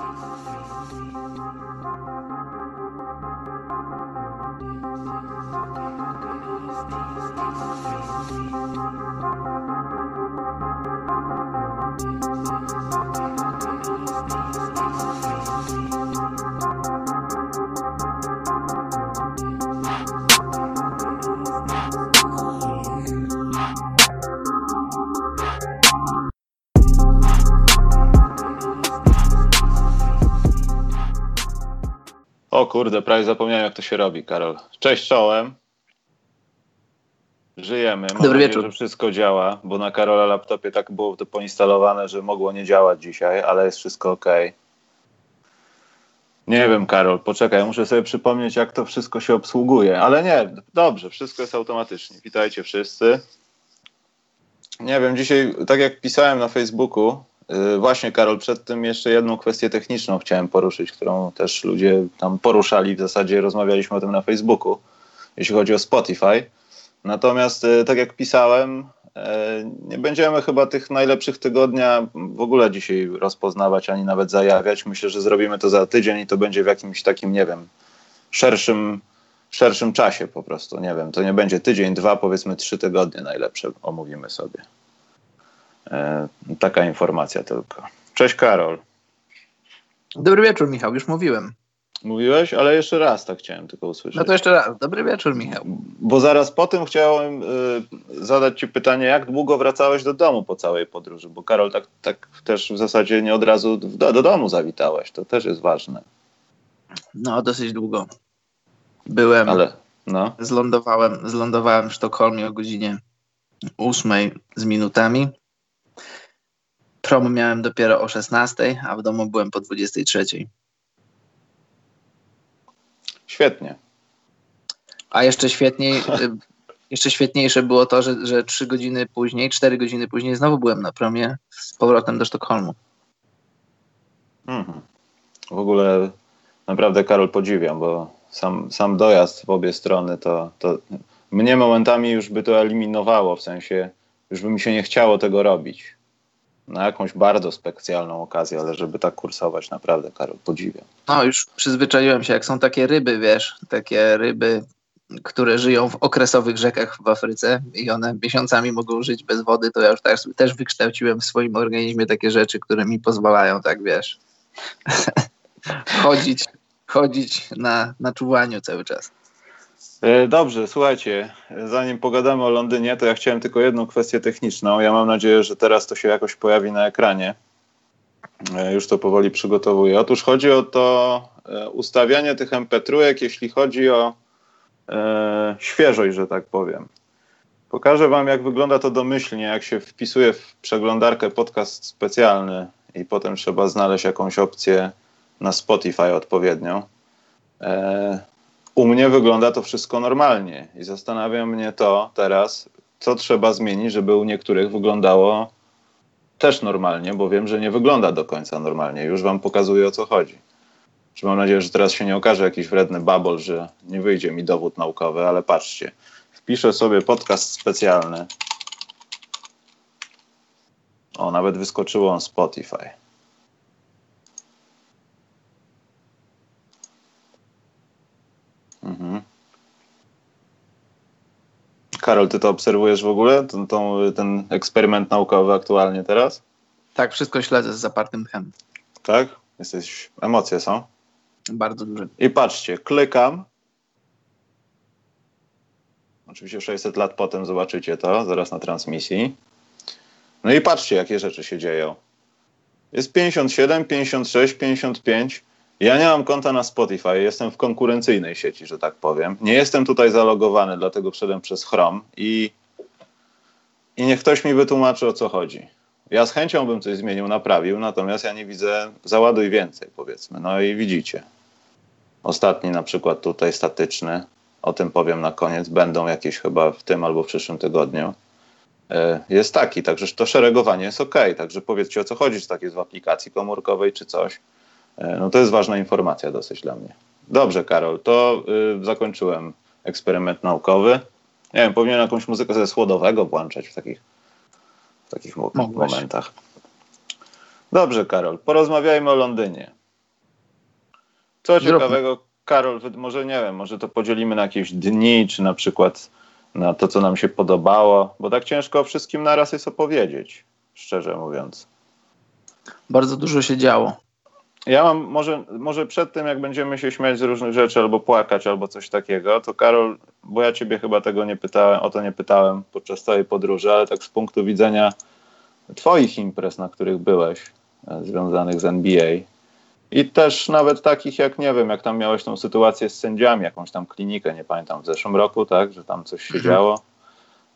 O kurde, prawie zapomniałem jak to się robi, Karol. Cześć czołem. Żyjemy. Mam Dobry nadzieję, wieczór. że wszystko działa, bo na Karola laptopie tak było to poinstalowane, że mogło nie działać dzisiaj, ale jest wszystko ok. Nie wiem, Karol, poczekaj, muszę sobie przypomnieć, jak to wszystko się obsługuje. Ale nie, dobrze, wszystko jest automatycznie. Witajcie wszyscy. Nie wiem, dzisiaj, tak jak pisałem na Facebooku, właśnie Karol, przed tym jeszcze jedną kwestię techniczną chciałem poruszyć, którą też ludzie tam poruszali, w zasadzie rozmawialiśmy o tym na Facebooku, jeśli chodzi o Spotify. Natomiast, yy, tak jak pisałem, yy, nie będziemy chyba tych najlepszych tygodnia w ogóle dzisiaj rozpoznawać, ani nawet zajawiać. Myślę, że zrobimy to za tydzień i to będzie w jakimś takim, nie wiem, szerszym, szerszym czasie po prostu. Nie wiem, to nie będzie tydzień, dwa, powiedzmy trzy tygodnie najlepsze omówimy sobie. E, taka informacja tylko. Cześć Karol. Dobry wieczór, Michał, już mówiłem. Mówiłeś, ale jeszcze raz tak chciałem tylko usłyszeć. No to jeszcze raz. Dobry wieczór, Michał. Bo zaraz po tym chciałem y, zadać Ci pytanie, jak długo wracałeś do domu po całej podróży? Bo Karol, tak, tak też w zasadzie nie od razu do, do domu zawitałeś. To też jest ważne. No, dosyć długo. Byłem, Ale no, zlądowałem, zlądowałem w Sztokholmie o godzinie 8 z minutami. Prom miałem dopiero o 16, a w domu byłem po 23. świetnie. A jeszcze świetniej, y, jeszcze świetniejsze było to, że, że 3 godziny później, 4 godziny później znowu byłem na promie z powrotem do Sztokholmu. Mhm. W ogóle naprawdę Karol podziwiam, bo sam, sam dojazd w obie strony to, to mnie momentami już by to eliminowało, w sensie już by mi się nie chciało tego robić. Na jakąś bardzo specjalną okazję, ale żeby tak kursować, naprawdę Karol podziwiam. No, już przyzwyczaiłem się, jak są takie ryby, wiesz, takie ryby, które żyją w okresowych rzekach w Afryce i one miesiącami mogą żyć bez wody, to ja już też, też wykształciłem w swoim organizmie takie rzeczy, które mi pozwalają, tak wiesz, chodzić, chodzić na, na czuwaniu cały czas. E, Dobrze, słuchajcie, zanim pogadamy o Londynie, to ja chciałem tylko jedną kwestię techniczną. Ja mam nadzieję, że teraz to się jakoś pojawi na ekranie. E, Już to powoli przygotowuję. Otóż chodzi o to e, ustawianie tych MP3, jeśli chodzi o e, świeżość, że tak powiem. Pokażę Wam, jak wygląda to domyślnie, jak się wpisuje w przeglądarkę podcast specjalny i potem trzeba znaleźć jakąś opcję na Spotify odpowiednią. E, u mnie wygląda to wszystko normalnie i zastanawia mnie to teraz, co trzeba zmienić, żeby u niektórych wyglądało też normalnie, bo wiem, że nie wygląda do końca normalnie. Już wam pokazuję o co chodzi. Że mam nadzieję, że teraz się nie okaże jakiś wredny babol, że nie wyjdzie mi dowód naukowy, ale patrzcie. Wpiszę sobie podcast specjalny. O, nawet wyskoczyło on Spotify. Mhm. Karol, ty to obserwujesz w ogóle? Ten, tą, ten eksperyment naukowy aktualnie teraz? Tak, wszystko śledzę z zapartym tchem. Tak? Jesteś, emocje są. Bardzo duże. I patrzcie, klikam. Oczywiście 600 lat potem zobaczycie to, zaraz na transmisji. No i patrzcie, jakie rzeczy się dzieją. Jest 57, 56, 55. Ja nie mam konta na Spotify, jestem w konkurencyjnej sieci, że tak powiem. Nie jestem tutaj zalogowany, dlatego wszedłem przez Chrome i, i niech ktoś mi wytłumaczy, o co chodzi. Ja z chęcią bym coś zmienił, naprawił, natomiast ja nie widzę, załaduj więcej, powiedzmy. No i widzicie. Ostatni na przykład tutaj statyczny, o tym powiem na koniec, będą jakieś chyba w tym albo w przyszłym tygodniu. E, Jest taki, także to szeregowanie jest ok. Także powiedzcie o co chodzi, czy tak jest w aplikacji komórkowej, czy coś. E, No to jest ważna informacja dosyć dla mnie. Dobrze, Karol, to y, zakończyłem eksperyment naukowy. Nie wiem, powinien jakąś muzykę ze słodowego włączać w takich, w takich mo- Mogłeś. momentach. Dobrze, Karol, porozmawiajmy o Londynie. Co ciekawego, Karol, może nie wiem, może to podzielimy na jakieś dni, czy na przykład na to, co nam się podobało, bo tak ciężko o wszystkim naraz jest opowiedzieć, szczerze mówiąc. Bardzo dużo się działo. Ja mam, może, może przed tym, jak będziemy się śmiać z różnych rzeczy, albo płakać, albo coś takiego, to Karol, bo ja ciebie chyba tego nie pytałem, o to nie pytałem podczas całej podróży, ale tak z punktu widzenia twoich imprez, na których byłeś, e, związanych z NBA, i też nawet takich jak, nie wiem, jak tam miałeś tą sytuację z sędziami, jakąś tam klinikę, nie pamiętam, w zeszłym roku, tak, że tam coś się mhm. działo.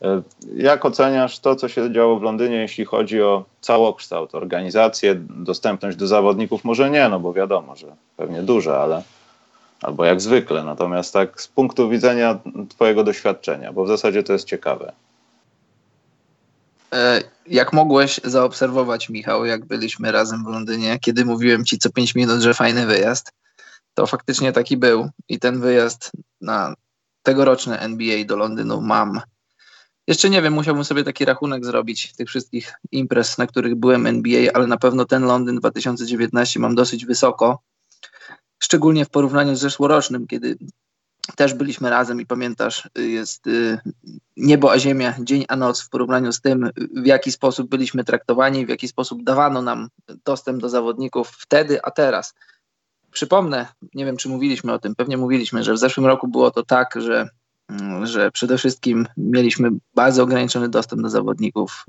E, jak oceniasz to, co się działo w Londynie, jeśli chodzi o całokształt, organizację, dostępność do zawodników? Może nie, no bo wiadomo, że pewnie duże, ale albo jak zwykle. Natomiast tak z punktu widzenia Twojego doświadczenia, bo w zasadzie to jest ciekawe. E, jak mogłeś zaobserwować, Michał, jak byliśmy razem w Londynie, kiedy mówiłem Ci co 5 minut, że fajny wyjazd, to faktycznie taki był. I ten wyjazd na tegoroczne NBA do Londynu mam jeszcze nie wiem, musiałbym sobie taki rachunek zrobić tych wszystkich imprez, na których byłem NBA, ale na pewno ten Londyn 2019 mam dosyć wysoko. Szczególnie w porównaniu z zeszłorocznym, kiedy też byliśmy razem i pamiętasz, jest y, niebo a ziemia, dzień a noc w porównaniu z tym, w jaki sposób byliśmy traktowani, w jaki sposób dawano nam dostęp do zawodników wtedy, a teraz. Przypomnę, nie wiem czy mówiliśmy o tym, pewnie mówiliśmy, że w zeszłym roku było to tak, że że przede wszystkim mieliśmy bardzo ograniczony dostęp do zawodników.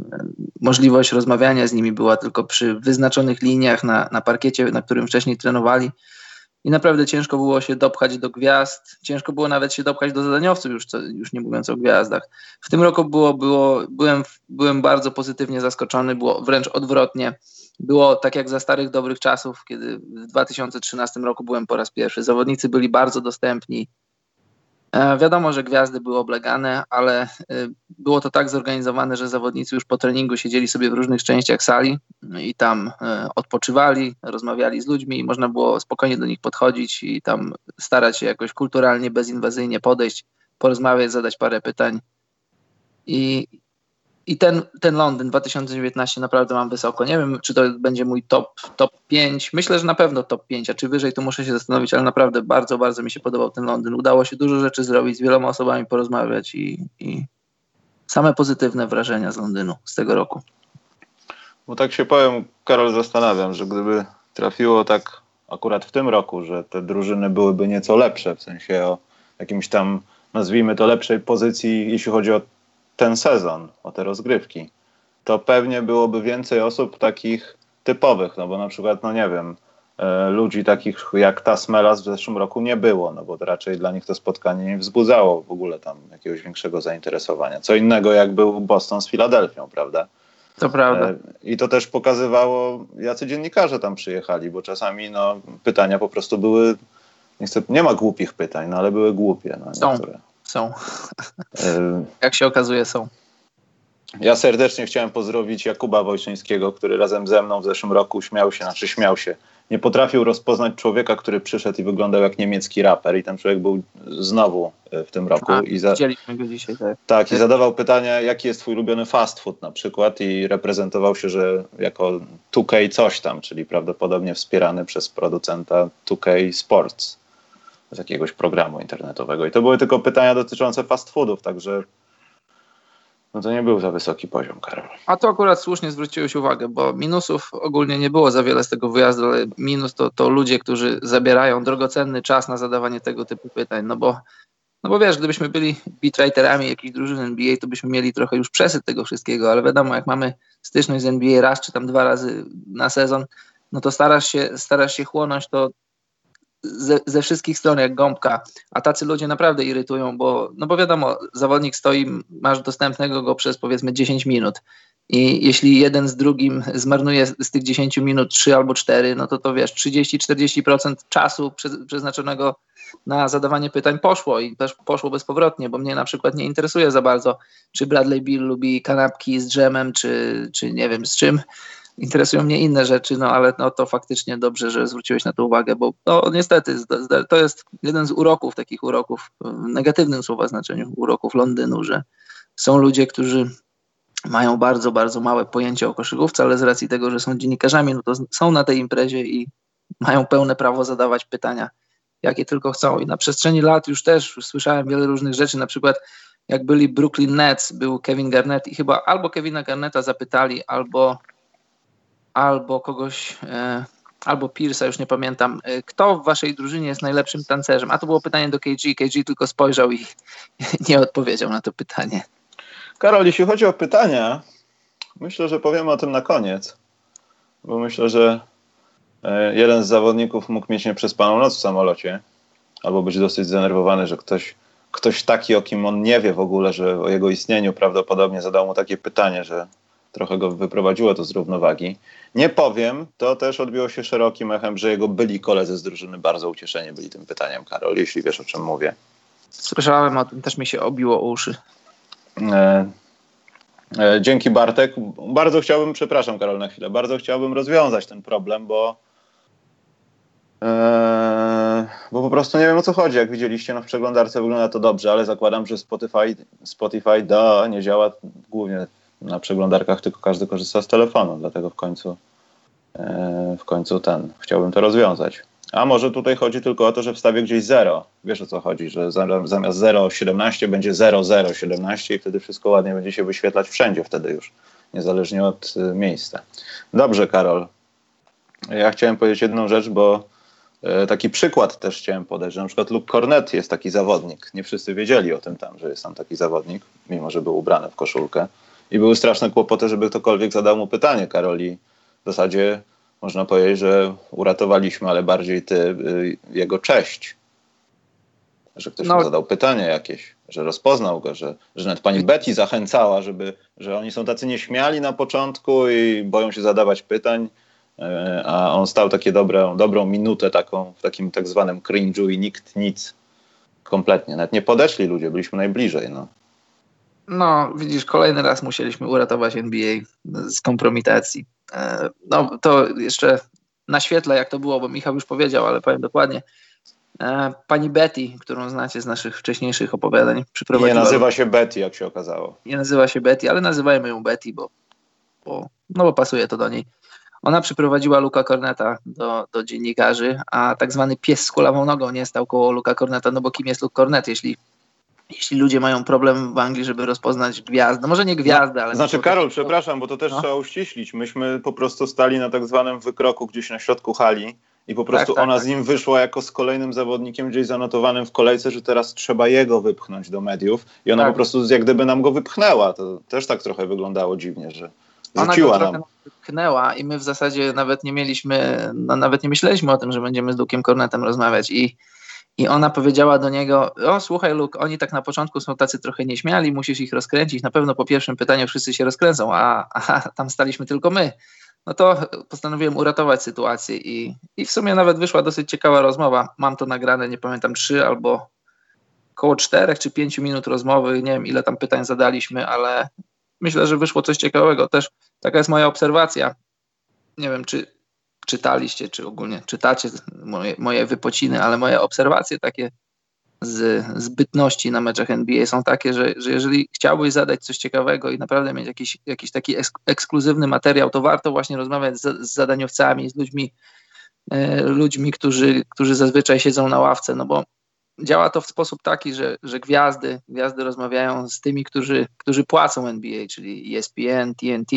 Możliwość rozmawiania z nimi była tylko przy wyznaczonych liniach na, na parkiecie, na którym wcześniej trenowali. I naprawdę ciężko było się dopchać do gwiazd, ciężko było nawet się dopchać do zadaniowców, już, co, już nie mówiąc o gwiazdach. W tym roku było, było, byłem, byłem bardzo pozytywnie zaskoczony, było wręcz odwrotnie. Było tak jak za starych dobrych czasów, kiedy w 2013 roku byłem po raz pierwszy. Zawodnicy byli bardzo dostępni, wiadomo, że gwiazdy były oblegane, ale e, było to tak zorganizowane, że zawodnicy już po treningu siedzieli sobie w różnych częściach sali i tam e, odpoczywali, rozmawiali z ludźmi i można było spokojnie do nich podchodzić i tam starać się jakoś kulturalnie, bezinwazyjnie podejść, porozmawiać, zadać parę pytań. I, i ten, ten Londyn 2019 naprawdę mam wysoko. Nie wiem, czy to będzie mój top, top 5. Myślę, że na pewno top 5, a czy wyżej to muszę się zastanowić, ale naprawdę bardzo, bardzo mi się podobał ten Londyn. Udało się dużo rzeczy zrobić, z wieloma osobami porozmawiać i, i same pozytywne wrażenia z Londynu z tego roku. Bo tak się powiem, Karol, zastanawiam, że gdyby trafiło tak akurat w tym roku, że te drużyny byłyby nieco lepsze, w sensie o jakimś tam, nazwijmy to, lepszej pozycji, jeśli chodzi o ten sezon, o te rozgrywki, to pewnie byłoby więcej osób takich typowych, no bo na przykład, no nie wiem, e, ludzi takich jak ta Smelas w zeszłym roku nie było, no bo raczej dla nich to spotkanie nie wzbudzało w ogóle tam jakiegoś większego zainteresowania. Co innego jak był Boston z Filadelfią, prawda? To prawda. E, I to też pokazywało, jacy dziennikarze tam przyjechali, bo czasami no, pytania po prostu były, nie, chcę, nie ma głupich pytań, no ale były głupie. No. Niektóre. Są. Jak się okazuje, są. Ja serdecznie chciałem pozdrowić Jakuba Wojszyńskiego, który razem ze mną w zeszłym roku śmiał się, znaczy śmiał się. Nie potrafił rozpoznać człowieka, który przyszedł i wyglądał jak niemiecki raper i ten człowiek był znowu e, w tym roku. A, i za... Widzieliśmy go dzisiaj, tak. Tak, i zadawał pytania, jaki jest twój ulubiony fast food na przykład i reprezentował się, że jako 2K coś tam, czyli prawdopodobnie wspierany przez producenta 2K Sports z jakiegoś programu internetowego. I to były tylko pytania dotyczące fast foodów, także no to nie był za wysoki poziom, Karol. A to akurat słusznie zwróciłeś uwagę, bo minusów ogólnie nie było za wiele z tego wyjazdu, ale minus to, to ludzie, którzy zabierają drogocenny czas na zadawanie tego typu pytań, no bo no bo wiesz, gdybyśmy byli beatwriterami jakiejś drużyny NBA, to byśmy mieli trochę już przesyt tego wszystkiego, ale wiadomo, jak mamy styczność z NBA raz czy tam dwa razy na sezon, no to starasz się, starasz się chłonąć to, ze, ze, wszystkich stron jak gąbka, a tacy ludzie naprawdę irytują, bo, no bo wiadomo, zawodnik stoi, masz dostępnego go przez powiedzmy 10 minut. I jeśli jeden z drugim zmarnuje z tych 10 minut 3 albo 4, no to to wiesz, 30-40% czasu przeznaczonego na zadawanie pytań poszło i też poszło bezpowrotnie, bo mnie na przykład nie interesuje za bardzo, czy Bradley Bill lubi kanapki z dżemem, czy, czy nie wiem z czym, interesują mnie inne rzeczy, no ale no, to faktycznie dobrze, że zwróciłeś na to uwagę, bo no, niestety to jest jeden z uroków, takich uroków, w negatywnym słowa znaczeniu, uroków Londynu, że są ludzie, którzy mają bardzo, bardzo małe pojęcie o koszykówce, ale z racji tego, że są dziennikarzami, no to są na tej imprezie i mają pełne prawo zadawać pytania jakie tylko chcą. I na przestrzeni lat już też słyszałem wiele różnych rzeczy, na przykład jak byli Brooklyn Nets, był Kevin Garnett i chyba albo Kevina Garnetta zapytali, albo, albo kogoś, e, albo Pierce'a, już nie pamiętam, e, kto w waszej drużynie jest najlepszym tancerzem? A to było pytanie do KG, KG tylko spojrzał i nie odpowiedział na to pytanie. Karol, jeśli chodzi o pytania, myślę, że powiemy o tym na koniec, bo myślę, że e, jeden z zawodników mógł mieć nieprzespaną noc w samolocie, albo być dosyć zdenerwowany, że ktoś ktoś taki, o kim on nie wie w ogóle, że o jego istnieniu prawdopodobnie zadał mu takie pytanie, że trochę go wyprowadziło to z równowagi. Nie powiem, to też odbiło się szerokim echem, że jego byli koledzy z drużyny bardzo ucieszeni byli tym pytaniem, Karol, jeśli wiesz o czym mówię. Słyszałem o tym, też mi się obiło uszy. E, e, dzięki Bartek. Bardzo chciałbym, przepraszam Karol na chwilę, bardzo chciałbym rozwiązać ten problem, bo Eee, bo po prostu nie wiem o co chodzi. Jak widzieliście, no w przeglądarce wygląda to dobrze, ale zakładam, że Spotify, Spotify da, nie działa głównie na przeglądarkach, tylko każdy korzysta z telefonu, dlatego w końcu eee, w końcu ten, chciałbym to rozwiązać. A może tutaj chodzi tylko o to, że wstawię gdzieś 0. Wiesz o co chodzi, że zamiast 0,17 będzie 0,017 i wtedy wszystko ładnie będzie się wyświetlać wszędzie wtedy już, niezależnie od y, miejsca. Dobrze, Karol. Ja chciałem powiedzieć jedną rzecz, bo E, taki przykład też chciałem podać, że na przykład Luke Cornet jest taki zawodnik. Nie wszyscy wiedzieli o tym tam, że jest tam taki zawodnik, mimo że był ubrany w koszulkę. I były straszne kłopoty, żeby ktokolwiek zadał mu pytanie. Karoli w zasadzie można powiedzieć, że uratowaliśmy, ale bardziej ty, y, jego cześć. Że ktoś no. mu zadał pytanie jakieś, że rozpoznał go, że, że nawet pani Betty zachęcała, żeby, że oni są tacy nieśmiali na początku i boją się zadawać pytań E, a on stał takie dobre, dobrą minutę taką w takim tak zwanym cringe'u i nikt nic kompletnie, nawet nie podeszli ludzie, byliśmy najbliżej, no. No, widzisz, kolejny raz musieliśmy uratować NBA z kompromitacji. E, no, to jeszcze naświetlę, jak to było, bo Michał już powiedział, ale powiem dokładnie. E, pani Betty, którą znacie z naszych wcześniejszych opowiadań, przyprowadziła... Nie nazywa się Betty, jak się okazało. Nie nazywa się Betty, ale nazywajmy ją Betty, bo, bo, no bo pasuje to do niej. Ona przyprowadziła Luka Corneta do, do dziennikarzy, a tak zwany pies z kulawą nogą nie stał koło Luka Corneta, no bo kim jest Luke Cornet, jeśli jeśli ludzie mają problem w Anglii, żeby rozpoznać gwiazdę, no może nie gwiazdę, ale... Znaczy Karol, przepraszam, bo to też no. trzeba uściślić. Myśmy po prostu stali na tak zwanym wykroku gdzieś na środku hali i po prostu tak, tak, ona tak. z nim wyszła jako z kolejnym zawodnikiem gdzieś zanotowanym w kolejce, że teraz trzeba jego wypchnąć do mediów i ona tak. po prostu jak gdyby nam go wypchnęła. To też tak trochę wyglądało dziwnie, że rzuciła nam tknęła i my w zasadzie nawet nie mieliśmy, no nawet nie myśleliśmy o tym, że będziemy z Lukiem Kornetem rozmawiać i, i ona powiedziała do niego, o słuchaj Luke, oni tak na początku są tacy trochę nieśmiali, musisz ich rozkręcić, na pewno po pierwszym pytaniu wszyscy się rozkręcą, a, a tam staliśmy tylko my. No to postanowiłem uratować sytuację i, i w sumie nawet wyszła dosyć ciekawa rozmowa. Mam to nagrane, nie pamiętam, trzy albo około czterech czy pięciu minut rozmowy. Nie wiem, ile tam pytań zadaliśmy, ale myślę, że wyszło coś ciekawego. Też taka jest moja obserwacja. Nie wiem, czy czytaliście, czy ogólnie czytacie moje, moje wypociny, ale moje obserwacje takie z zbytności na meczach NBA są takie, że, że jeżeli chciałbyś zadać coś ciekawego i naprawdę mieć jakiś, jakiś taki ekskluzywny materiał, to warto właśnie rozmawiać z, z zadaniowcami, z ludźmi, e, ludźmi którzy, którzy zazwyczaj siedzą na ławce, no bo działa to w sposób taki, że, że gwiazdy, gwiazdy rozmawiają z tymi, którzy, którzy płacą NBA, czyli ESPN, TNT,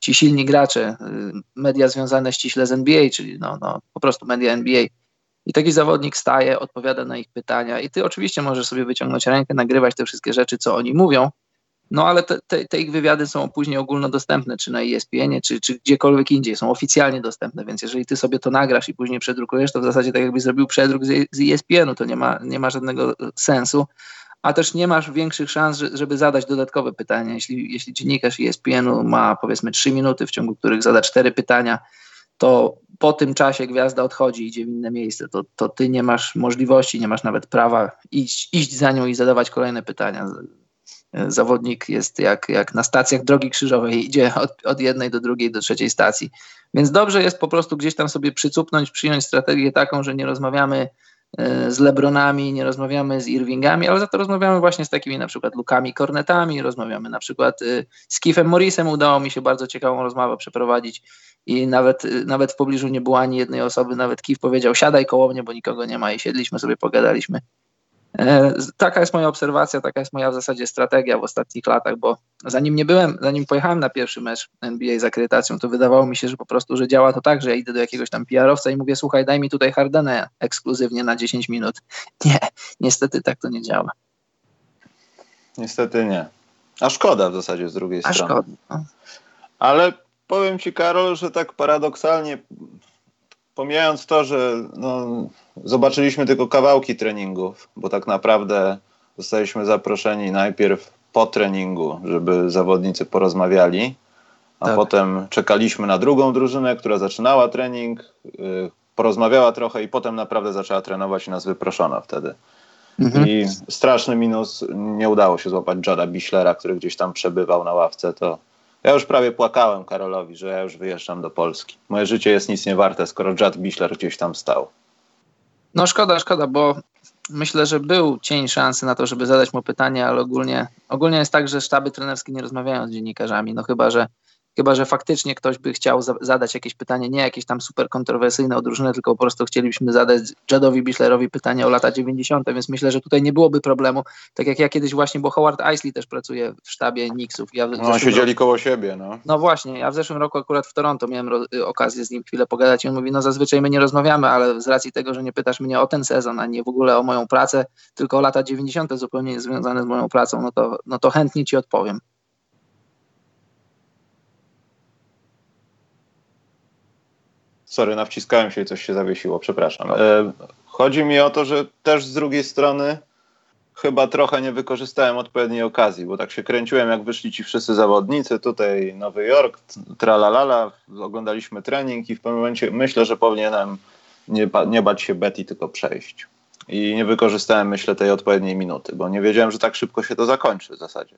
ci silni gracze, y, media związane ściśle z NBA, czyli no, no, po prostu media NBA. I taki zawodnik staje, odpowiada na ich pytania i ty oczywiście możesz sobie wyciągnąć rękę, nagrywać te wszystkie rzeczy, co oni mówią, no ale te, te, te, ich wywiady są później ogólnodostępne, czy na ESPN, czy, czy gdziekolwiek indziej, są oficjalnie dostępne, więc jeżeli ty sobie to nagrasz i później przedrukujesz, to w zasadzie tak jakbyś zrobił przedruk z, z ESPN-u, to nie ma, nie ma żadnego sensu, a też nie masz większych szans, żeby zadać dodatkowe pytania. Jeśli, jeśli dziennikarz ESPN-u ma powiedzmy 3 minuty, w ciągu których zada 4 pytania, to po tym czasie gwiazda odchodzi i idzie w inne miejsce, to, to ty nie masz możliwości, nie masz nawet prawa iść, iść za nią i zadawać kolejne pytania zawodnik jest jak, jak na stacjach drogi krzyżowej, idzie od, od jednej do drugiej, do trzeciej stacji. Więc dobrze jest po prostu gdzieś tam sobie przycupnąć, przyjąć strategię taką, że nie rozmawiamy e, z Lebronami, nie rozmawiamy z Irvingami, ale za to rozmawiamy właśnie z takimi na przykład Lukami Kornetami, rozmawiamy na przykład e, z Keithem Morrisem, udało mi się bardzo ciekawą rozmowę przeprowadzić i nawet, e, nawet w pobliżu nie było ani jednej osoby, nawet Keith powiedział siadaj koło mnie, bo nikogo nie ma i siedliśmy sobie, pogadaliśmy. E, taka jest moja obserwacja, taka jest moja w zasadzie strategia w ostatnich latach, bo zanim nie byłem, zanim pojechałem na pierwszy mecz NBA z akredytacją, to wydawało mi się, że po prostu, że działa to tak, że ja idę do jakiegoś tam PR-owca i mówię, słuchaj, daj mi tutaj Hardenę ekskluzywnie na 10 minut. Nie, niestety tak to nie działa. Niestety nie. A szkoda w zasadzie z drugiej A strony. szkoda. No. Ale powiem ci, Karol, że tak paradoksalnie, pomijając to, że no, zobaczyliśmy tylko kawałki treningów, bo tak naprawdę zostaliśmy zaproszeni najpierw po treningu, żeby zawodnicy porozmawiali, a Tak. potem czekaliśmy na drugą drużynę, która zaczynała trening, y, porozmawiała trochę i potem naprawdę zaczęła trenować i nas wyproszono wtedy. Mhm. I straszny minus, nie udało się złapać Jada Bischlera, który gdzieś tam przebywał na ławce, to ja już prawie płakałem Karolowi, że ja już wyjeżdżam do Polski. Moje życie jest nic nie warte, skoro Jad Bischler gdzieś tam stał. No szkoda, szkoda, bo myślę, że był cień szansy na to, żeby zadać mu pytanie, ale ogólnie, ogólnie jest tak, że sztaby trenerskie nie rozmawiają z dziennikarzami, no chyba, że chyba, że faktycznie ktoś by chciał za zadać jakieś pytanie, nie jakieś tam super kontrowersyjne o drużynę, tylko po prostu chcielibyśmy zadać Jadowi Bischlerowi pytanie o lata 90., więc myślę, że tutaj nie byłoby problemu, tak jak ja kiedyś właśnie, bo Howard Isley też pracuje w sztabie Knicksów. Ja No, siedzieli koło siebie, no. no właśnie, ja w zeszłym roku akurat w Toronto miałem y, okazję z nim chwilę pogadać i on mówi, no zazwyczaj my nie rozmawiamy, ale z racji tego, że nie pytasz mnie o ten sezon, a nie w ogóle o moją pracę, tylko o lata 90. zupełnie związane z moją pracą, no to, no to chętnie ci odpowiem. Sorry, nawciskałem się i coś się zawiesiło, przepraszam. E, chodzi mi o to, że też z drugiej strony chyba trochę nie wykorzystałem odpowiedniej okazji, bo tak się kręciłem, jak wyszli ci wszyscy zawodnicy, tutaj Nowy Jork, tralalala, oglądaliśmy trening i w pewnym momencie myślę, że powinienem nie, ba- nie bać się Betty, tylko przejść. I nie wykorzystałem, myślę, tej odpowiedniej minuty, bo nie wiedziałem, że tak szybko się to zakończy w zasadzie.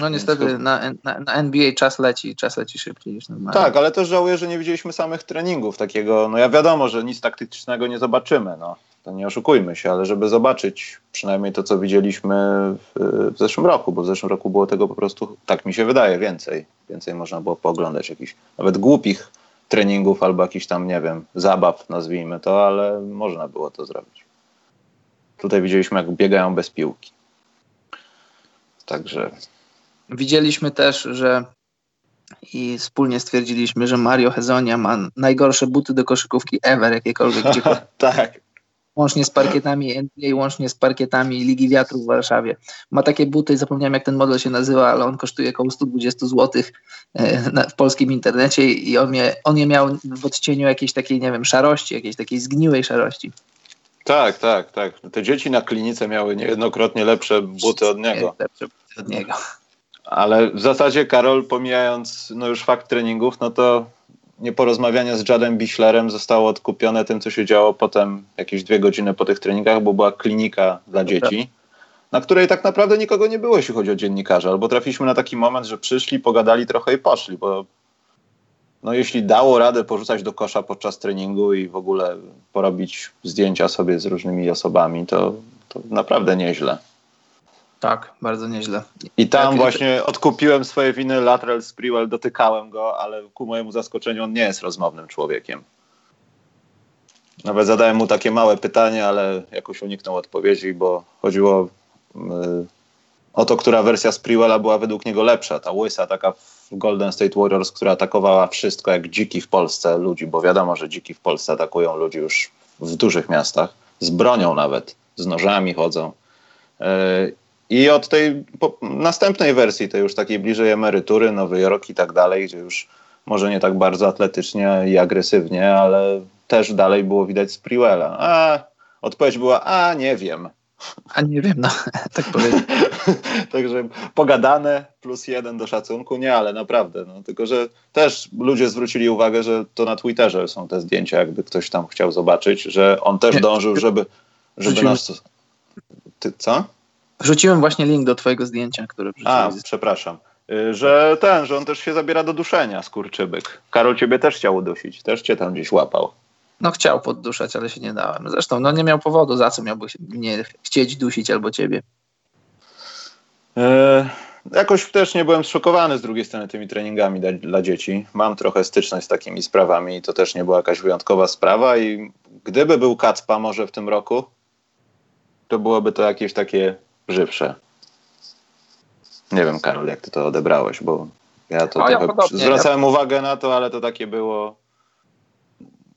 No niestety na, na, na NBA czas leci, czas leci szybciej niż normalnie. Tak, ale też żałuję, że nie widzieliśmy samych treningów takiego. No ja wiadomo, że nic taktycznego nie zobaczymy, no. To nie oszukujmy się, ale żeby zobaczyć przynajmniej to, co widzieliśmy w, w zeszłym roku, bo w zeszłym roku było tego po prostu, tak mi się wydaje, więcej. Więcej można było pooglądać jakichś nawet głupich treningów albo jakichś tam, nie wiem, zabaw, nazwijmy to, ale można było to zrobić. Tutaj widzieliśmy, jak biegają bez piłki. Także Widzieliśmy też, że i wspólnie stwierdziliśmy, że Mario Hezonia ma najgorsze buty do koszykówki ever, jakiekolwiek gdzie tak. łącznie z parkietami NBA, łącznie z parkietami Ligi Wiatru w Warszawie. Ma takie buty, zapomniałem jak ten model się nazywa, ale on kosztuje około 120 zł e, w polskim internecie i on, je, on je miał w odcieniu jakiejś takiej, nie wiem, szarości, jakiejś takiej zgniłej szarości. Tak, tak, tak. Te dzieci na klinice miały niejednokrotnie lepsze buty od niego. Lepsze buty od niego. Ale w zasadzie, Karol, pomijając no już fakt treningów, no to nieporozmawianie z Jadem Bischlerem zostało odkupione tym, co się działo potem jakieś dwie godziny po tych treningach, bo była klinika dla dzieci, na której tak naprawdę nikogo nie było, jeśli chodzi o dziennikarzy. Albo trafiliśmy na taki moment, że przyszli, pogadali trochę i poszli, bo no jeśli dało radę porzucać do kosza podczas treningu i w ogóle porobić zdjęcia sobie z różnymi osobami, to, to naprawdę nieźle. Tak, bardzo nieźle. I tam Tak, właśnie odkupiłem swoje winy, Latrell Sprewell, dotykałem go, ale ku mojemu zaskoczeniu on nie jest rozmownym człowiekiem. Nawet zadałem mu takie małe pytanie, ale jakoś uniknął odpowiedzi, bo chodziło y, o to, która wersja Sprewella była według niego lepsza. Ta łysa taka w Golden State Warriors, która atakowała wszystko jak dziki w Polsce ludzi, bo wiadomo, że dziki w Polsce atakują ludzi już w dużych miastach, z bronią nawet, z nożami chodzą. Y, i od tej następnej wersji, tej już takiej bliżej emerytury, Nowy Jork i tak dalej, gdzie już może nie tak bardzo atletycznie i agresywnie, ale też dalej było widać Sprewella. A odpowiedź była, a nie wiem. A nie wiem, no, tak powiedzieć. Także pogadane plus jeden do szacunku, nie, ale naprawdę. No, tylko, że też ludzie zwrócili uwagę, że to na Twitterze są te zdjęcia, jakby ktoś tam chciał zobaczyć, że on też Nie. dążył, żeby, żeby nas... Ty, co? Wrzuciłem właśnie link do twojego zdjęcia, które A, przepraszam. Y, Że ten, że on też się zabiera do duszenia, skurczybyk. Karol ciebie też chciał udusić, też cię tam gdzieś łapał. No chciał podduszać, ale się nie dałem. Zresztą no nie miał powodu, za co miałby mnie chcieć dusić albo ciebie. E, jakoś też nie byłem zszokowany z drugiej strony tymi treningami dla, dla, dzieci. Mam trochę styczność z takimi sprawami i to też nie była jakaś wyjątkowa sprawa i gdyby był Kacpa może w tym roku, to byłoby to jakieś takie żywsze. Nie wiem, Karol, jak ty to odebrałeś, bo ja to ja zwracałem ja... uwagę na to, ale to takie było.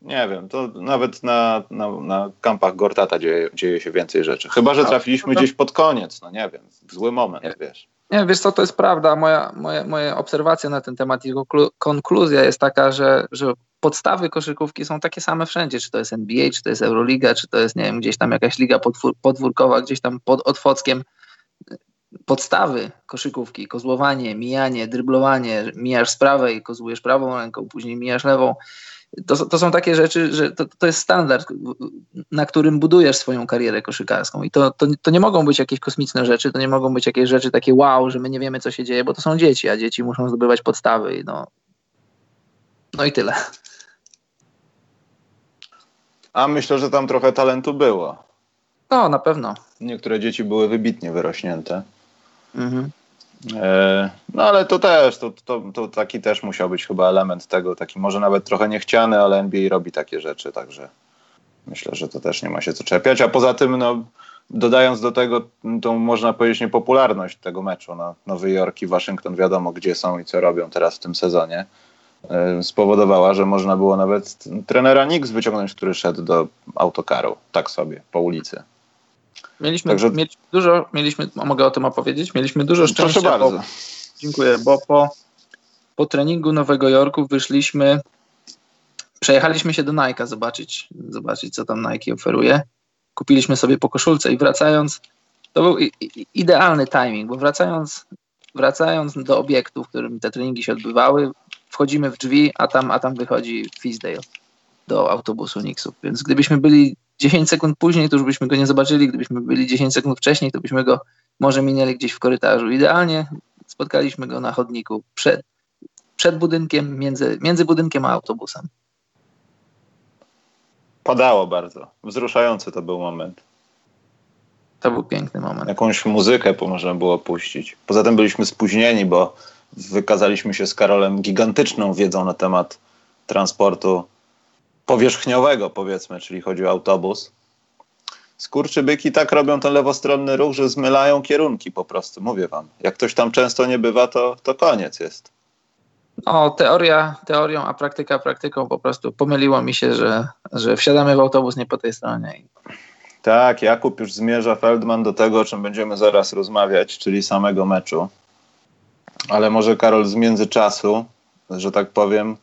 Nie wiem, to nawet na, na, na kampach Gortata dzieje, dzieje się więcej rzeczy. Chyba, że trafiliśmy gdzieś pod koniec, no nie wiem, w zły moment, nie. wiesz. Nie, wiesz co, to jest prawda. Moja, moja, moja obserwacja na ten temat i konkluzja jest taka, że, że podstawy koszykówki są takie same wszędzie, czy to jest NBA, czy to jest Euroliga, czy to jest, nie wiem, gdzieś tam jakaś liga podwórkowa, gdzieś tam pod Otwockiem podstawy koszykówki, kozłowanie, mijanie, dryblowanie, mijasz z prawej, kozłujesz prawą ręką, później mijasz lewą. To, to są takie rzeczy, że to, to jest standard, na którym budujesz swoją karierę koszykarską. I to, to, to nie mogą być jakieś kosmiczne rzeczy, to nie mogą być jakieś rzeczy takie wow, że my nie wiemy, co się dzieje, bo to są dzieci, a dzieci muszą zdobywać podstawy. No, no i tyle. A myślę, że tam trochę talentu było. No, na pewno. Niektóre dzieci były wybitnie wyrośnięte. Mhm. E, no ale to też, to, to, to, taki też musiał być chyba element tego, taki może nawet trochę niechciany, ale NBA robi takie rzeczy, także myślę, że to też nie ma się co czepiać. A poza tym, no, dodając do tego tą, można powiedzieć, niepopularność tego meczu, no, Nowy Jork i Waszyngton wiadomo gdzie są i co robią teraz w tym sezonie, e, spowodowała, że można było nawet trenera Nix wyciągnąć, który szedł do autokaru, tak sobie, po ulicy. Mieliśmy, Także... mieliśmy dużo, mieliśmy, mogę o tym opowiedzieć, mieliśmy dużo szczęścia. Proszę bardzo. Bo, dziękuję, bo po, po treningu Nowego Jorku wyszliśmy, przejechaliśmy się do Nike'a zobaczyć, zobaczyć, co tam Nike oferuje. Kupiliśmy sobie po koszulce i wracając, to był idealny timing, bo wracając, wracając do obiektu, w którym te treningi się odbywały, wchodzimy w drzwi, a tam, a tam wychodzi Fisdale do autobusu Nixów. Więc gdybyśmy byli 10 sekund później, to już byśmy go nie zobaczyli. Gdybyśmy byli 10 sekund wcześniej, to byśmy go może minęli gdzieś w korytarzu. Idealnie spotkaliśmy go na chodniku przed, przed budynkiem, między, między budynkiem a autobusem. Padało bardzo. Wzruszający to był moment. To był piękny moment. Jakąś muzykę można było puścić. Poza tym byliśmy spóźnieni, bo wykazaliśmy się z Karolem gigantyczną wiedzą na temat transportu powierzchniowego, powiedzmy, czyli chodzi o autobus. Skurczybyki tak robią ten lewostronny ruch, że zmylają kierunki po prostu, mówię wam. Jak ktoś tam często nie bywa, to, to koniec jest. No, teoria teorią, a praktyka praktyką po prostu pomyliło mi się, że, że wsiadamy w autobus nie po tej stronie. Tak, Jakub już zmierza Feldman do tego, o czym będziemy zaraz rozmawiać, czyli samego meczu. Ale może Karol z międzyczasu, że tak powiem,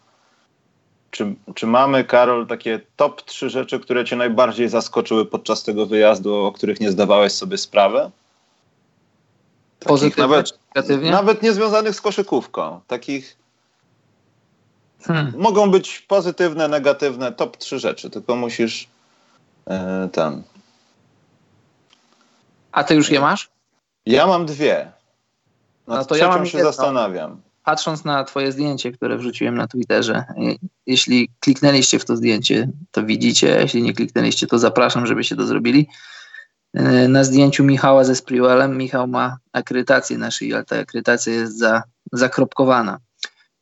czy, czy mamy, Karol, takie top trzy rzeczy, które cię najbardziej zaskoczyły podczas tego wyjazdu, o których nie zdawałeś sobie sprawy? Pozytywnie, nawet, negatywnie? Nawet nie związanych z koszykówką. Takich hmm. mogą być pozytywne, negatywne, top trzy rzeczy, tylko musisz yy, ten. A ty już je masz? Ja mam dwie. Nad no to ja mam się jedno. zastanawiam patrząc na Twoje zdjęcie, które wrzuciłem na Twitterze, jeśli kliknęliście w to zdjęcie, to widzicie, jeśli nie kliknęliście, to zapraszam, żebyście to zrobili. E, na zdjęciu Michała ze Sprewellem Michał ma akredytację na szyi, ale ta akredytacja jest za, zakropkowana.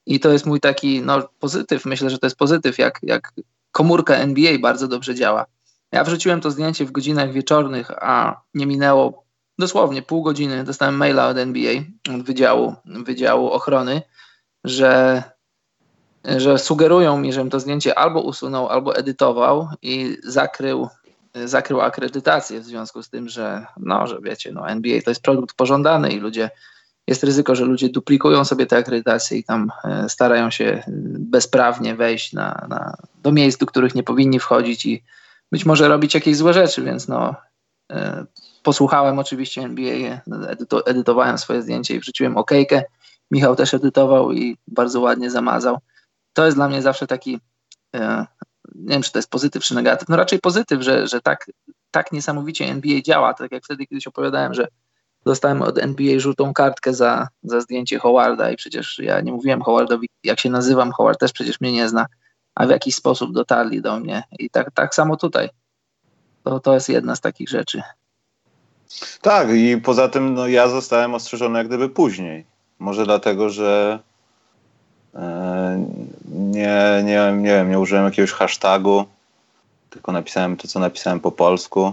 I to jest mój taki no, pozytyw, myślę, że to jest pozytyw, jak, jak komórka NBA bardzo dobrze działa. Ja wrzuciłem to zdjęcie w godzinach wieczornych, a nie minęło dosłownie pół godziny dostałem maila od NBA, od Wydziału, Wydziału Ochrony, że, że sugerują mi, żebym to zdjęcie albo usunął, albo edytował i zakrył, zakrył akredytację w związku z tym, że no, że wiecie, no NBA to jest produkt pożądany i ludzie jest ryzyko, że ludzie duplikują sobie te akredytacje i tam e, starają się bezprawnie wejść na, na, do miejsc, do których nie powinni wchodzić i być może robić jakieś złe rzeczy, więc no, e, posłuchałem oczywiście NBA, edyto, edytowałem swoje zdjęcie i wrzuciłem okejkę. Michał też edytował i bardzo ładnie zamazał. To jest dla mnie zawsze taki, e, nie wiem czy to jest pozytyw czy negatyw, no raczej pozytyw, że, że tak, tak niesamowicie NBA działa. Tak jak wtedy kiedyś opowiadałem, że dostałem od NBA żółtą kartkę za, za zdjęcie Howarda i przecież ja nie mówiłem Howardowi, jak się nazywam, Howard też przecież mnie nie zna, a w jakiś sposób dotarli do mnie. I tak, tak samo tutaj. To, to jest jedna z takich rzeczy. Tak, i poza tym no, ja zostałem ostrzeżony jak gdyby później. Może dlatego, że e, nie, nie, nie wiem, nie użyłem jakiegoś hashtagu, tylko napisałem to, co napisałem po polsku.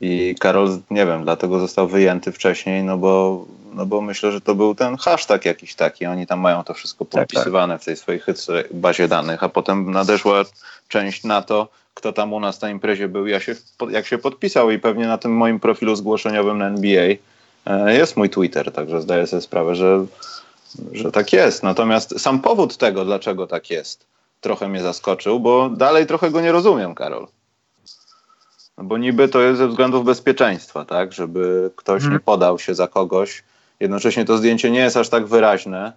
I Karol, nie wiem, dlatego został wyjęty wcześniej, no bo, no bo myślę, że to był ten hashtag jakiś taki. Oni tam mają to wszystko podpisywane tak, tak. w tej swojej bazie danych, a potem nadeszła część na to, kto tam u nas na imprezie był, ja się, jak się podpisał i pewnie na tym moim profilu zgłoszeniowym na NBA e, jest mój Twitter, także zdaję sobie sprawę, że, że tak jest. Natomiast sam powód tego, dlaczego tak jest, trochę mnie zaskoczył, bo dalej trochę go nie rozumiem, Karol. No bo niby to jest ze względów bezpieczeństwa, tak? Żeby ktoś hmm. nie podał się za kogoś. Jednocześnie to zdjęcie nie jest aż tak wyraźne,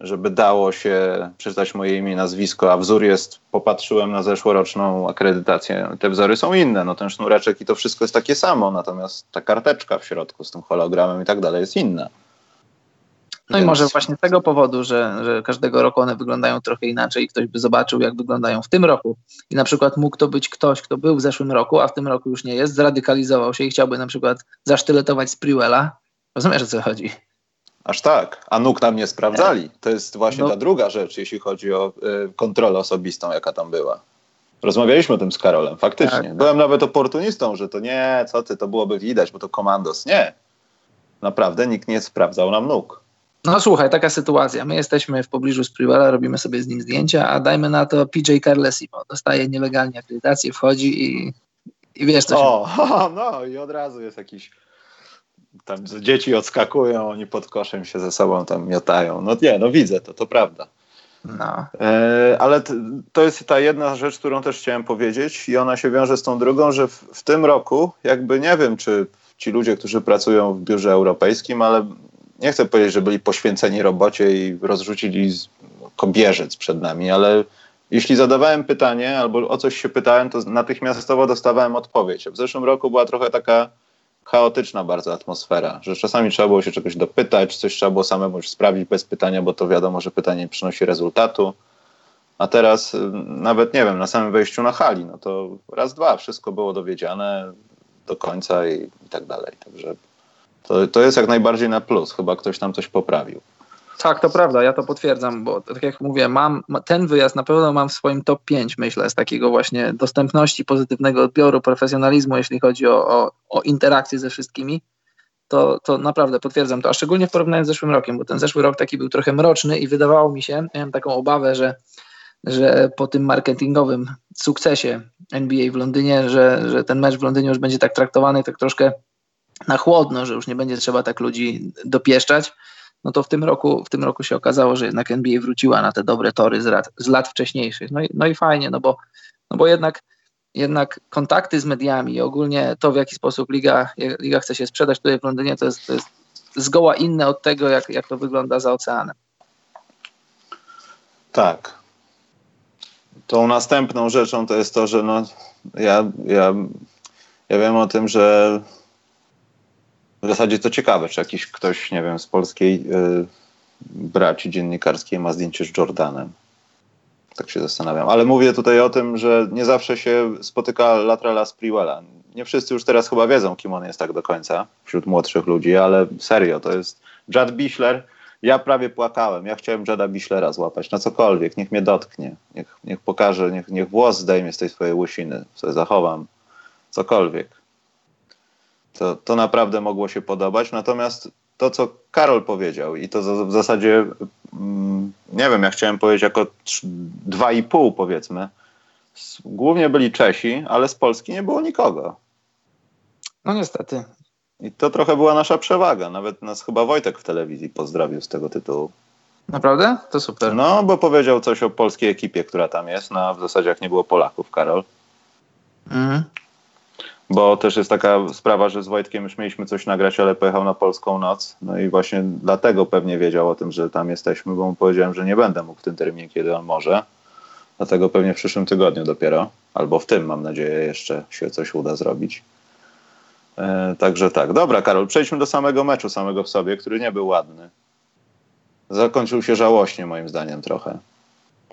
żeby dało się przeczytać moje imię i nazwisko, a wzór jest, popatrzyłem na zeszłoroczną akredytację, te wzory są inne, no ten sznureczek i to wszystko jest takie samo, natomiast ta karteczka w środku z tym hologramem i tak dalej jest inna. No Więc... i może właśnie z tego powodu, że, że każdego roku one wyglądają trochę inaczej i ktoś by zobaczył, jak wyglądają w tym roku i na przykład mógł to być ktoś, kto był w zeszłym roku, a w tym roku już nie jest, zradykalizował się i chciałby na przykład zasztyletować Sprewella. Rozumiesz, o co chodzi? Aż tak. A nóg tam nie sprawdzali. To jest właśnie no. ta druga rzecz, jeśli chodzi o y, kontrolę osobistą, jaka tam była. Rozmawialiśmy o tym z Karolem, faktycznie. Tak, Byłem tak. nawet oportunistą, że to nie, co ty, to byłoby widać, bo to komandos. Nie. Naprawdę nikt nie sprawdzał nam nóg. No słuchaj, taka sytuacja. My jesteśmy w pobliżu Sprewella, robimy sobie z nim zdjęcia, a dajmy na to PJ Carlesimo. Dostaje nielegalnie akredytację, wchodzi i, i wiesz co o, się... no i od razu jest jakiś tam dzieci odskakują, oni pod koszem się ze sobą tam miotają. No nie, no widzę to, to prawda. No. E, ale t, to jest ta jedna rzecz, którą też chciałem powiedzieć i ona się wiąże z tą drugą, że w, w tym roku jakby nie wiem, czy ci ludzie, którzy pracują w biurze europejskim, ale nie chcę powiedzieć, że byli poświęceni robocie i rozrzucili kobierzec przed nami, ale jeśli zadawałem pytanie albo o coś się pytałem, to natychmiastowo dostawałem odpowiedź. W zeszłym roku była trochę taka chaotyczna bardzo atmosfera, że czasami trzeba było się czegoś dopytać, coś trzeba było samemu już sprawdzić bez pytania, bo to wiadomo, że pytanie nie przynosi rezultatu. A teraz y, nawet nie wiem, na samym wejściu na hali, no to raz, dwa, wszystko było dowiedziane do końca i, i tak dalej. Także to, to jest jak najbardziej na plus. Chyba ktoś tam coś poprawił. Tak, to prawda, ja to potwierdzam, bo tak jak mówię, mam ten wyjazd na pewno mam w swoim top 5, myślę, z takiego właśnie dostępności, pozytywnego odbioru, profesjonalizmu, jeśli chodzi o, o, o interakcję ze wszystkimi. To, to naprawdę potwierdzam to, a szczególnie w porównaniu z zeszłym rokiem, bo ten zeszły rok taki był trochę mroczny i wydawało mi się, miałem taką obawę, że, że po tym marketingowym sukcesie NBA w Londynie, że, że ten mecz w Londynie już będzie tak traktowany, tak troszkę na chłodno, że już nie będzie trzeba tak ludzi dopieszczać no to w tym roku, w tym roku się okazało, że jednak NBA wróciła na te dobre tory z lat, z lat wcześniejszych. No i, no i fajnie, no bo, no bo jednak, jednak kontakty z mediami i ogólnie to, w jaki sposób liga, liga chce się sprzedać tutaj w Londynie, to jest, to jest zgoła inne od tego, jak, jak to wygląda za oceanem. Tak. Tą następną rzeczą to jest to, że no, ja, ja, ja wiem o tym, że w zasadzie to ciekawe, czy jakiś ktoś, nie wiem, z polskiej y, braci dziennikarskiej ma zdjęcie z Jordanem. Tak się zastanawiam. Ale mówię tutaj o tym, że nie zawsze się spotyka Latrella Sprewella. Nie wszyscy już teraz chyba wiedzą, kim on jest tak do końca wśród młodszych ludzi, ale serio, to jest Jad Bischler. Ja prawie płakałem. Ja chciałem Jada Bischlera złapać na cokolwiek. Niech mnie dotknie. Niech, niech pokaże, niech, niech włos zdejmie z tej swojej łysiny. Sobie zachowam. Cokolwiek to, to naprawdę mogło się podobać. Natomiast to, co Karol powiedział, i to w zasadzie, mm, nie wiem, ja chciałem powiedzieć jako dwa i pół powiedzmy, głównie byli Czesi, ale z Polski nie było nikogo. No niestety. I to trochę była nasza przewaga. Nawet nas chyba Wojtek w telewizji pozdrowił z tego tytułu. Naprawdę? To super. No, bo powiedział coś o polskiej ekipie, która tam jest. No, w zasadzie jak nie było Polaków, Karol. Mhm bo też jest taka sprawa, że z Wojtkiem już mieliśmy coś nagrać, ale pojechał na Polską Noc. No i właśnie dlatego pewnie wiedział o tym, że tam jesteśmy, bo mu powiedziałem, że nie będę mógł w tym terminie, kiedy on może. Dlatego pewnie w przyszłym tygodniu dopiero, albo w tym, mam nadzieję, jeszcze się coś uda zrobić. E, także tak. Dobra, Karol, przejdźmy do samego meczu, samego w sobie, który nie był ładny. Zakończył się żałośnie, moim zdaniem, trochę.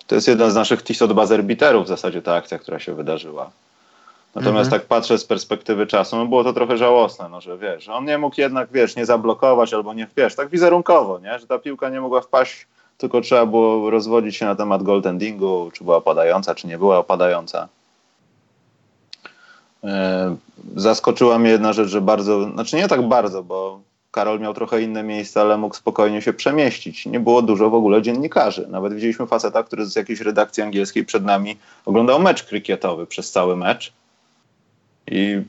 To jest jeden z naszych Tisot Buzzer w zasadzie ta akcja, która się wydarzyła. Natomiast mhm. tak patrzę z perspektywy czasu, no było to trochę żałosne, no, że wiesz, on nie mógł jednak, wiesz, nie zablokować albo nie, wiesz, tak wizerunkowo, nie, że ta piłka nie mogła wpaść, tylko trzeba było rozwodzić się na temat goaltendingu, czy była opadająca, czy nie była opadająca. E, zaskoczyła mnie jedna rzecz, że bardzo, znaczy nie tak bardzo, bo Karol miał trochę inne miejsce, ale mógł spokojnie się przemieścić. Nie było dużo w ogóle dziennikarzy. Nawet widzieliśmy faceta, który z jakiejś redakcji angielskiej przed nami oglądał mecz krykietowy przez cały mecz i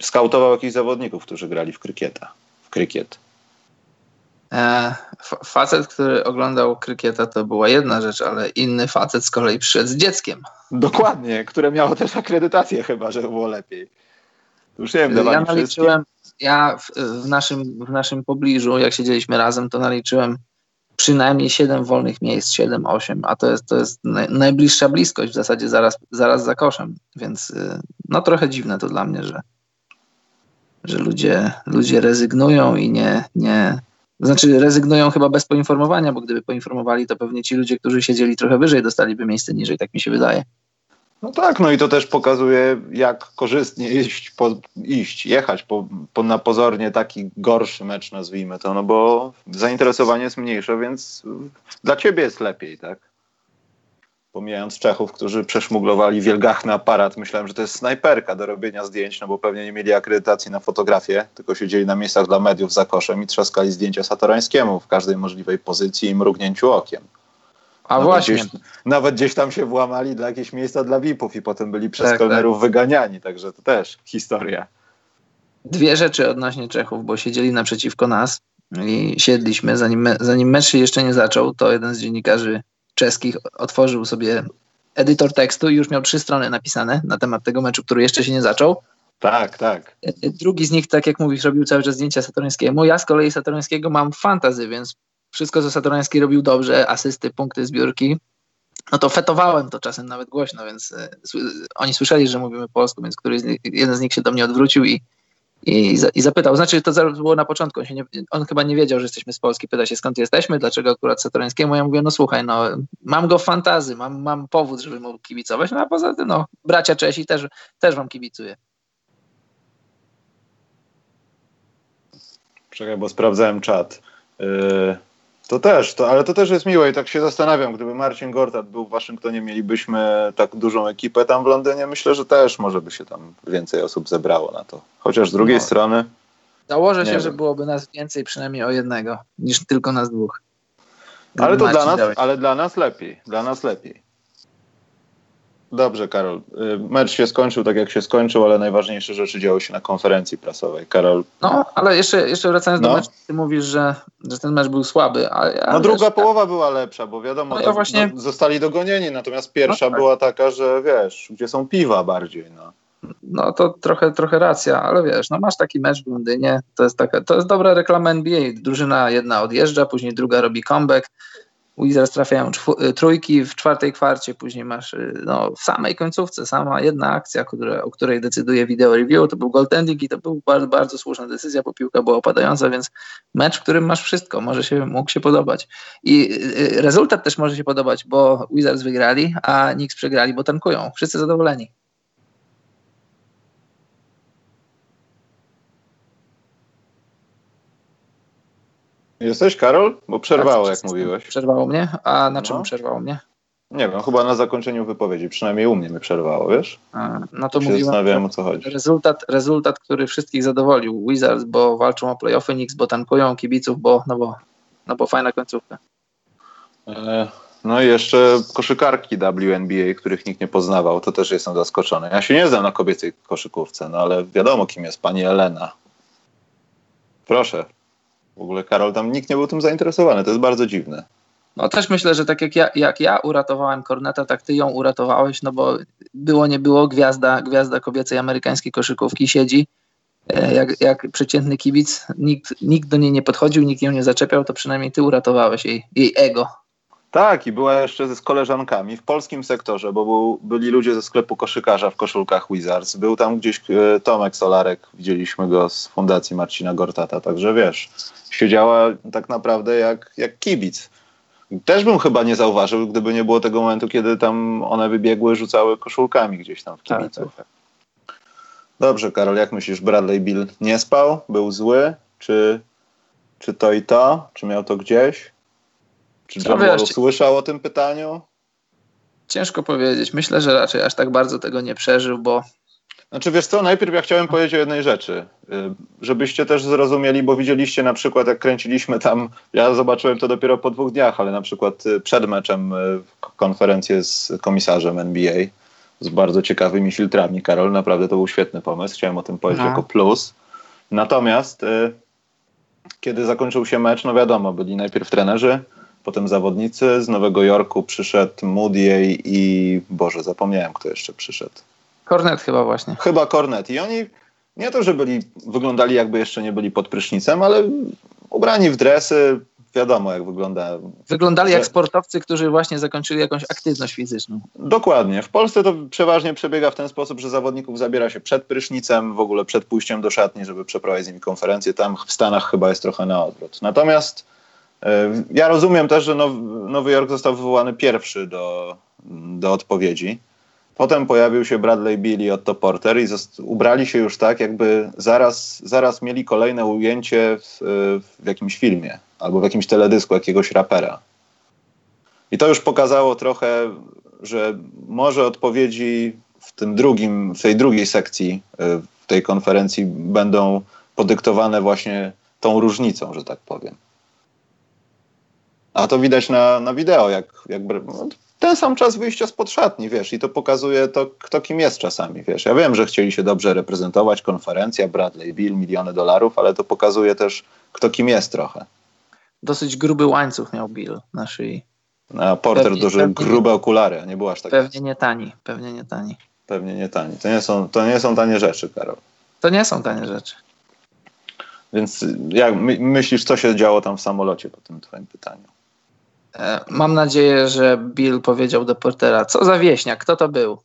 skautował jakichś zawodników, którzy grali w krykieta, w krykiet. E, facet, który oglądał krykieta, to była jedna rzecz, ale inny facet z kolei przyszedł z dzieckiem. Dokładnie, które miało też akredytację chyba, żeby było lepiej. Już nie wiem, ja naliczyłem, ja w, w, naszym, w naszym pobliżu, jak siedzieliśmy razem, to naliczyłem przynajmniej 7 wolnych miejsc, 7-8, a to jest, to jest najbliższa bliskość w zasadzie zaraz, zaraz za koszem, więc y, no trochę dziwne to dla mnie, że, że ludzie, ludzie rezygnują i nie, nie, znaczy rezygnują chyba bez poinformowania, bo gdyby poinformowali, to pewnie ci ludzie, którzy siedzieli trochę wyżej, dostaliby miejsce niżej, tak mi się wydaje. No tak, no i to też pokazuje, jak korzystnie iść, po, iść jechać po, po, na pozornie taki gorszy mecz, nazwijmy to, no bo zainteresowanie jest mniejsze, więc dla ciebie jest lepiej, tak? Pomijając Czechów, którzy przeszmuglowali wielgachny aparat, myślałem, że to jest snajperka do robienia zdjęć, no bo pewnie nie mieli akredytacji na fotografię, tylko siedzieli na miejscach dla mediów za koszem i trzaskali zdjęcia Satorańskiemu w każdej możliwej pozycji i mrugnięciu okiem. A nawet właśnie. Gdzieś, nawet gdzieś tam się włamali dla jakieś miejsca dla VIP-ów i potem byli przez tak, kelnerów tak. wyganiani, także to też historia. Dwie rzeczy odnośnie Czechów, bo siedzieli naprzeciwko nas i siedliśmy, zanim, zanim mecz się jeszcze nie zaczął, to jeden z dziennikarzy czeskich otworzył sobie edytor tekstu i już miał trzy strony napisane na temat tego meczu, który jeszcze się nie zaczął. Tak, tak. Drugi z nich, tak jak mówisz, robił cały czas zdjęcia Saturńskiemu. Ja z kolei Saturńskiego mam fantazy, więc wszystko, co Satorański robił dobrze, asysty, punkty, zbiórki, no to fetowałem to czasem nawet głośno, więc y, oni słyszeli, że mówimy polsku, więc któryś nich, jeden z nich się do mnie odwrócił i, i, i zapytał. Znaczy, to było na początku, on, nie, on, chyba nie wiedział, że jesteśmy z Polski. Pyta się, skąd jesteśmy, dlaczego akurat Satorańskiemu. Ja mówię, no słuchaj, no mam go w fantazy, mam, mam powód, żeby mu kibicować, no a poza tym, no bracia Czesi też, też wam kibicuję. Czekaj, bo sprawdzałem czat. Yy, to też, to, ale to też jest miłe i tak się zastanawiam, gdyby Marcin Gortat był w Waszyngtonie, mielibyśmy tak dużą ekipę tam w Londynie, myślę, że też może by się tam więcej osób zebrało na to. Chociaż z drugiej no. strony... Założę się, wiem. że byłoby nas więcej przynajmniej o jednego, niż tylko nas dwóch. Ale to dla nas, ale dla nas lepiej, dla nas lepiej. Dobrze, Karol. Y, mecz się skończył tak, jak się skończył, ale najważniejsze rzeczy działy się na konferencji prasowej. Karol. No, ale jeszcze, jeszcze wracając no. do meczu, ty mówisz, że, że ten mecz był słaby. No, druga wiesz, połowa była lepsza, bo wiadomo, no, ja właśnie... no, zostali dogonieni, natomiast pierwsza no, tak. była taka, że wiesz, gdzie są piwa bardziej. No. No to trochę, trochę racja, ale wiesz, no masz taki mecz w Londynie, to jest, taka, to jest dobra reklama NBA. Drużyna jedna odjeżdża, później druga robi comeback Wizards trafiają y, trójki w czwartej kwarcie, później masz y, no, w samej końcówce sama jedna akcja, o której decyduje video review, to był goaltending i to był bardzo, bardzo słuszna decyzja, bo piłka była opadająca, więc mecz, w którym masz wszystko, może się, mógł się podobać. I y, rezultat też może się podobać, bo Wizards wygrali, a Knicks przegrali, bo tankują. Wszyscy zadowoleni. Jesteś, Karol? Bo przerwało, jak mówiłeś. Przerwało mnie? A na czym no. przerwało mnie? Nie wiem, chyba na zakończeniu wypowiedzi. Przynajmniej u mnie mnie przerwało, wiesz? A, no to mówiłem, zastanawiałem, o co chodzi. Rezultat, rezultat, który wszystkich zadowolił. Wizards, bo walczą o playoffy, Knicks, bo tankują, kibiców, bo, no bo, no bo fajna końcówka. E, no i jeszcze koszykarki WNBA, których nikt nie poznawał. To też jestem zaskoczony. Ja się nie znam na kobiecej koszykówce, no ale wiadomo, kim jest pani Elena. Proszę, w ogóle Karol, tam nikt nie był tym zainteresowany, to jest bardzo dziwne. No też myślę, że tak jak ja, jak ja uratowałem Korneta, tak ty ją uratowałeś, no bo było nie było, gwiazda, gwiazda kobiecej amerykańskiej koszykówki siedzi, e, jak, jak przeciętny kibic, nikt, nikt do niej nie podchodził, nikt ją nie zaczepiał, to przynajmniej ty uratowałeś jej, jej ego. Tak, i była jeszcze z koleżankami w polskim sektorze, bo był, byli ludzie ze sklepu koszykarza w koszulkach Wizards. Był tam gdzieś e, Tomek Solarek, widzieliśmy go z fundacji Marcina Gortata, także wiesz, siedziała tak naprawdę jak, jak kibic. Też bym chyba nie zauważył, gdyby nie było tego momentu, kiedy tam one wybiegły, rzucały koszulkami gdzieś tam w tak, kibiców. Tak, tak. Dobrze, Karol, jak myślisz, Bradley Bill nie spał? Był zły? Czy, czy to i to? Czy miał to gdzieś? Czy John słyszał o tym pytaniu? Ciężko powiedzieć. Myślę, że raczej aż tak bardzo tego nie przeżył, bo znaczy wiesz co, najpierw ja chciałem powiedzieć o jednej rzeczy, y, żebyście też zrozumieli, bo widzieliście na przykład jak kręciliśmy tam, ja zobaczyłem to dopiero po dwóch dniach, ale na przykład y, przed meczem y, konferencję z komisarzem NBA z bardzo ciekawymi filtrami, Karol, naprawdę to był świetny pomysł, chciałem o tym powiedzieć no. jako plus. Natomiast kiedy zakończył się mecz, no wiadomo, byli najpierw trenerzy, potem zawodnicy, z Nowego Jorku przyszedł Moody i Boże, zapomniałem kto jeszcze przyszedł. Kornet chyba właśnie. Chyba Kornet. I oni nie to, że byli, wyglądali jakby jeszcze nie byli pod prysznicem, ale ubrani w dresy, wiadomo jak wygląda. Wyglądali jak sportowcy, którzy właśnie zakończyli jakąś aktywność fizyczną. Dokładnie. W Polsce to przeważnie przebiega w ten sposób, że zawodników zabiera się przed prysznicem, w ogóle przed pójściem do szatni, żeby przeprowadzić z nimi konferencję. Tam w Stanach chyba jest trochę na odwrót. Natomiast ja rozumiem też, że Nowy Jork został wywołany pierwszy do, do odpowiedzi. Potem pojawił się Bradley Bill i Otto Porter i ubrali się już tak, jakby zaraz, zaraz mieli kolejne ujęcie w, w jakimś filmie albo w jakimś teledysku jakiegoś rapera. I to już pokazało trochę, że może odpowiedzi w tym drugim, w tej drugiej sekcji y, w tej konferencji będą podyktowane właśnie tą różnicą, że tak powiem. A to widać na, na wideo, jak, jak no, ten sam czas wyjścia spod szatni, wiesz, i to pokazuje to, kto kim jest czasami, wiesz. Ja wiem, że chcieli się dobrze reprezentować, konferencja, Bradley Bill, miliony dolarów, ale to pokazuje też, kto kim jest trochę. Dosyć gruby łańcuch miał Bill na szyi. A Porter pewnie, duży, pewnie, grube okulary, nie było aż tak. Pewnie nie tani, pewnie nie tani. Pewnie nie tani. To nie są, to nie są tanie rzeczy, Karol. To nie są tanie rzeczy. Więc jak my, myślisz, co się działo tam w samolocie po tym twoim pytaniu? E, mam nadzieję, że Bill powiedział do Portera, co za wieśniak, kto to był?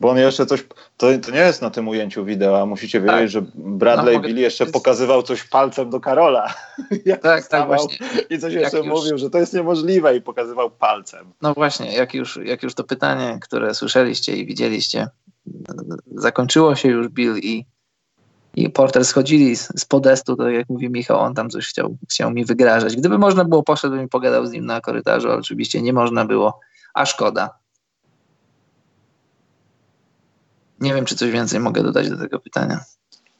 Bo on jeszcze coś, to, to nie jest na tym ujęciu wideo, musicie tak. wiedzieć, że Bradley no, Bill jeszcze pokazywał coś palcem do Karola. tak, tak właśnie. I coś jeszcze już... mówił, że to jest niemożliwe i pokazywał palcem. No właśnie, jak już, jak już to pytanie, które słyszeliście i widzieliście, zakończyło się już Bill i i Porter schodzili z, podestu, to jak mówi Michał, on tam coś chciał, chciał mi wygrażać. Gdyby można było, poszedłbym i pogadał z nim na korytarzu, ale oczywiście nie można było, a szkoda. Nie wiem, czy coś więcej mogę dodać do tego pytania.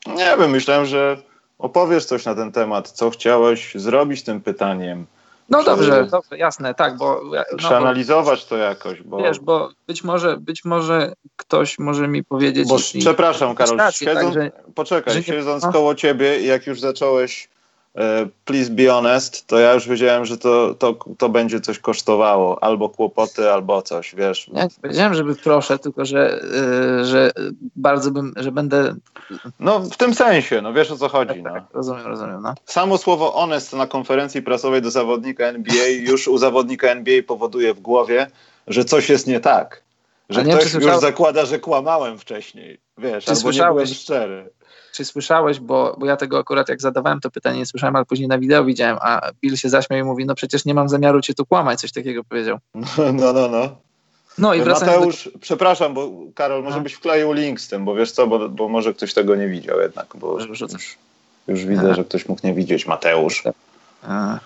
Nie wiem, myślałem, że opowiesz coś na ten temat, co chciałeś zrobić tym pytaniem. No dobrze, dobrze, jasne, tak, bo... No, przeanalizować to jakoś, bo... Wiesz, bo być może, być może ktoś może mi powiedzieć... Bo, przepraszam, Karol, stację, siedząc, tak, że, poczekaj, że siedząc no. koło ciebie, jak już zacząłeś please be honest, to ja już wiedziałem, że to, to, to będzie coś kosztowało, albo kłopoty, albo coś, wiesz. Ja nie powiedziałem, żeby proszę, tylko że, yy, że bardzo bym, że będę... No w tym sensie, no wiesz o co chodzi. Tak, no. tak, rozumiem, rozumiem. No. Samo słowo honest na konferencji prasowej do zawodnika NBA już u zawodnika NBA powoduje w głowie, że coś jest nie tak. Że nie ktoś już zakłada, że kłamałem wcześniej, wiesz, albo nie byłem szczery czy słyszałeś, bo, bo ja tego akurat jak zadawałem to pytanie nie słyszałem, ale później na wideo widziałem, a Bill się zaśmiał i mówi, no przecież nie mam zamiaru cię tu kłamać, coś takiego powiedział. No, no, no. No i Mateusz, do... przepraszam, bo Karol, może no. byś wkleił link z tym, bo wiesz co, bo, bo może ktoś tego nie widział jednak, bo już, już widzę, że ktoś mógł nie widzieć. Mateusz. A.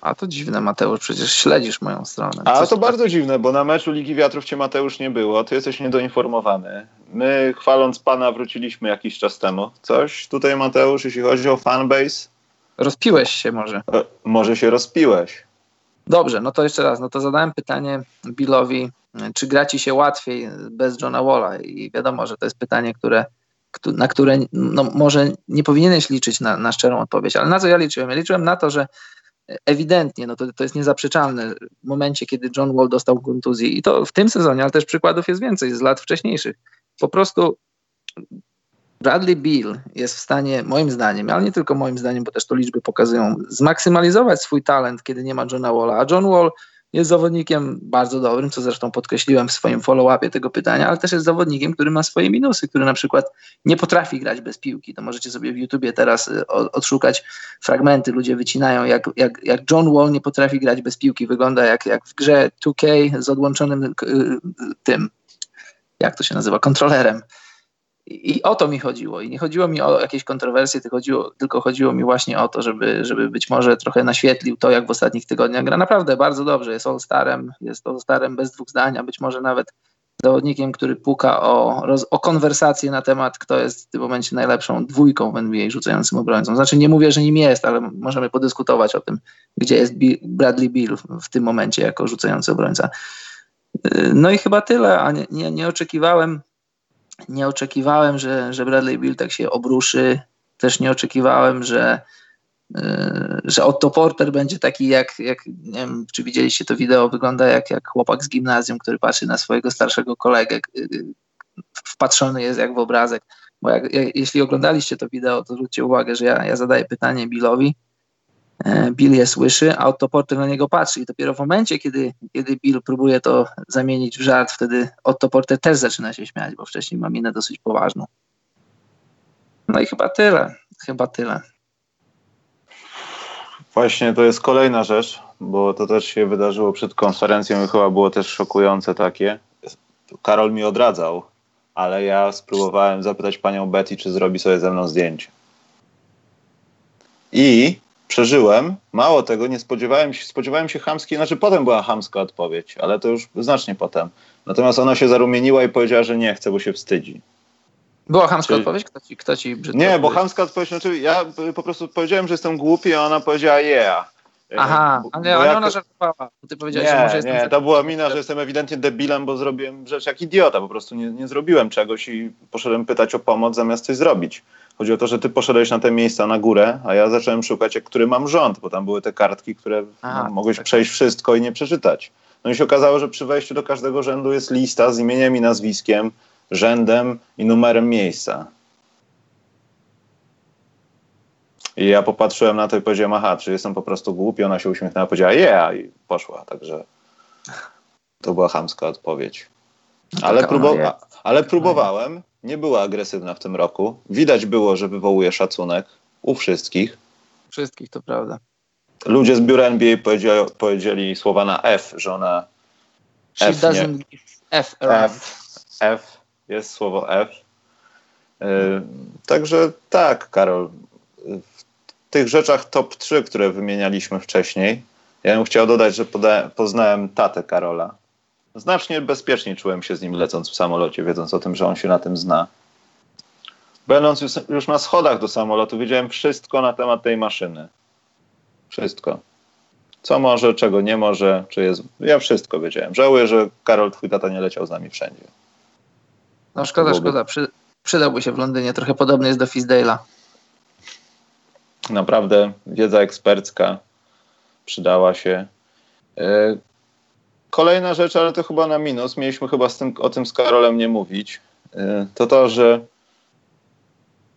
A to dziwne, Mateusz, przecież śledzisz moją stronę. A to tak? bardzo dziwne, bo na meczu Ligi Wiatrów cię Mateusz nie było, ty jesteś niedoinformowany. My chwaląc pana wróciliśmy jakiś czas temu. Coś tutaj Mateusz, jeśli chodzi o fanbase? Rozpiłeś się może. E, może się rozpiłeś. Dobrze, no to jeszcze raz, no to zadałem pytanie Billowi, czy gra ci się łatwiej bez Johna Walla i wiadomo, że to jest pytanie, które na które no, może nie powinieneś liczyć na, na szczerą odpowiedź, ale na co ja liczyłem? Ja liczyłem na to, że ewidentnie, no to, to jest niezaprzeczalne w momencie, kiedy John Wall dostał kontuzji i to w tym sezonie, ale też przykładów jest więcej z lat wcześniejszych. Po prostu Bradley Bill jest w stanie, moim zdaniem, ale nie tylko moim zdaniem, bo też to liczby pokazują, zmaksymalizować swój talent, kiedy nie ma Johna Walla, a John Wall jest zawodnikiem bardzo dobrym, co zresztą podkreśliłem w swoim follow-upie tego pytania, ale też jest zawodnikiem, który ma swoje minusy, który na przykład nie potrafi grać bez piłki. To możecie sobie w YouTubie teraz y, odszukać fragmenty, ludzie wycinają, jak, jak, jak John Wall nie potrafi grać bez piłki. Wygląda jak, jak w grze 2K z odłączonym y, tym, jak to się nazywa, kontrolerem. I o to mi chodziło. I nie chodziło mi o jakieś kontrowersje, tylko chodziło, tylko chodziło mi właśnie o to, żeby, żeby być może trochę naświetlił to, jak w ostatnich tygodniach gra. Naprawdę bardzo dobrze. Jest All-Starem, jest All-Starem bez dwóch zdania, być może nawet zawodnikiem, który puka o, o konwersację na temat, kto jest w tym momencie najlepszą dwójką w NBA rzucającym obrońcą. Znaczy nie mówię, że nim jest, ale możemy podyskutować o tym, gdzie jest Bradley Bill w tym momencie jako rzucający obrońca. No i chyba tyle, a nie, nie, nie oczekiwałem nie oczekiwałem, że, że Bradley Bill tak się obruszy. Też nie oczekiwałem, że, yy, że Otto Porter będzie taki jak, jak, nie wiem, czy widzieliście to wideo, wygląda jak, jak chłopak z gimnazjum, który patrzy na swojego starszego kolegę, yy, wpatrzony jest jak w obrazek. Bo jak, jak, jeśli oglądaliście to wideo, to zwróćcie uwagę, że ja, ja zadaję pytanie Billowi, E, Bill je słyszy, a Otto na niego patrzy i dopiero w momencie, kiedy, kiedy Bill próbuje to zamienić w żart, wtedy Otto Porter też zaczyna się śmiać, bo wcześniej ma minę dosyć poważną. No i chyba tyle, chyba tyle. Właśnie to jest kolejna rzecz, bo to też się wydarzyło przed konferencją i chyba było też szokujące takie. Karol mi odradzał, ale ja spróbowałem zapytać panią Betty, czy zrobi sobie ze mną zdjęcie. I przeżyłem. Mało tego, nie spodziewałem się, spodziewałem się chamskiej, znaczy potem była chamska odpowiedź, ale to już znacznie potem. Natomiast ona się zarumieniła i powiedziała, że nie chce, bo się wstydzi. Była chamska Czyli... odpowiedź? Kto ci, kto ci Nie, bo chamska odpowiedź, znaczy ja po prostu powiedziałem, że jestem głupi, a ona powiedziała yeah. Aha, ale, ale jak... ona żartowała. Ty powiedziałeś, nie, że może jestem... Nie, to była mina, że jestem ewidentnie debilem, bo zrobiłem rzecz jak idiota. Po prostu nie, nie zrobiłem czegoś i poszedłem pytać o pomoc zamiast coś zrobić. Chodzi o to, że ty poszedłeś na te miejsca na górę, a ja zacząłem szukać, jak, który mam rząd, bo tam były te kartki, które Aha, no, mogłeś tak. przejść wszystko i nie przeczytać. No i się okazało, że przy wejściu do każdego rzędu jest lista z imieniem i nazwiskiem, rzędem i numerem miejsca. I ja popatrzyłem na to i powiedziałem, aha, czy jestem po prostu głupi? Ona się uśmiechnęła, powiedziała, yeah, i poszła. Także to była chamska odpowiedź. No ale, próbu- ale próbowałem nie była agresywna w tym roku. Widać było, że wywołuje szacunek u wszystkich. Wszystkich, to prawda. Ludzie z biura NBA powiedzieli, powiedzieli słowa na F, że ona She F, doesn't nie, F, F, F, jest słowo F. Yy, także tak, Karol, w tych rzeczach top 3, które wymienialiśmy wcześniej, ja bym chciał dodać, że poznałem tatę Karola, Znacznie bezpieczniej czułem się z nim lecąc w samolocie, wiedząc o tym, że on się na tym zna. Będąc już na schodach do samolotu, wiedziałem wszystko na temat tej maszyny. Wszystko. Co może, czego nie może, czy jest. Ja wszystko wiedziałem. Żałuję, że Karol, twój tata, nie leciał z nami wszędzie. No szkoda, byłoby... szkoda. Przy, przydałby się w Londynie. Trochę podobny jest do Fisdale'a. Naprawdę, wiedza ekspercka przydała się. E, Kolejna rzecz, ale to chyba na minus, mieliśmy chyba tym, o tym z Karolem nie mówić, y, to to, że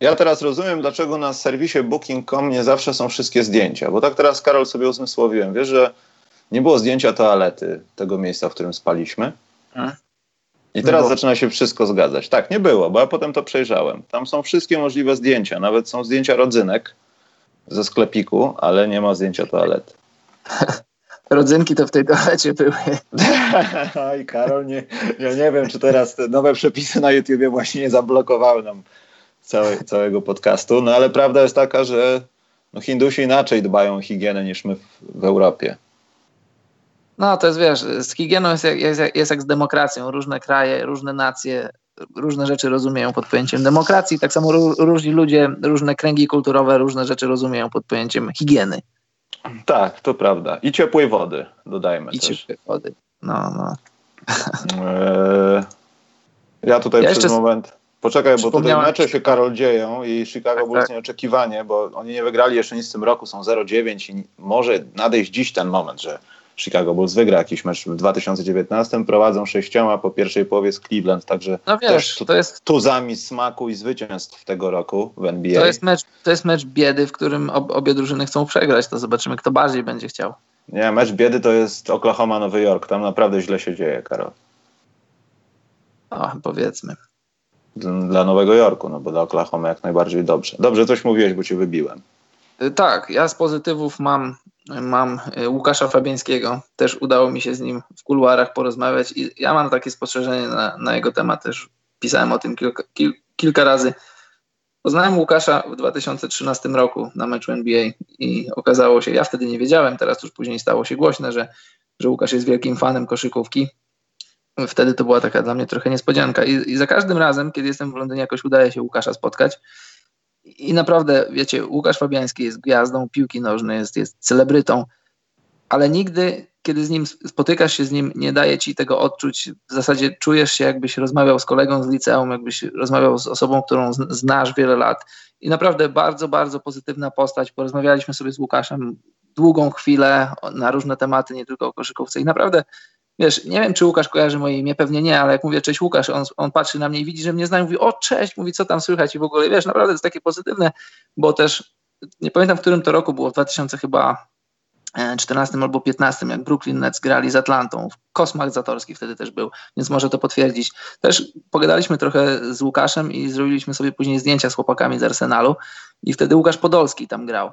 ja teraz rozumiem, dlaczego na serwisie Booking.com nie zawsze są wszystkie zdjęcia, bo tak teraz Karol sobie uzmysłowiłem. Wiesz, że nie było zdjęcia toalety tego miejsca, w którym spaliśmy. Hmm? I teraz zaczyna się wszystko zgadzać. Tak, nie było, bo ja potem to przejrzałem. Tam są wszystkie możliwe zdjęcia, nawet są zdjęcia rodzynek ze sklepiku, ale nie ma zdjęcia toalety. rodzynki to w tej toalecie były. Oj, Karol, nie, ja nie wiem, czy teraz te nowe przepisy na YouTubie właśnie nie zablokowały nam całe, całego podcastu, no ale prawda jest taka, że no, Hindusi inaczej dbają o higienę niż my w, w Europie. No to jest, wiesz, z higieną jest jak, jest, jest jak z demokracją. Różne kraje, różne nacje, różne rzeczy rozumieją pod pojęciem demokracji. Tak samo różni ludzie, różne kręgi kulturowe różne rzeczy rozumieją pod pojęciem higieny. Tak, to prawda. I ciepłej wody, dodajmy I też. ciepłej wody, no, no. Eee, ja tutaj ja przez moment... Poczekaj, bo tutaj mecze się, Karol, dzieją i Chicago tak, Bulls tak. nieoczekiwanie, bo oni nie wygrali jeszcze nic w tym roku, są 0-9 i może nadejść dziś ten moment, że Chicago Bulls wygra jakiś mecz w 2019, prowadzą sześcioma po pierwszej połowie z Cleveland, także no wiesz, tu, to jest tuzami smaku i zwycięstw tego roku w NBA. To jest mecz, to jest mecz biedy, w którym ob, obie drużyny chcą przegrać, to zobaczymy kto bardziej będzie chciał. Nie, mecz biedy to jest Oklahoma, Nowy Jork. Tam naprawdę źle się dzieje, Karol. O, powiedzmy. Dla Nowego Jorku, no bo dla Oklahoma jak najbardziej dobrze. Dobrze coś mówiłeś, bo cię wybiłem. Y, tak, ja z pozytywów mam, mam y, Łukasza Fabiańskiego. Też udało mi się z nim w kuluarach porozmawiać i ja mam takie spostrzeżenie na, na jego temat. Też pisałem o tym kilka, kil, kilka razy. Poznałem Łukasza w 2013 roku na meczu NBA i okazało się, ja wtedy nie wiedziałem, teraz już później stało się głośne, że, że Łukasz jest wielkim fanem koszykówki. Wtedy to była taka dla mnie trochę niespodzianka. I, I, za każdym razem, kiedy jestem w Londynie, jakoś udaje się Łukasza spotkać. I naprawdę, wiecie, Łukasz Fabiański jest gwiazdą piłki nożnej, jest, jest celebrytą, ale nigdy, kiedy z nim spotykasz się z nim, nie daje ci tego odczuć. W zasadzie czujesz się, jakbyś rozmawiał z kolegą z liceum, jakbyś rozmawiał z osobą, którą znasz wiele lat. I naprawdę bardzo, bardzo pozytywna postać. Porozmawialiśmy sobie z Łukaszem długą chwilę na różne tematy, nie tylko o koszykówce. I naprawdę wiesz, nie wiem, czy Łukasz kojarzy moje imię, pewnie nie, ale jak mówię cześć Łukasz, on, on patrzy na mnie i widzi, że mnie zna i mówi o cześć, mówi co tam słychać i w ogóle, wiesz, naprawdę jest takie pozytywne, bo też nie pamiętam, w którym to roku było, w 2000 chyba 14 albo 15, jak Brooklyn Nets grali z Atlantą. Kosmach Zatorski wtedy też był, więc może to potwierdzić. Też pogadaliśmy trochę z Łukaszem i zrobiliśmy sobie później zdjęcia z chłopakami z Arsenalu i wtedy Łukasz Podolski tam grał.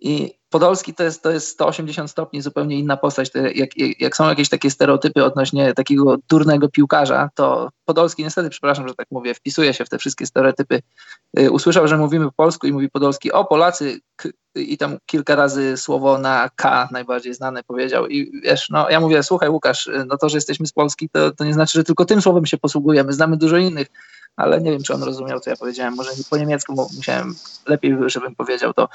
I Podolski to jest, to jest 180 stopni zupełnie inna postać. Jak, jak, są jakieś takie stereotypy odnośnie takiego durnego piłkarza, to Podolski niestety, przepraszam, że tak mówię, wpisuje się w te wszystkie stereotypy. Y, usłyszał, że mówimy po polsku i mówi Podolski, o Polacy i tam kilka razy słowo na K najbardziej znane powiedział i wiesz, no ja mówię, słuchaj Łukasz, y, no to, że jesteśmy z Polski, to, to nie znaczy, że tylko tym słowem się posługujemy, znamy dużo innych, ale nie wiem, czy on rozumiał, co ja powiedziałem, może po niemiecku, musiałem lepiej, żebym powiedział to.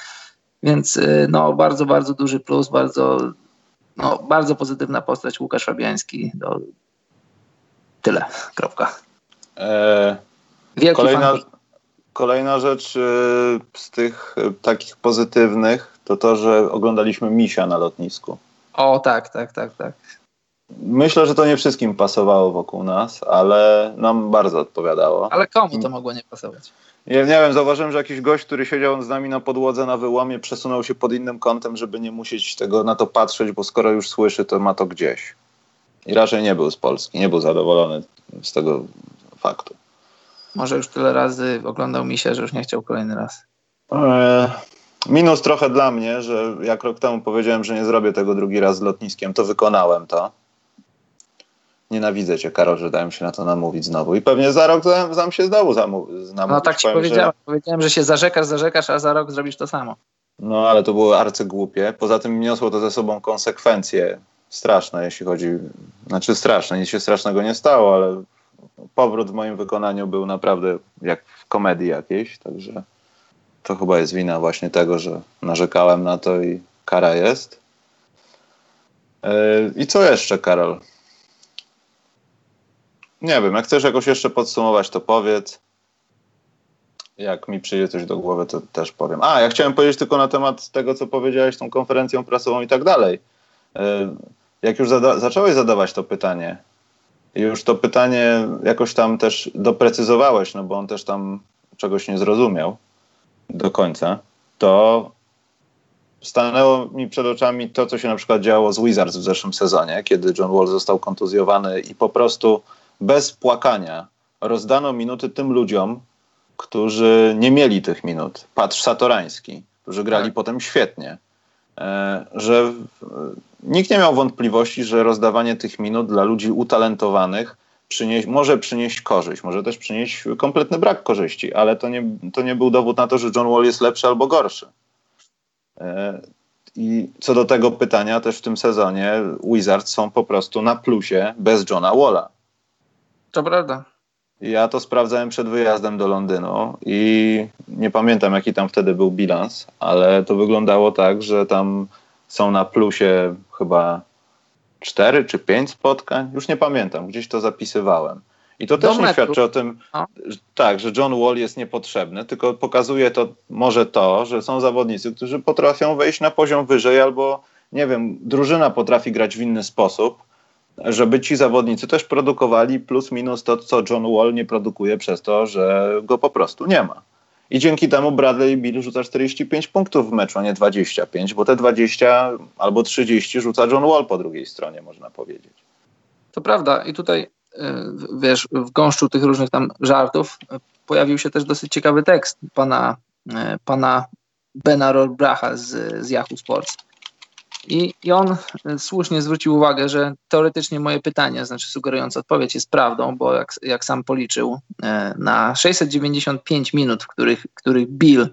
Więc y, no, bardzo, bardzo duży plus, bardzo, no, bardzo pozytywna postać Łukasz Fabiański. No, tyle, kropka. E, kolejna, kolejna rzecz y, z tych y, takich pozytywnych to to, że oglądaliśmy misia na lotnisku. O, tak, tak, tak, tak. Myślę, że to nie wszystkim pasowało wokół nas, ale nam bardzo odpowiadało. Ale komu to mogło nie pasować? Ja nie wiem, zauważyłem, że jakiś gość, który siedział z nami na podłodze na wyłomie, przesunął się pod innym kątem, żeby nie musieć tego na to patrzeć, bo skoro już słyszy, to ma to gdzieś. I raczej nie był z Polski, nie był zadowolony z tego faktu. Może już tyle razy oglądał mi się, że już nie chciał kolejny raz. Eee, minus trochę dla mnie, że jak rok temu powiedziałem, że nie zrobię tego drugi raz z lotniskiem, to wykonałem to. Nienawidzę cię, Karol, że dałem się na to namówić znowu. I pewnie za rok nam się znowu namówić. No tak ci powiedziałem. Że... Powiedziałem, że się zarzekasz, zarzekasz, a za rok zrobisz to samo. No ale to było arcygłupie. Poza tym niosło to ze sobą konsekwencje straszne, jeśli chodzi... Znaczy straszne, nic się strasznego nie stało, ale powrót w moim wykonaniu był naprawdę jak w komedii jakiejś, także to chyba jest wina właśnie tego, że narzekałem na to i kara jest. Yy, I co jeszcze, Karol? Nie wiem, jak chcesz jakoś jeszcze podsumować, to powiedz. Jak mi przyjdzie coś do głowy, to też powiem. A, ja chciałem powiedzieć tylko na temat tego, co powiedziałeś tą konferencją prasową i tak dalej. E, jak już zada zacząłeś zadawać to pytanie, już to pytanie jakoś tam też doprecyzowałeś, no bo on też tam czegoś nie zrozumiał do końca, to stanęło mi przed oczami to, co się na przykład działo z Wizards w zeszłym sezonie, kiedy John Wall został kontuzjowany i po prostu bez płakania rozdano minuty tym ludziom, którzy nie mieli tych minut. Patrz Satorański, którzy grali tak. potem świetnie. E, że nikt nie miał wątpliwości, że rozdawanie tych minut dla ludzi utalentowanych przynieś, może przynieść korzyść, może też przynieść kompletny brak korzyści, ale to nie, to nie był dowód na to, że John Wall jest lepszy albo gorszy. E, I co do tego pytania, też w tym sezonie Wizards są po prostu na plusie bez Johna Walla. To prawda. Ja to sprawdzałem przed wyjazdem do Londynu i nie pamiętam, jaki tam wtedy był bilans, ale to wyglądało tak, że tam są na plusie chyba cztery czy pięć spotkań. Już nie pamiętam, gdzieś to zapisywałem. I to też nie świadczy o tym, no. że, tak, że John Wall jest niepotrzebny, tylko pokazuje to może to, że są zawodnicy, którzy potrafią wejść na poziom wyżej albo, nie wiem, drużyna potrafi grać w inny sposób żeby ci zawodnicy też produkowali plus minus to, co John Wall nie produkuje przez to, że go po prostu nie ma. i dzięki temu Bradley Bill rzuca 45 punktów w meczu, a nie 25, bo te 20 albo 30 rzuca John Wall po drugiej stronie, można powiedzieć. To prawda i tutaj wiesz, w gąszczu tych różnych tam żartów pojawił się też dosyć ciekawy tekst pana, pana Bena Rolbracha z, z Yahoo Sports. I, I on słusznie zwrócił uwagę, że teoretycznie moje pytanie, znaczy sugerujące odpowiedź jest prawdą, bo jak, jak sam policzył, na 695 minut, w których, których Bill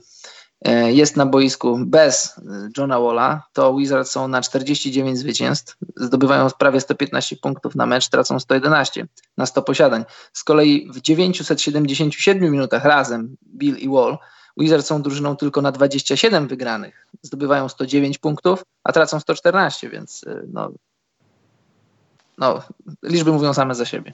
E, jest na boisku bez e, Johna Walla, to Wizards są na 49 zwycięstw, zdobywają prawie 115 punktów na mecz, tracą 111 na 100 posiadań. Z kolei w 977 minutach razem Bill i Wall Wizards są drużyną tylko na 27 wygranych, zdobywają 109 punktów, a tracą 114, więc e, no, no liczby mówią same za siebie.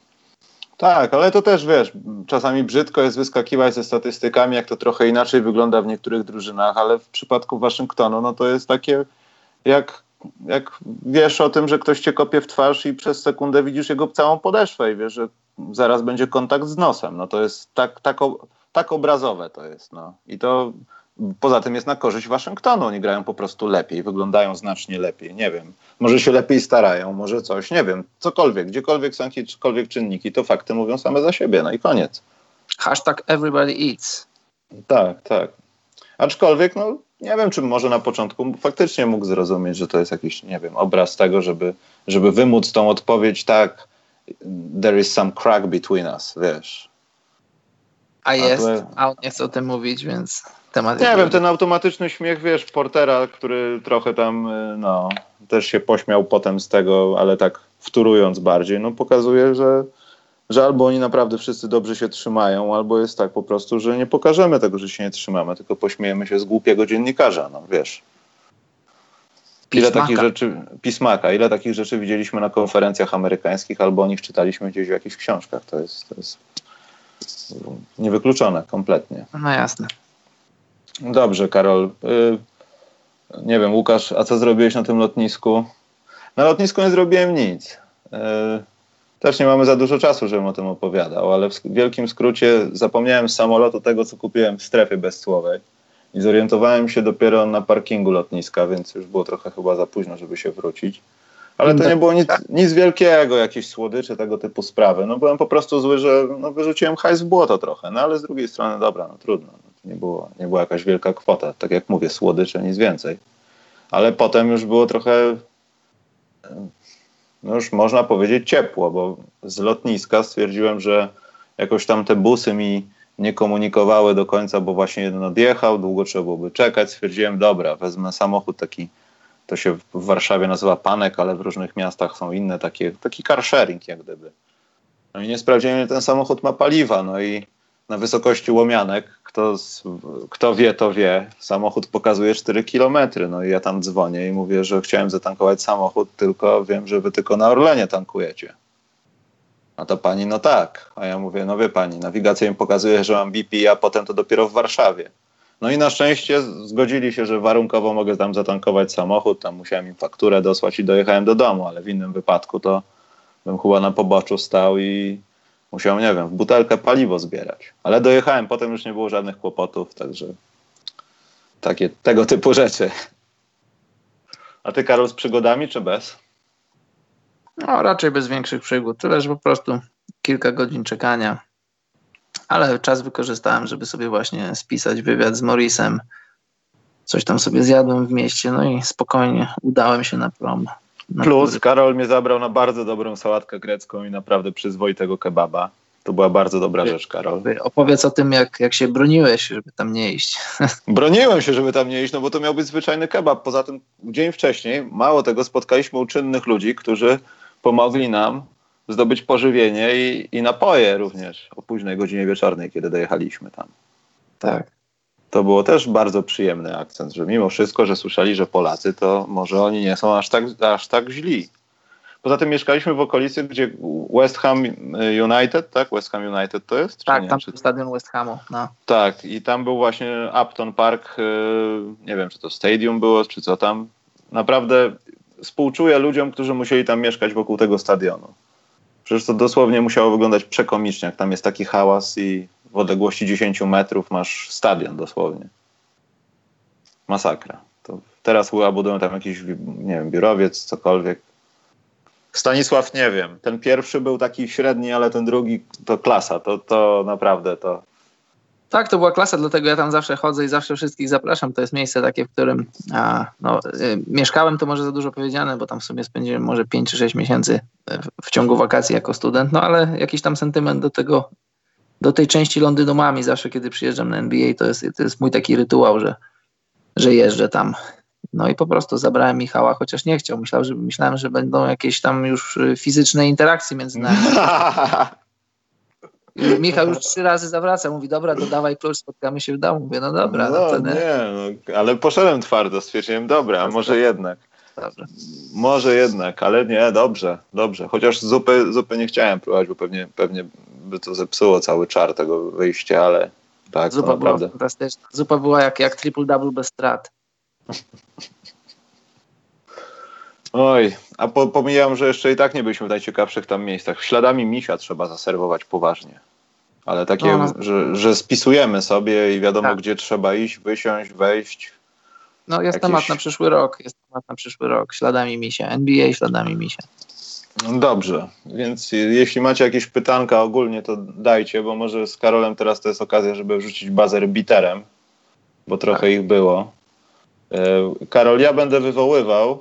Tak, ale to też wiesz, czasami brzydko jest wyskakiwać ze statystykami, jak to trochę inaczej wygląda w niektórych drużynach, ale w przypadku Waszyngtonu, no to jest takie, jak, jak wiesz o tym, że ktoś cię kopie w twarz i przez sekundę widzisz jego całą podeszwę i wiesz, że zaraz będzie kontakt z nosem. No to jest tak, tak, tak obrazowe to jest. No. I to poza tym jest na korzyść Waszyngtonu. Oni grają po prostu lepiej, wyglądają znacznie lepiej. Nie wiem, może się lepiej starają, może coś, nie wiem, cokolwiek, gdziekolwiek są jakiekolwiek czynniki, to fakty mówią same za siebie, no i koniec. Hashtag everybody eats. Tak, tak. Aczkolwiek, no nie wiem, czy może na początku faktycznie mógł zrozumieć, że to jest jakiś, nie wiem, obraz tego, żeby, żeby wymóc tą odpowiedź tak, there is some crack between us, wiesz. A jest, a on nie chce o tym mówić, więc temat. Nie wiem, ten automatyczny śmiech, wiesz, Portera, który trochę tam, y, no, też się pośmiał potem z tego, ale tak wturując bardziej, no pokazuje, że, że albo oni naprawdę wszyscy dobrze się trzymają, albo jest tak po prostu, że nie pokażemy tego, że się nie trzymamy, tylko pośmiejemy się z głupiego dziennikarza, no wiesz. Ile takich rzeczy, pismaka, ile takich rzeczy widzieliśmy na konferencjach amerykańskich, albo o nich czytaliśmy gdzieś w jakichś książkach. To jest, to jest niewykluczone kompletnie. No jasne. Dobrze, Karol. Y, nie wiem, Łukasz, a co zrobiłeś na tym lotnisku? Na lotnisku nie zrobiłem nic. Y, też nie mamy za dużo czasu, żebym o tym opowiadał, ale w wielkim skrócie zapomniałem z samolotu tego, co kupiłem w strefie bezcłowej i zorientowałem się dopiero na parkingu lotniska, więc już było trochę chyba za późno, żeby się wrócić. Ale to nie było nic, nic wielkiego, jakieś słodycze, tego typu sprawy. No byłem po prostu zły, że no, wyrzuciłem hajs w błoto trochę, no ale z drugiej strony dobra, no trudno. No, nie, było, nie była jakaś wielka kwota. Tak jak mówię, słodycze, nic więcej. Ale potem już było trochę, no już można powiedzieć ciepło, bo z lotniska stwierdziłem, że jakoś tam te busy mi nie komunikowały do końca, bo właśnie jeden odjechał, długo trzeba byłoby czekać. Stwierdziłem, dobra, wezmę samochód taki to się w Warszawie nazywa panek, ale w różnych miastach są inne takie, taki car sharing jak gdyby. No i nie sprawdziłem, ten samochód ma paliwa, no i na wysokości łomianek, kto, kto wie, to wie, samochód pokazuje 4 kilometry, no i ja tam dzwonię i mówię, że chciałem zatankować samochód, tylko wiem, że wy tylko na Orlenie tankujecie. A to pani, no tak. A ja mówię, no wie pani, nawigacja mi pokazuje, że mam BP, a potem to dopiero w Warszawie. No i na szczęście zgodzili się, że warunkowo mogę tam zatankować samochód, tam musiałem im fakturę dosłać i dojechałem do domu, ale w innym wypadku to bym chyba na poboczu stał i musiał, nie wiem, w butelkę paliwo zbierać. Ale dojechałem, potem już nie było żadnych kłopotów, także takie tego typu rzeczy. A ty, Karol, z przygodami czy bez? No, raczej bez większych przygód. Tyle, że po prostu kilka godzin czekania ale czas wykorzystałem, żeby sobie właśnie spisać wywiad z Morrisem. Coś tam sobie zjadłem w mieście, no i spokojnie udałem się na prom. Na Plus który... Karol mnie zabrał na bardzo dobrą sałatkę grecką i naprawdę przyzwoitego kebaba. To była bardzo dobra rzecz, Karol. Opowiedz o tym, jak, jak się broniłeś, żeby tam nie iść. Broniłem się, żeby tam nie iść, no bo to miał być zwyczajny kebab. Poza tym dzień wcześniej, mało tego, spotkaliśmy uczynnych ludzi, którzy pomogli nam zdobyć pożywienie i, i napoje również o późnej godzinie wieczornej, kiedy dojechaliśmy tam. Tak. To było też bardzo przyjemny akcent, że mimo wszystko, że słyszeli, że Polacy, to może oni nie są aż tak, aż tak źli. Poza tym mieszkaliśmy w okolicy, gdzie West Ham United, tak? West Ham United to jest? Tak, nie? tam czy... stadion West Hamu. No. Tak, i tam był właśnie Upton Park, y, nie wiem, czy to stadium było, czy co tam. Naprawdę współczuję ludziom, którzy musieli tam mieszkać wokół tego stadionu. Przecież to dosłownie musiało wyglądać przekomicznie, jak tam jest taki hałas i w odległości 10 metrów masz stadion dosłownie. Masakra. To teraz chyba budują tam jakiś, nie wiem, biurowiec, cokolwiek. Stanisław nie wiem. Ten pierwszy był taki średni, ale ten drugi to klasa. To, to naprawdę to. Tak, to była klasa, dlatego ja tam zawsze chodzę i zawsze wszystkich zapraszam. To jest miejsce takie, w którym a, no, y, mieszkałem, to może za dużo powiedziane, bo tam w sumie spędziłem może 5 czy 6 miesięcy w, w ciągu wakacji jako student, no ale jakiś tam sentyment do tego, do tej części Londynu mam i zawsze, kiedy przyjeżdżam na NBA, to jest, to jest mój taki rytuał, że, że jeżdżę tam no i po prostu zabrałem Michała, chociaż nie chciał. Że, myślałem, że będą jakieś tam już y, fizyczne interakcje między nami. I Michał już trzy razy zawraca, mówi, dobra, to dawaj klucz, spotkamy się w domu. Mówię, no dobra. No, no nie, no, ale poszedłem twardo, stwierdziłem, dobra, a może jednak. Dobrze. Może jednak, ale nie, dobrze, dobrze. Chociaż zupy, zupy nie chciałem próbować, bo pewnie, pewnie by to zepsuło cały czar tego wyjścia, ale tak, Zupa naprawdę. była fantastyczna. Zupa była jak, jak triple-double bez strat. Oj, a po, pomijam, że jeszcze i tak nie byliśmy w najciekawszych tam miejscach. Śladami misia trzeba zaserwować poważnie. Ale takie, no, no. Że, że spisujemy sobie i wiadomo, tak. gdzie trzeba iść, wysiąść, wejść. No jest jakieś... temat na przyszły rok. Jest temat na przyszły rok. Śladami misia. NBA śladami misia. Dobrze, więc jeśli macie jakieś pytanka ogólnie, to dajcie, bo może z Karolem teraz to jest okazja, żeby wrzucić bazer biterem, bo trochę tak. ich było. E, Karol, ja będę wywoływał, e,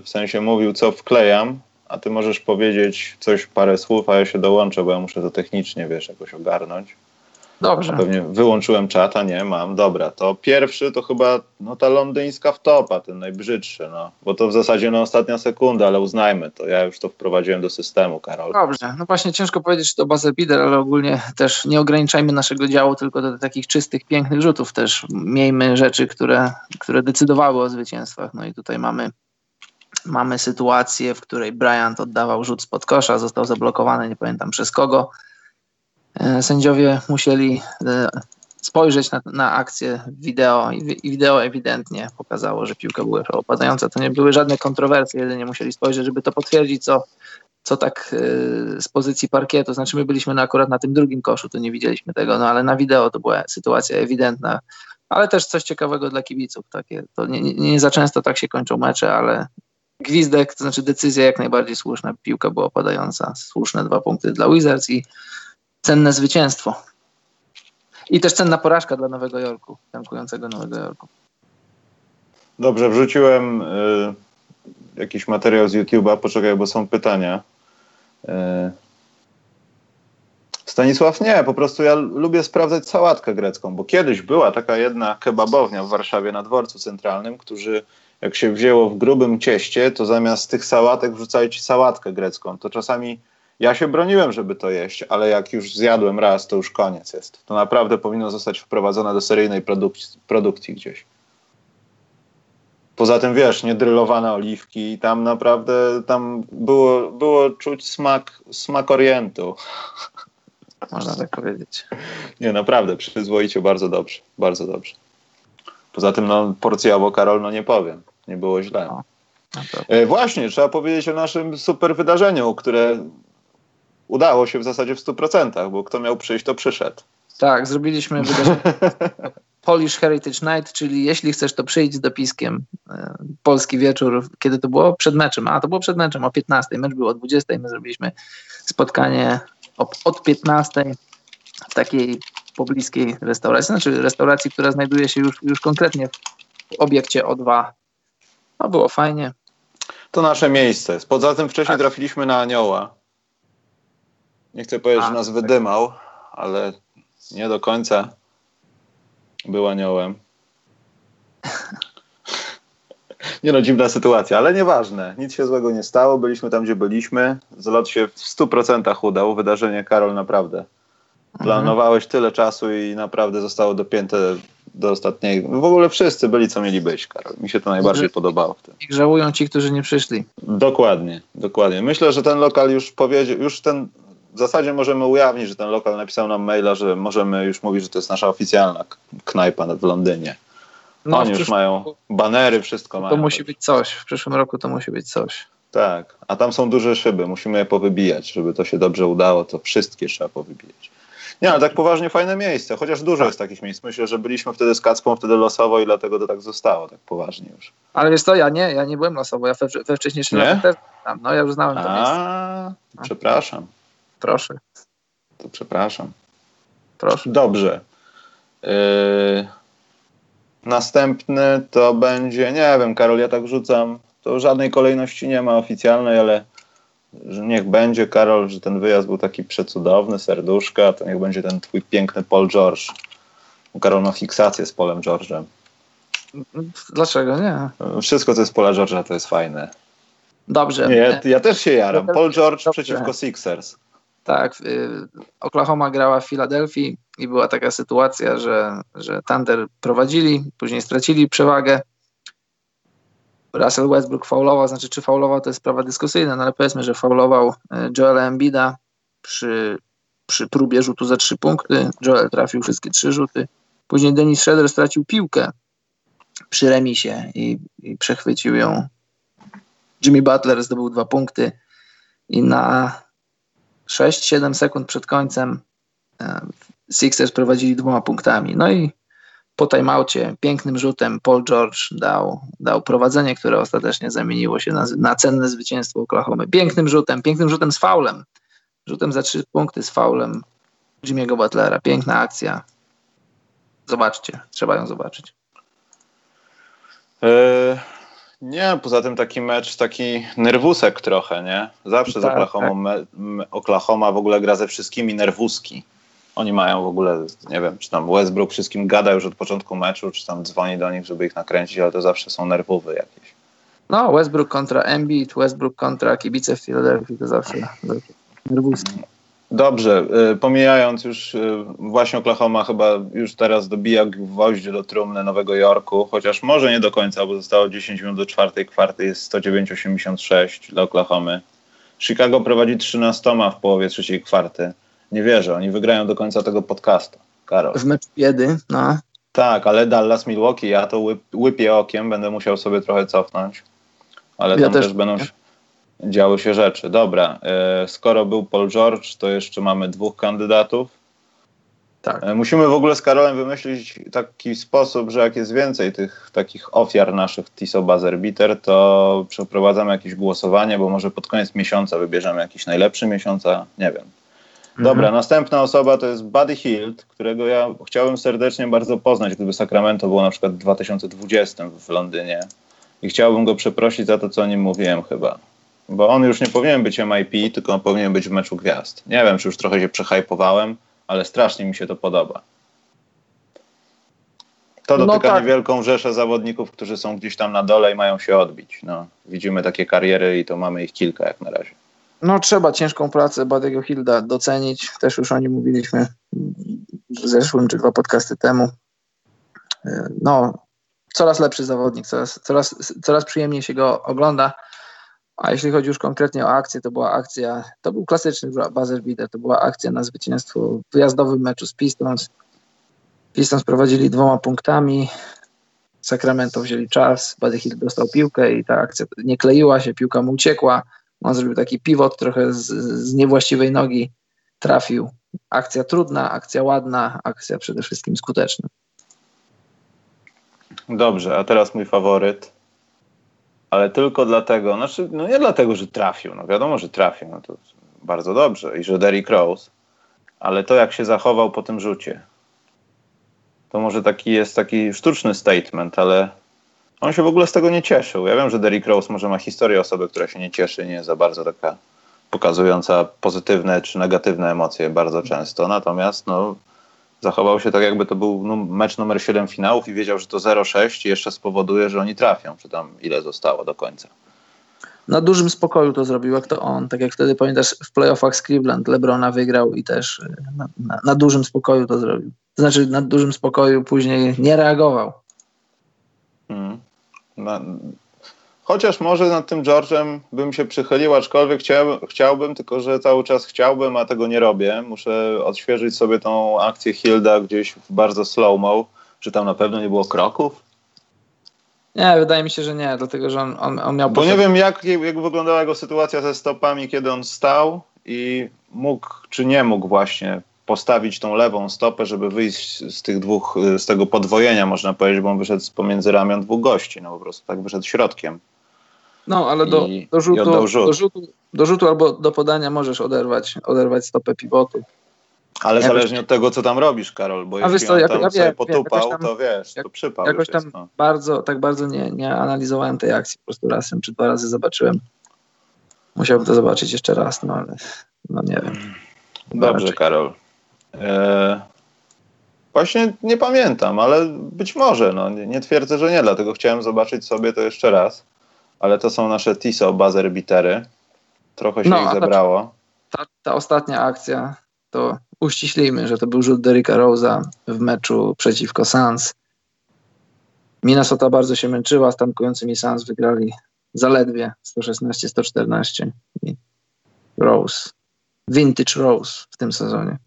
w sensie mówił, co wklejam, a ty możesz powiedzieć coś, parę słów, a ja się dołączę, bo ja muszę to technicznie, wiesz, jakoś ogarnąć. Dobrze. Pewnie wyłączyłem czata, nie mam. Dobra, to pierwszy to chyba no, ta londyńska wtopa, ten najbrzydszy, no. Bo to w zasadzie na ostatnia sekunda, ale uznajmy to. Ja już to wprowadziłem do systemu, Karol. Dobrze, no właśnie ciężko powiedzieć, czy to bazę Bider, ale ogólnie też nie ograniczajmy naszego działu tylko do takich czystych, pięknych rzutów. Też miejmy rzeczy, które, które decydowały o zwycięstwach. No i tutaj mamy mamy sytuację, w której Bryant oddawał rzut spod kosza, został zablokowany, nie pamiętam przez kogo E, sędziowie musieli e, spojrzeć na, na akcję wideo i wideo ewidentnie pokazało, że piłka była opadająca. To nie były żadne kontrowersje, jedynie musieli spojrzeć, żeby to potwierdzić, co, co tak e, z pozycji parkietu. Znaczy my byliśmy na, akurat na tym drugim koszu, to nie widzieliśmy tego, no ale na wideo to była sytuacja ewidentna. Ale też coś ciekawego dla kibiców. Takie, to nie, nie, nie za często tak się kończą mecze, ale gwizdek, to znaczy decyzja jak najbardziej słuszna. Piłka była opadająca. Słuszne dwa punkty dla Wizards i cenne zwycięstwo. I też cenna porażka dla Nowego Jorku, tankującego Nowego Jorku. Dobrze, wrzuciłem y, jakiś materiał z YouTube'a. Poczekaj, bo są pytania. Y, Stanisław, nie, po prostu ja lubię sprawdzać sałatkę grecką, bo kiedyś była taka jedna kebabownia w Warszawie na dworcu centralnym, którzy jak się wzięło w grubym cieście, to zamiast tych sałatek wrzucali ci sałatkę grecką. To czasami ja się broniłem, żeby to jeść, ale jak już zjadłem raz, to już koniec jest. To naprawdę powinno zostać wprowadzone do seryjnej produkcji, produkcji gdzieś. Poza tym, wiesz, niedrylowane oliwki, tam naprawdę tam było, było czuć smak, smak orientu. Można tak powiedzieć. Nie, naprawdę, przyzwoicie, bardzo dobrze, bardzo dobrze. Poza tym, no, porcja Karol, no nie powiem, nie było źle. No, e, właśnie, trzeba powiedzieć o naszym super wydarzeniu, które udało się w zasadzie w 100%, bo kto miał przyjść, to przyszedł. Tak, zrobiliśmy wydarzenie Polish Heritage Night, czyli jeśli chcesz, to przyjdź z dopiskiem e, polski wieczór, kiedy to było? Przed meczem. A, to było przed meczem o 15. Mecz był o 20. My zrobiliśmy spotkanie od 15 w takiej pobliskiej restauracji, znaczy restauracji, która znajduje się już, już konkretnie w obiekcie O2. No było fajnie. To nasze miejsce. Poza tym wcześniej tak. trafiliśmy na anioła. Nie chcę powiedzieć, A, że nas tak. wydymał, ale nie do końca był aniołem. Nie no, dziwna sytuacja, ale nieważne. Nic się złego nie stało. Byliśmy tam, gdzie byliśmy. Zlot się w 100% udał. Wydarzenie, Karol, naprawdę. Mhm. Planowałeś tyle czasu i naprawdę zostało dopięte do ostatniej. W ogóle wszyscy byli, co mieli być, Karol. Mi się to najbardziej podobało w tym. I żałują ci, którzy nie przyszli. Dokładnie, dokładnie. Myślę, że ten lokal już powiedział, już ten w zasadzie możemy ujawnić, że ten lokal napisał nam maila, że możemy już mówić, że to jest nasza oficjalna knajpa w Londynie. No, Oni już mają banery, wszystko to mają. To musi być coś. W przyszłym roku to musi być coś. Tak, a tam są duże szyby, musimy je powybijać. Żeby to się dobrze udało, to wszystkie trzeba powybijać. Nie, ale tak poważnie fajne miejsce, chociaż dużo tak. jest takich miejsc. Myślę, że byliśmy wtedy z Kacpą wtedy losowo i dlatego to tak zostało, tak poważnie już. Ale wiesz co, ja nie, ja nie byłem losowo, ja we, we wcześniejszym latach też tam, no ja już znałem to miejsce. A, przepraszam. Proszę. To przepraszam. Proszę. Dobrze. Yy, następny to będzie, nie wiem, Karol, ja tak rzucam, to żadnej kolejności nie ma oficjalnej, ale że niech będzie, Karol, że ten wyjazd był taki przecudowny, serduszka, to niech będzie ten twój piękny Paul George. Karol ma fiksację z Polem George'em. Dlaczego nie? Wszystko, co jest Pola George'a, to jest fajne. Dobrze. Nie, ja, ja też się jaram. Paul George Dobrze. przeciwko Sixers. Tak, y, Oklahoma grała w Filadelfii i była taka sytuacja, że, że Thunder prowadzili, później stracili przewagę. Russell Westbrook faulował, znaczy czy faulował to jest sprawa dyskusyjna, no ale powiedzmy, że faulował y, Joela Embida przy, przy próbie rzutu za trzy punkty. Joel trafił wszystkie trzy rzuty. Później Dennis Schroeder stracił piłkę przy remisie i, i przechwycił ją. Jimmy Butler zdobył dwa punkty i na 6-7 sekund przed końcem e, Sixers prowadzili dwoma punktami. No i po timeoutie pięknym rzutem Paul George dał, dał prowadzenie, które ostatecznie zamieniło się na, na cenne zwycięstwo Oklahoma. Pięknym rzutem, pięknym rzutem z faulem. Rzutem za trzy punkty z faulem Jimmy'ego Butlera. Piękna akcja. Zobaczcie, trzeba ją zobaczyć. Yy, nie, poza tym taki mecz, taki nerwusek trochę, nie? Zawsze tak, z Oklahoma, tak. Oklahoma w ogóle gra ze wszystkimi nerwuski. Oni mają w ogóle, nie wiem, czy tam Westbrook wszystkim gada już od początku meczu, czy tam dzwoni do nich, żeby ich nakręcić, ale to zawsze są nerwowe jakieś. No, Westbrook kontra Embiid, Westbrook kontra kibice w Philadelphia, to zawsze nerwuski. Dobrze, y, pomijając już y, właśnie Oklahoma chyba już teraz dobija gwoździe do trumny Nowego Jorku, chociaż może nie do końca, bo zostało 10 minut do czwartej kwarty, jest 109-86 dla Oklahomy. Chicago prowadzi 13 w połowie trzeciej kwarty. Nie wierzę, oni wygrają do końca tego podcastu. Karol. W meczu biedy, no. Tak, ale Dallas, Milwaukee, ja to łyp, łypię okiem, będę musiał sobie trochę cofnąć. Ale ja tam też, też będą działy się rzeczy. Dobra, e, skoro był Paul George, to jeszcze mamy dwóch kandydatów. Tak. E, musimy w ogóle z Karolem wymyślić taki sposób, że jak jest więcej tych takich ofiar naszych Tiso Buzzer Beater, to przeprowadzamy jakieś głosowanie, bo może pod koniec miesiąca wybierzemy jakiś najlepszy miesiąca, nie wiem. Dobra, mhm. następna osoba to jest Buddy Hield, którego ja chciałem serdecznie bardzo poznać, gdyby Sacramento było na przykład w 2020 w Londynie. I chciałbym go przeprosić za to, co o nim mówiłem chyba bo on już nie powinien być MIP, tylko on powinien być w meczu gwiazd. Nie wiem, czy już trochę się przehypowałem, ale strasznie mi się to podoba. To no dotyka no tak. niewielką rzeszę zawodników, którzy są gdzieś tam na dole i mają się odbić. No, widzimy takie kariery i to mamy ich kilka jak na razie. No trzeba ciężką pracę Badego Hilda docenić. Też już o nim mówiliśmy w zeszłym czy dwa podcasty temu. No, coraz lepszy zawodnik, coraz, coraz, coraz przyjemniej się go ogląda. A jeśli chodzi już konkretnie o akcję, to była akcja, to był klasyczny buzzer beater, to była akcja na zwycięstwo w wyjazdowym meczu z Pistons. Pistons prowadzili dwoma punktami, Sacramento wzięli czas, Buddy Hill dostał piłkę i ta akcja nie kleiła się, piłka mu uciekła. On zrobił taki pivot trochę z, z niewłaściwej nogi, trafił. Akcja trudna, akcja ładna, akcja przede wszystkim skuteczna. Dobrze, a teraz mój faworyt ale tylko dlatego, znaczy, no nie dlatego, że trafił, no wiadomo, że trafił, no to bardzo dobrze i że Derrick Rose, ale to jak się zachował po tym rzucie, to może taki jest taki sztuczny statement, ale on się w ogóle z tego nie cieszył. Ja wiem, że Derrick Rose może ma historię osoby, która się nie cieszy, nie jest za bardzo taka pokazująca pozytywne czy negatywne emocje bardzo często, natomiast no zachował się tak, jakby to był no, mecz numer 7 finałów i wiedział, że to 0-6 i jeszcze spowoduje, że oni trafią, czy tam ile zostało do końca. Na dużym spokoju to zrobił, jak to on. Tak jak wtedy pamiętasz w playoffach z Cleveland, Lebrona wygrał i też y, na, na, na dużym spokoju to zrobił. To znaczy na dużym spokoju później nie reagował. Hmm. Na, Chociaż może nad tym George'em bym się przychylił, aczkolwiek chciał, chciałbym, tylko że cały czas chciałbym, a tego nie robię. Muszę odświeżyć sobie tą akcję Hilda gdzieś w bardzo slow-mo. Czy tam na pewno nie było kroków? Nie, wydaje mi się, że nie, dlatego że on, on, on miał... Bo nie wiem, jak, jak wyglądała jego sytuacja ze stopami, kiedy on stał i mógł, czy nie mógł właśnie postawić tą lewą stopę, żeby wyjść z tych dwóch, z tego podwojenia, można powiedzieć, bo on wyszedł pomiędzy ramion dwóch gości, no po prostu tak wyszedł środkiem. No, ale do, I- do, rzutu, rzut. do, rzutu, do rzutu albo do podania możesz oderwać, oderwać stopę pivotu. Ale Jakoś- zależnie od tego, co tam robisz, Karol, bo A jeśli co, on tam ja sobie wiem, potupał, tam- to wiesz, jak- to przypał Jakoś tam jest, no. bardzo, tak bardzo nie, nie analizowałem tej akcji. Po prostu razem czy dwa razy zobaczyłem. Musiałbym to zobaczyć jeszcze raz, no ale no nie wiem. Dobrze. Karol. E, właśnie nie pamiętam, ale być może. No, nie, nie twierdzę, że nie, dlatego chciałem zobaczyć sobie to jeszcze raz. Ale to są nasze TISO buzzer bitery. Trochę się No, ich zebrało. Ta, ta ostatnia akcja, to uściślimy, że to był rzut Derricka Rose'a w meczu przeciwko Suns. Minnesota bardzo się męczyła, stankującymi Suns wygrali zaledwie 116-114 i Rose, vintage Rose w tym sezonie.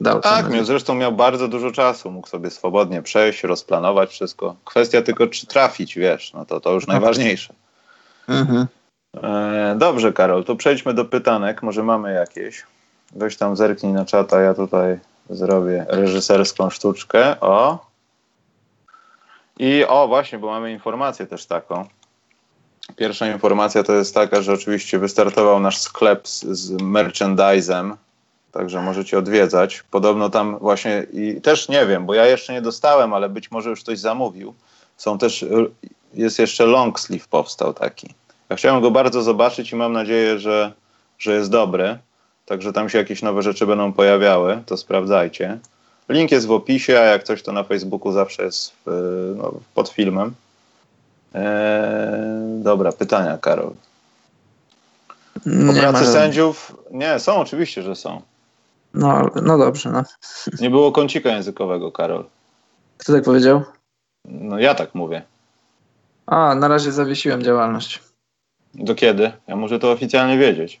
Dał Tak, miał, zresztą miał bardzo dużo czasu. Mógł sobie swobodnie przejść, rozplanować wszystko. Kwestia tylko, czy trafić, wiesz, no to, to już najważniejsze. Mhm. E, dobrze, Karol, to przejdźmy do pytanek. Może mamy jakieś. Weź tam zerknij na czata, ja tutaj zrobię reżyserską sztuczkę. O. I o, właśnie, bo mamy informację też taką. Pierwsza informacja to jest taka, że oczywiście wystartował nasz sklep z, z merchandisem, także możecie odwiedzać. Podobno tam właśnie, i też nie wiem, bo ja jeszcze nie dostałem, ale być może już ktoś zamówił. Są też, jest jeszcze long sleeve powstał taki. Ja chciałem go bardzo zobaczyć i mam nadzieję, że, że jest dobry. Także tam się jakieś nowe rzeczy będą pojawiały, to sprawdzajcie. Link jest w opisie, a jak coś to na Facebooku zawsze jest w, no, pod filmem. Eee, dobra, pytania, Karol. Po Nie pracy sędziów? Nie, są oczywiście, że są. No, no dobrze, no. Nie było kącika językowego, Karol. Kto tak powiedział? No ja tak mówię. A, na razie zawiesiłem działalność Do kiedy? Ja muszę to oficjalnie wiedzieć.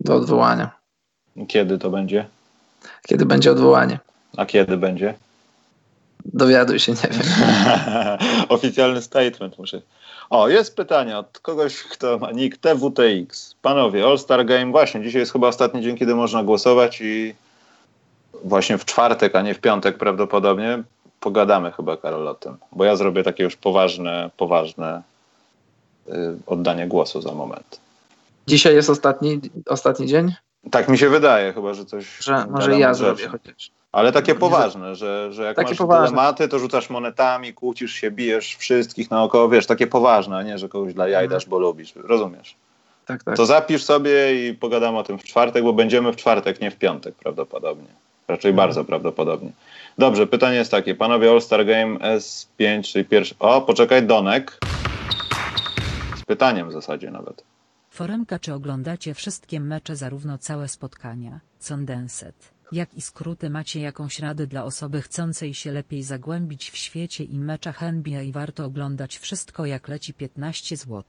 do odwołania. Kiedy to będzie? Kiedy będzie odwołanie? A kiedy będzie? Dowiaduj się, nie wiem. Oficjalny statement muszę. O, jest pytanie od kogoś, kto ma nick TWTX. Panowie, All-Star Game, właśnie, dzisiaj jest chyba ostatni dzień, kiedy można głosować i właśnie w czwartek, a nie w piątek prawdopodobnie pogadamy chyba, Karol, o tym. Bo ja zrobię takie już poważne, poważne y, oddanie głosu za moment. Dzisiaj jest ostatni, ostatni dzień? Tak mi się wydaje, chyba, że coś... Że może ja zrobię rzeczy. chociaż. Ale takie poważne, że, że jak Takie masz poważne. dylematy, to rzucasz monetami, kłócisz się, bijesz wszystkich naokoło, wiesz, takie poważne, a nie, że kogoś dla jaj Mhm. dasz, bo lubisz, rozumiesz? Tak, tak. To zapisz sobie i pogadamy o tym w czwartek, bo będziemy w czwartek, nie w piątek prawdopodobnie. Raczej Mhm. bardzo prawdopodobnie. Dobrze, pytanie jest takie, panowie All-Star Game S5, czyli pierwszy... O, poczekaj, Donek. Z pytaniem w zasadzie nawet. Foremka czy oglądacie wszystkie mecze zarówno całe spotkania, Condensed, jak i skróty macie jakąś radę dla osoby chcącej się lepiej zagłębić w świecie i meczach NBA i warto oglądać wszystko jak leci 15 zł.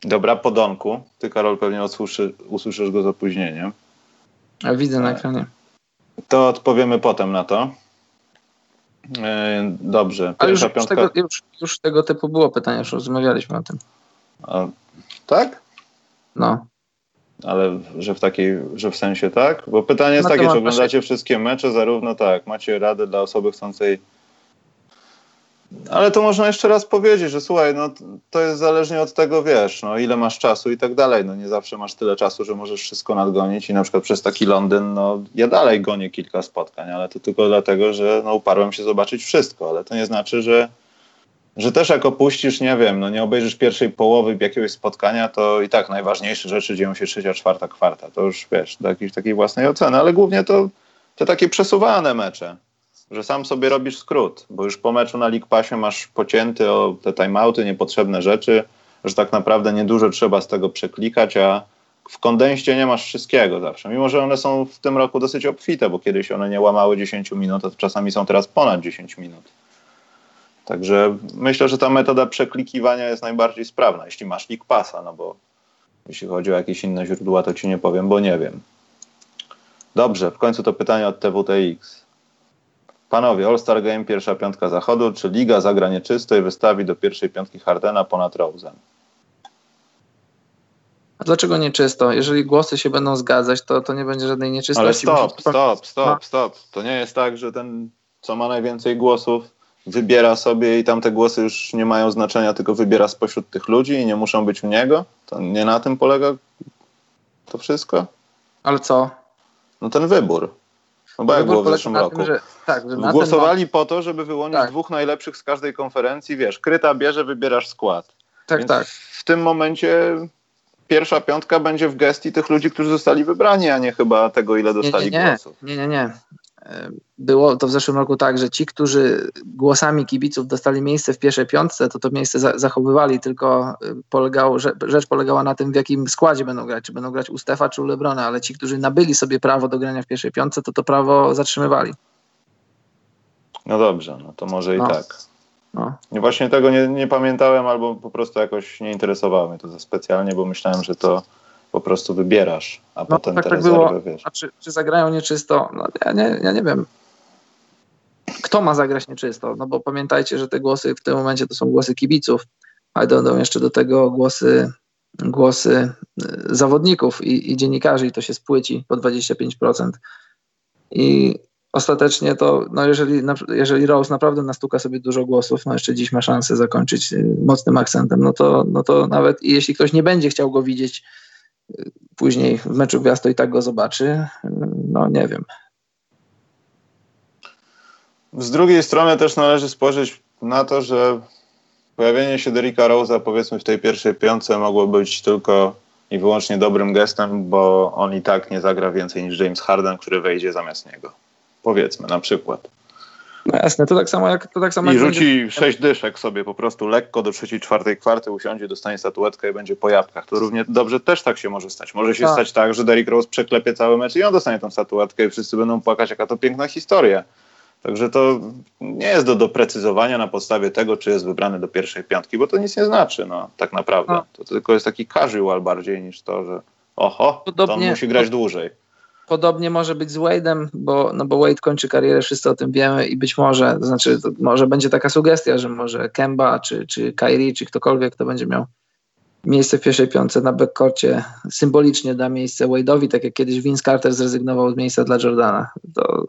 Dobra, po Donku. Ty, Karol, pewnie usłyszy, usłyszysz go z opóźnieniem. A widzę na Tak. ekranie. To odpowiemy potem na to. E, Dobrze. Ale już, Pierwsza już, piątka. tego, już, już tego typu było pytanie, już rozmawialiśmy o tym. A, tak? No. Ale że w takiej, że w sensie tak? Bo pytanie jest Na takie, czy oglądacie wszystkie mecze, zarówno tak, macie radę dla osoby chcącej. Ale to można jeszcze raz powiedzieć, że słuchaj, no to jest zależnie od tego, wiesz, no ile masz czasu i tak dalej. No nie zawsze masz tyle czasu, że możesz wszystko nadgonić i na przykład przez taki Londyn, no ja dalej gonię kilka spotkań, ale to tylko dlatego, że no uparłem się zobaczyć wszystko, ale to nie znaczy, że że też jak opuścisz, nie wiem, no nie obejrzysz pierwszej połowy jakiegoś spotkania, to i tak najważniejsze rzeczy dzieją się trzecia, czwarta, kwarta. To już wiesz, do jakiejś takiej własnej oceny, ale głównie to te takie przesuwane mecze, że sam sobie robisz skrót, bo już po meczu na League Passie masz pocięty o te timeouty, niepotrzebne rzeczy, że tak naprawdę niedużo trzeba z tego przeklikać, a w kondenście nie masz wszystkiego zawsze. Mimo, że one są w tym roku dosyć obfite, bo kiedyś one nie łamały 10 minut, a czasami są teraz ponad 10 minut. Także myślę, że ta metoda przeklikiwania jest najbardziej sprawna, jeśli masz League Passa, no bo jeśli chodzi o jakieś inne źródła, to ci nie powiem, bo nie wiem. Dobrze, w końcu to pytanie od TWTX. Panowie, All-Star Game, pierwsza piątka zachodu, czy Liga zagra nieczysto i wystawi do pierwszej piątki Hardena ponad Rose'em? A dlaczego nieczysto? Jeżeli głosy się będą zgadzać, to, to nie będzie żadnej nieczystości. Ale stop, stop, stop, stop. To nie jest tak, że ten, co ma najwięcej głosów, wybiera sobie i tam te głosy już nie mają znaczenia, tylko wybiera spośród tych ludzi i nie muszą być u niego? To nie na tym polega to wszystko? Ale co? No ten wybór. No bo jak było w zeszłym roku? Tym, że, tak, że Głosowali po to, żeby wyłonić tak. dwóch najlepszych z każdej konferencji. Wiesz, kryta bierze, wybierasz skład. Tak, Więc tak. W tym momencie pierwsza piątka będzie w gestii tych ludzi, którzy zostali wybrani, a nie chyba tego, ile dostali nie, nie, nie. głosów. Nie, nie, nie. Było to w zeszłym roku tak, że ci, którzy głosami kibiców dostali miejsce w pierwszej piątce, to to miejsce za zachowywali, tylko y, polegało, rzecz polegała na tym, w jakim składzie będą grać, czy będą grać u Stefa, czy u Lebrona, ale ci, którzy nabyli sobie prawo do grania w pierwszej piątce, to to prawo zatrzymywali. No dobrze, no to może no. i tak. No. Właśnie tego nie, nie pamiętałem, albo po prostu jakoś nie interesowało mnie to za specjalnie, bo myślałem, że to po prostu wybierasz, a no, potem tak, te tak rezerwy, było. wiesz. A czy, czy zagrają nieczysto? No, ja, nie, ja nie wiem. Kto ma zagrać nieczysto? No bo pamiętajcie, że te głosy w tym momencie to są głosy kibiców, ale dodam jeszcze do tego głosy, głosy y, zawodników i, i dziennikarzy i to się spłyci po 25%. I ostatecznie to, no jeżeli, jeżeli Rose naprawdę nastuka sobie dużo głosów, no jeszcze dziś ma szansę zakończyć y, mocnym akcentem, no to, no to nawet jeśli ktoś nie będzie chciał go widzieć później w meczu gwiazd to i tak go zobaczy. No nie wiem. Z drugiej strony też należy spojrzeć na to, że pojawienie się Derricka Rose'a powiedzmy w tej pierwszej piątce mogło być tylko i wyłącznie dobrym gestem, bo on i tak nie zagra więcej niż James Harden, który wejdzie zamiast niego. Powiedzmy na przykład. No jasne, to tak samo jak... To tak samo I rzuci będzie... sześć dyszek sobie po prostu lekko do trzeciej, czwartej kwarty, usiądzie, dostanie statuetkę i będzie po jabłkach. To równie dobrze też tak się może stać. Może się tak. stać tak, że Derrick Rose przeklepie cały mecz i on dostanie tą statuetkę i wszyscy będą płakać, jaka to piękna historia. Także to nie jest do doprecyzowania na podstawie tego, czy jest wybrany do pierwszej piątki, bo to nic nie znaczy, no, tak naprawdę. No. To tylko jest taki casual bardziej niż to, że oho, Podobnie, to on musi grać dłużej. Podobnie może być z Wade'em, bo, no bo Wade kończy karierę, wszyscy o tym wiemy i być może, to znaczy to może będzie taka sugestia, że może Kemba czy, czy Kyrie, czy ktokolwiek, kto będzie miał miejsce w pierwszej piątce na backcourcie symbolicznie da miejsce Wade'owi, tak jak kiedyś Vince Carter zrezygnował z miejsca dla Jordana. To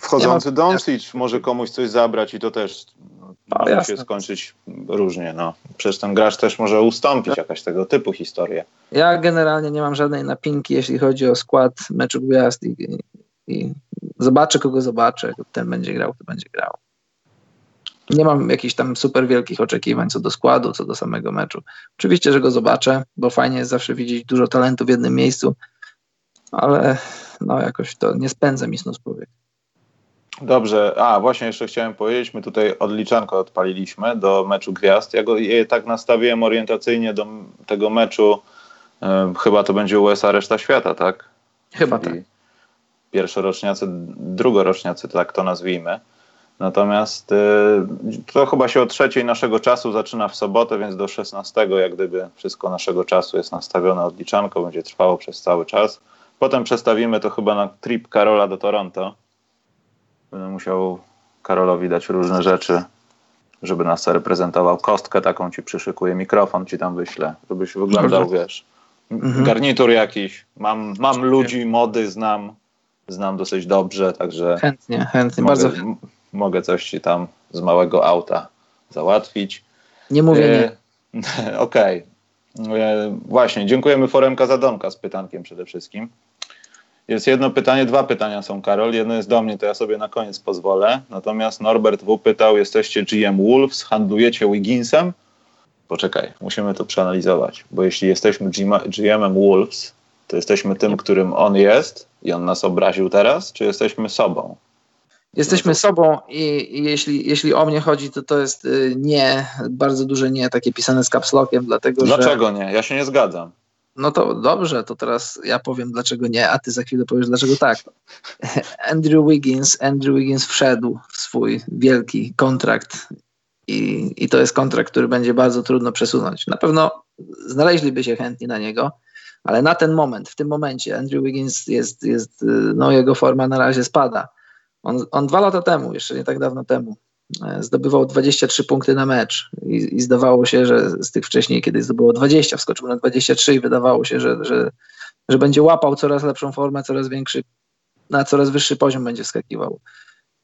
Wchodzący Doncic może komuś coś zabrać i to też no, może jasne. się skończyć różnie. No. Przecież ten gracz też może ustąpić, jakaś tego typu historia. Ja generalnie nie mam żadnej napinki, jeśli chodzi o skład meczu gwiazd i, i, i zobaczę, kogo zobaczę. Ten będzie grał, to będzie grał. Nie mam jakichś tam super wielkich oczekiwań co do składu, co do samego meczu. Oczywiście, że go zobaczę, bo fajnie jest zawsze widzieć dużo talentu w jednym miejscu, ale no jakoś to nie spędza mi snu z powiek. Dobrze, a właśnie jeszcze chciałem powiedzieć, my tutaj odliczanko odpaliliśmy do meczu gwiazd. Ja go je tak nastawiłem orientacyjnie do tego meczu, e, chyba to będzie USA reszta świata, tak? Chyba tak. Pierwszoroczniacy, drugoroczniacy, tak to nazwijmy. Natomiast e, to chyba się o trzeciej naszego czasu zaczyna w sobotę, więc do 16 jak gdyby wszystko naszego czasu jest nastawione odliczanko, będzie trwało przez cały czas. Potem przestawimy to chyba na trip Karola do Toronto Będę musiał Karolowi dać różne rzeczy, żeby nas reprezentował. Kostkę taką ci przyszykuję, mikrofon ci tam wyślę, żebyś wyglądał, wiesz. Mhm. Garnitur jakiś. Mam, mam ludzi, mody znam, znam dosyć dobrze, także. Chętnie, chętnie, mogę, bardzo chętnie. Mogę coś ci tam z małego auta załatwić. Nie mówię e, nie. Okej. Okay. E, właśnie, dziękujemy Foremka za Donka z pytankiem przede wszystkim. Jest jedno pytanie, dwa pytania są, Karol. Jedno jest do mnie, to ja sobie na koniec pozwolę. Natomiast Norbert W. pytał, jesteście GM Wolves, handlujecie Wigginsem? Poczekaj, musimy to przeanalizować, bo jeśli jesteśmy GM-em Wolves, to jesteśmy tym, którym on jest i on nas obraził teraz, czy jesteśmy sobą? Jesteśmy no sobą i, i, jeśli, jeśli o mnie chodzi, to to jest y, nie, bardzo duże nie, takie pisane z kapslokiem, dlatego Dlaczego że... nie? Ja się nie zgadzam. No to dobrze, to teraz ja powiem dlaczego nie, a ty za chwilę powiesz dlaczego tak. Andrew Wiggins, Andrew Wiggins wszedł w swój wielki kontrakt i, i to jest kontrakt, który będzie bardzo trudno przesunąć. Na pewno znaleźliby się chętni na niego, ale na ten moment, w tym momencie Andrew Wiggins jest, jest no jego forma na razie spada. On, on dwa lata temu, jeszcze nie tak dawno temu, zdobywał 23 punkty na mecz i, i zdawało się, że z tych wcześniej, kiedy zdobyło 20, wskoczył na 23 i wydawało się, że, że, że będzie łapał coraz lepszą formę, coraz większy, na coraz wyższy poziom będzie wskakiwał.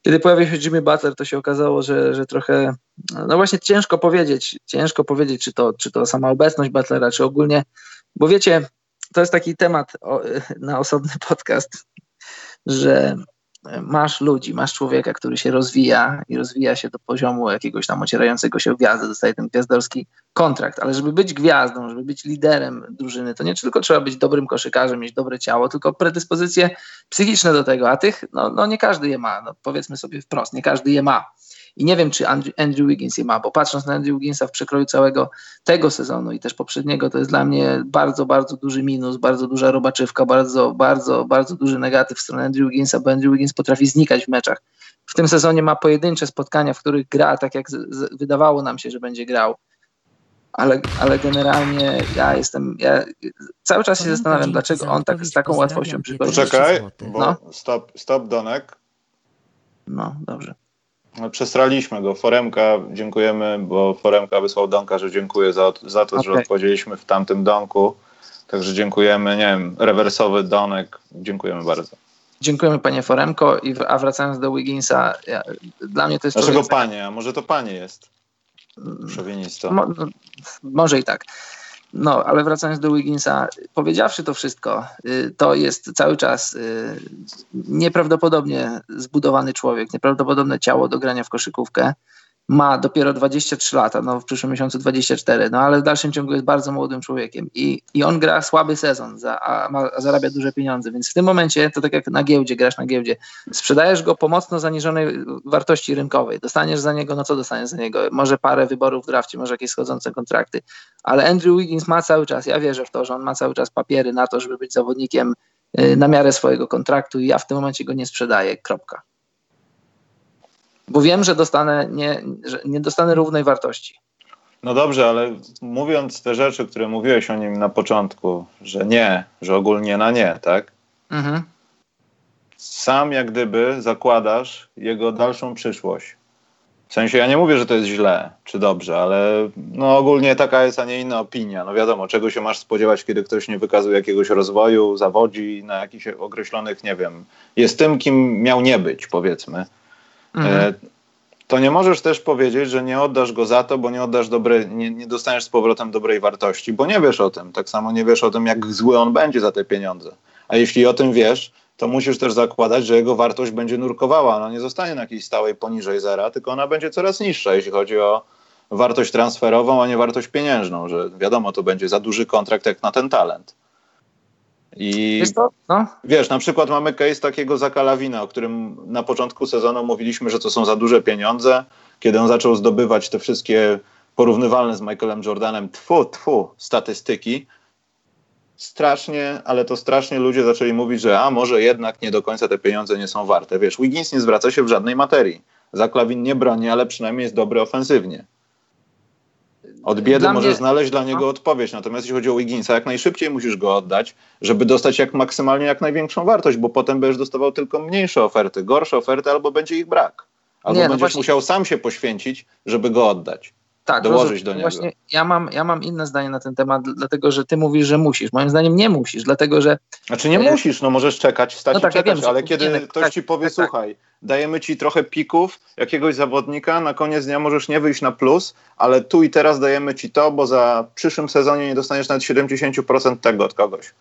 Kiedy pojawił się Jimmy Butler, to się okazało, że, że trochę, no właśnie ciężko powiedzieć, ciężko powiedzieć, czy to, czy to sama obecność Butlera, czy ogólnie, bo wiecie, to jest taki temat na osobny podcast, że masz ludzi, masz człowieka, który się rozwija i rozwija się do poziomu jakiegoś tam ocierającego się gwiazdy, dostaje ten gwiazdorski kontrakt, ale żeby być gwiazdą, żeby być liderem drużyny, to nie tylko trzeba być dobrym koszykarzem, mieć dobre ciało, tylko predyspozycje psychiczne do tego, a tych, no, no nie każdy je ma, no, powiedzmy sobie wprost, nie każdy je ma. I nie wiem, czy Andrew Wiggins je ma, bo patrząc na Andrew Wigginsa w przekroju całego tego sezonu i też poprzedniego, to jest dla mnie bardzo, bardzo duży minus, bardzo duża robaczywka, bardzo, bardzo, bardzo duży negatyw w stronę Andrew Wigginsa, bo Andrew Wiggins potrafi znikać w meczach. W tym sezonie ma pojedyncze spotkania, w których gra tak, jak z, z, wydawało nam się, że będzie grał. Ale, ale generalnie ja jestem, ja cały czas się zastanawiam, dlaczego on tak z taką łatwością przychodzi. Poczekaj, bo no? stop, stop Donek. No, dobrze. No, przestraliśmy go. Foremka, dziękujemy, bo Foremka wysłał Donka, że dziękuję za, za to, okay. że odpowiedzieliśmy w tamtym Donku. Także dziękujemy, nie wiem, rewersowy Donek, dziękujemy bardzo. Dziękujemy panie Foremko, i, a wracając do Wigginsa, ja, dla mnie to jest... Dlaczego panie? A może to panie jest? Szowinisto. Mo, no, może i tak. No, ale wracając do Wigginsa, powiedziawszy to wszystko, y, to jest cały czas y, nieprawdopodobnie zbudowany człowiek, nieprawdopodobne ciało do grania w koszykówkę ma dopiero 23 lata, no w przyszłym miesiącu 24, no ale w dalszym ciągu jest bardzo młodym człowiekiem i, i on gra słaby sezon, za, a, ma, zarabia duże pieniądze, więc w tym momencie to tak jak na giełdzie, grasz na giełdzie, sprzedajesz go po mocno zaniżonej wartości rynkowej, dostaniesz za niego, no co dostaniesz za niego? Może parę wyborów w drafcie, może jakieś schodzące kontrakty, ale Andrew Wiggins ma cały czas, ja wierzę w to, że on ma cały czas papiery na to, żeby być zawodnikiem y, na miarę swojego kontraktu i ja w tym momencie go nie sprzedaję, kropka bo wiem, że dostanę nie, że nie dostanę równej wartości. No dobrze, ale mówiąc te rzeczy, które mówiłeś o nim na początku, że nie, że ogólnie na nie, tak? Mhm. Sam jak gdyby zakładasz jego dalszą przyszłość. W sensie ja nie mówię, że to jest źle czy dobrze, ale no ogólnie taka jest, a nie inna opinia. No wiadomo, czego się masz spodziewać, kiedy ktoś nie wykazuje jakiegoś rozwoju, zawodzi na jakichś określonych, nie wiem, jest tym, kim miał nie być, powiedzmy. Mhm. E, to nie możesz też powiedzieć, że nie oddasz go za to, bo nie oddasz dobrej, nie, nie dostaniesz z powrotem dobrej wartości, bo nie wiesz o tym. Tak samo nie wiesz o tym, jak zły on będzie za te pieniądze. A jeśli o tym wiesz, to musisz też zakładać, że jego wartość będzie nurkowała. Ona nie zostanie na jakiejś stałej poniżej zera, tylko ona będzie coraz niższa, jeśli chodzi o wartość transferową, a nie wartość pieniężną, że wiadomo, to będzie za duży kontrakt jak na ten talent. I no. wiesz, na przykład mamy case takiego Zakalawina, o którym na początku sezonu mówiliśmy, że to są za duże pieniądze. Kiedy on zaczął zdobywać te wszystkie porównywalne z Michaelem Jordanem, tfu, tfu, statystyki, strasznie, ale to strasznie ludzie zaczęli mówić, że a może jednak nie do końca te pieniądze nie są warte. Wiesz, Wiggins nie zwraca się w żadnej materii. Zaklawin nie broni, ale przynajmniej jest dobry ofensywnie. Od biedy dla możesz mnie... znaleźć dla niego odpowiedź, natomiast jeśli chodzi o Wigginsa, jak najszybciej musisz go oddać, żeby dostać jak maksymalnie jak największą wartość, bo potem będziesz dostawał tylko mniejsze oferty, gorsze oferty, albo będzie ich brak. Albo Nie, no będziesz właśnie... musiał sam się poświęcić, żeby go oddać. Tak, dołożyć do niego. Właśnie ja mam, ja mam inne zdanie na ten temat, dlatego że ty mówisz, że musisz. Moim zdaniem nie musisz, dlatego że. Znaczy nie e... musisz, no możesz czekać, stać no tak, czekać, ja wiem, ale kiedy ktoś tak, ci powie, tak, tak. słuchaj, dajemy ci trochę pików jakiegoś zawodnika, na koniec dnia możesz nie wyjść na plus, ale tu i teraz dajemy ci to, bo za przyszłym sezonie nie dostaniesz nawet 70% tego od kogoś.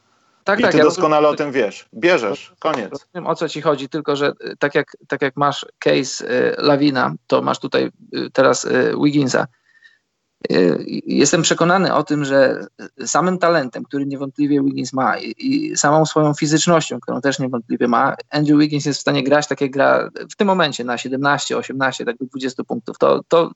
Tak, I tak, ty ja doskonale rozumiem, o tym wiesz. Bierzesz, koniec. Rozumiem, o co ci chodzi, tylko że y, tak jak, tak jak masz case y, Lawina, to masz tutaj y, teraz y, Wigginsa. Y, jestem przekonany o tym, że samym talentem, który niewątpliwie Wiggins ma i, samą swoją fizycznością, którą też niewątpliwie ma, Andrew Wiggins jest w stanie grać tak jak gra w tym momencie na 17, 18, tak do 20 punktów. To, to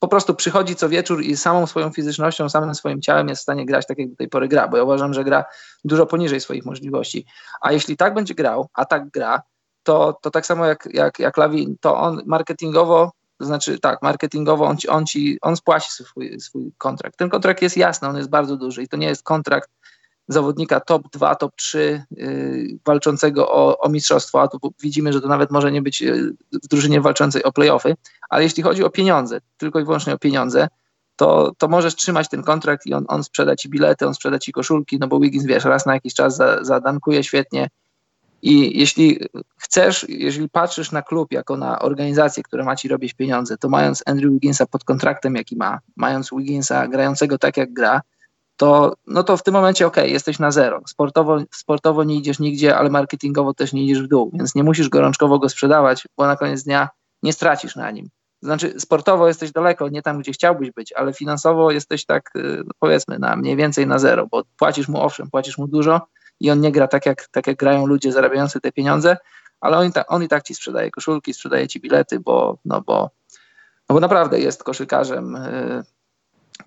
po prostu przychodzi co wieczór i samą swoją fizycznością, samym swoim ciałem jest w stanie grać tak jak do tej pory gra, bo ja uważam, że gra dużo poniżej swoich możliwości. A jeśli tak będzie grał, a tak gra, to, to tak samo jak, jak, jak Lawin, to on marketingowo to znaczy tak, marketingowo on ci, on, ci, on spłaci swój, swój kontrakt. Ten kontrakt jest jasny, on jest bardzo duży i to nie jest kontrakt zawodnika top 2, top 3 yy, walczącego o, o mistrzostwo, a tu widzimy, że to nawet może nie być yy, w drużynie walczącej o playoffy, ale jeśli chodzi o pieniądze, tylko i wyłącznie o pieniądze, to, to możesz trzymać ten kontrakt i on, on sprzeda ci bilety, on sprzeda ci koszulki, no bo Wiggins, wiesz, raz na jakiś czas zadankuje świetnie i jeśli chcesz, jeżeli patrzysz na klub jako na organizację, która ma ci robić pieniądze, to mając Andrew Wigginsa pod kontraktem, jaki ma, mając Wigginsa grającego tak, jak gra, to, no to w tym momencie ok, jesteś na zero. Sportowo, sportowo nie idziesz nigdzie, ale marketingowo też nie idziesz w dół, więc nie musisz gorączkowo go sprzedawać, bo na koniec dnia nie stracisz na nim. Znaczy, sportowo jesteś daleko, nie tam, gdzie chciałbyś być, ale finansowo jesteś tak, y, powiedzmy, na mniej więcej na zero, bo płacisz mu, owszem, płacisz mu dużo i on nie gra tak, jak, tak jak grają ludzie zarabiający te pieniądze, ale on on i tak ci sprzedaje koszulki, sprzedaje ci bilety, bo, no bo, no bo naprawdę jest koszykarzem y,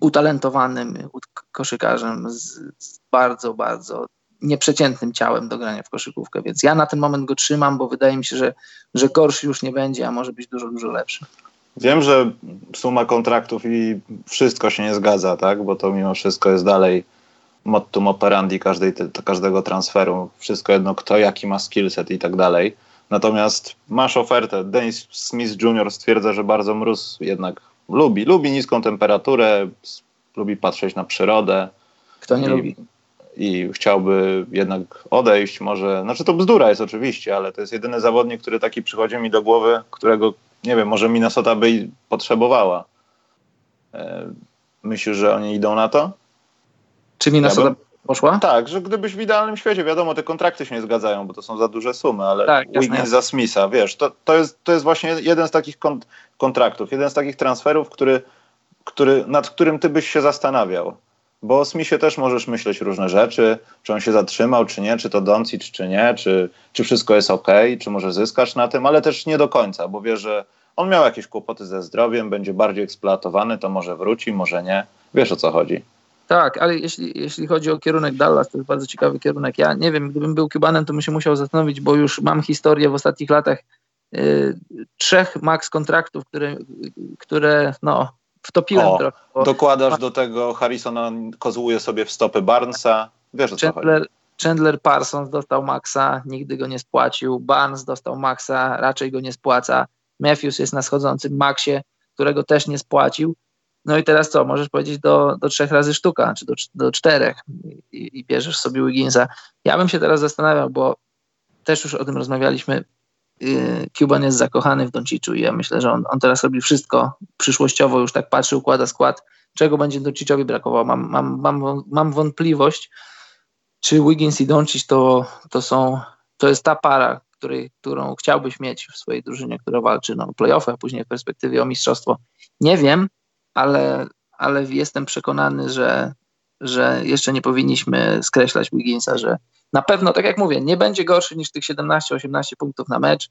utalentowanym, koszykarzem z, z bardzo, bardzo nieprzeciętnym ciałem do grania w koszykówkę, więc ja na ten moment go trzymam, bo wydaje mi się, że, że gorszy już nie będzie, a może być dużo, dużo lepszy. Wiem, że suma kontraktów i wszystko się nie zgadza, tak? Bo to mimo wszystko jest dalej mottum operandi każdej, każdego transferu. Wszystko jedno, kto jaki ma skillset i tak dalej. Natomiast masz ofertę. Dennis Smith Jr. stwierdza, że bardzo mróz jednak lubi. Lubi niską temperaturę, lubi patrzeć na przyrodę. Kto nie i, lubi? I chciałby jednak odejść. Może, znaczy to bzdura jest oczywiście, ale to jest jedyny zawodnik, który taki przychodzi mi do głowy, którego nie wiem, może Minnesota by potrzebowała. E, myślisz, że oni idą na to? Czy Minnesota ja poszła? Tak, że gdybyś w idealnym świecie, wiadomo, te kontrakty się nie zgadzają, bo to są za duże sumy, ale tak, Wiggins za Smitha, wiesz, to, to, jest, to jest właśnie jeden z takich kont kontraktów, jeden z takich transferów, który, który, nad którym ty byś się zastanawiał. Bo o Smithie też możesz myśleć różne rzeczy, czy on się zatrzymał, czy nie, czy to Doncic, czy nie, czy, czy wszystko jest ok, czy może zyskasz na tym, ale też nie do końca, bo wiesz, że on miał jakieś kłopoty ze zdrowiem, będzie bardziej eksploatowany, to może wróci, może nie. Wiesz o co chodzi. Tak, ale jeśli, jeśli chodzi o kierunek Dallas, to jest bardzo ciekawy kierunek. Ja nie wiem, gdybym był Cubanem, to bym się musiał zastanowić, bo już mam historię w ostatnich latach yy, trzech max kontraktów, które, które no, wtopiłem o, trochę. Dokładasz do tego Harrisona, kozłuje sobie w stopy Barnesa. Wiesz o co Chandler, chodzi. Chandler Parsons dostał maksa, nigdy go nie spłacił. Barnes dostał maksa, raczej go nie spłaca. Matthews jest na schodzącym maksie, którego też nie spłacił. No i teraz co? Możesz powiedzieć do, do trzech razy sztuka, czy do, do czterech i, i bierzesz sobie Wigginsa. Ja bym się teraz zastanawiał, bo też już o tym rozmawialiśmy. Y, Cuban jest zakochany w Donciczu i ja myślę, że on, on teraz robi wszystko przyszłościowo, już tak patrzy, układa skład, czego będzie Donciczowi brakowało. Mam, mam, mam, mam wątpliwość, czy Wiggins i Doncic to, to są, to jest ta para, której, którą chciałbyś mieć w swojej drużynie, która walczy no, o playoffy, a później w perspektywie o mistrzostwo. Nie wiem, ale, ale jestem przekonany, że, że jeszcze nie powinniśmy skreślać Wigginsa, że na pewno, tak jak mówię, nie będzie gorszy niż tych 17-18 punktów na mecz.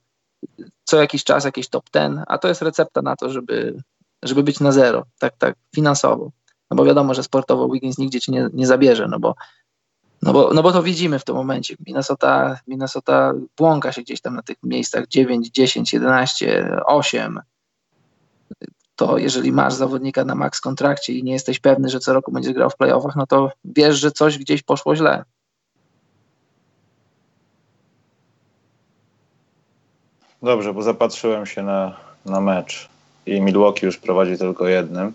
Co jakiś czas jakieś top 10, a to jest recepta na to, żeby, żeby być na zero, tak, tak finansowo. No bo wiadomo, że sportowo Wiggins nigdzie ci nie, nie zabierze, no bo, no, bo, no bo to widzimy w tym momencie. Minnesota, Minnesota błąka się gdzieś tam na tych miejscach 9, 10, 11, 8 to jeżeli masz zawodnika na max kontrakcie i nie jesteś pewny, że co roku będzie grał w playoffach, no to wiesz, że coś gdzieś poszło źle. Dobrze, bo zapatrzyłem się na, na mecz i Milwaukee już prowadzi tylko jednym.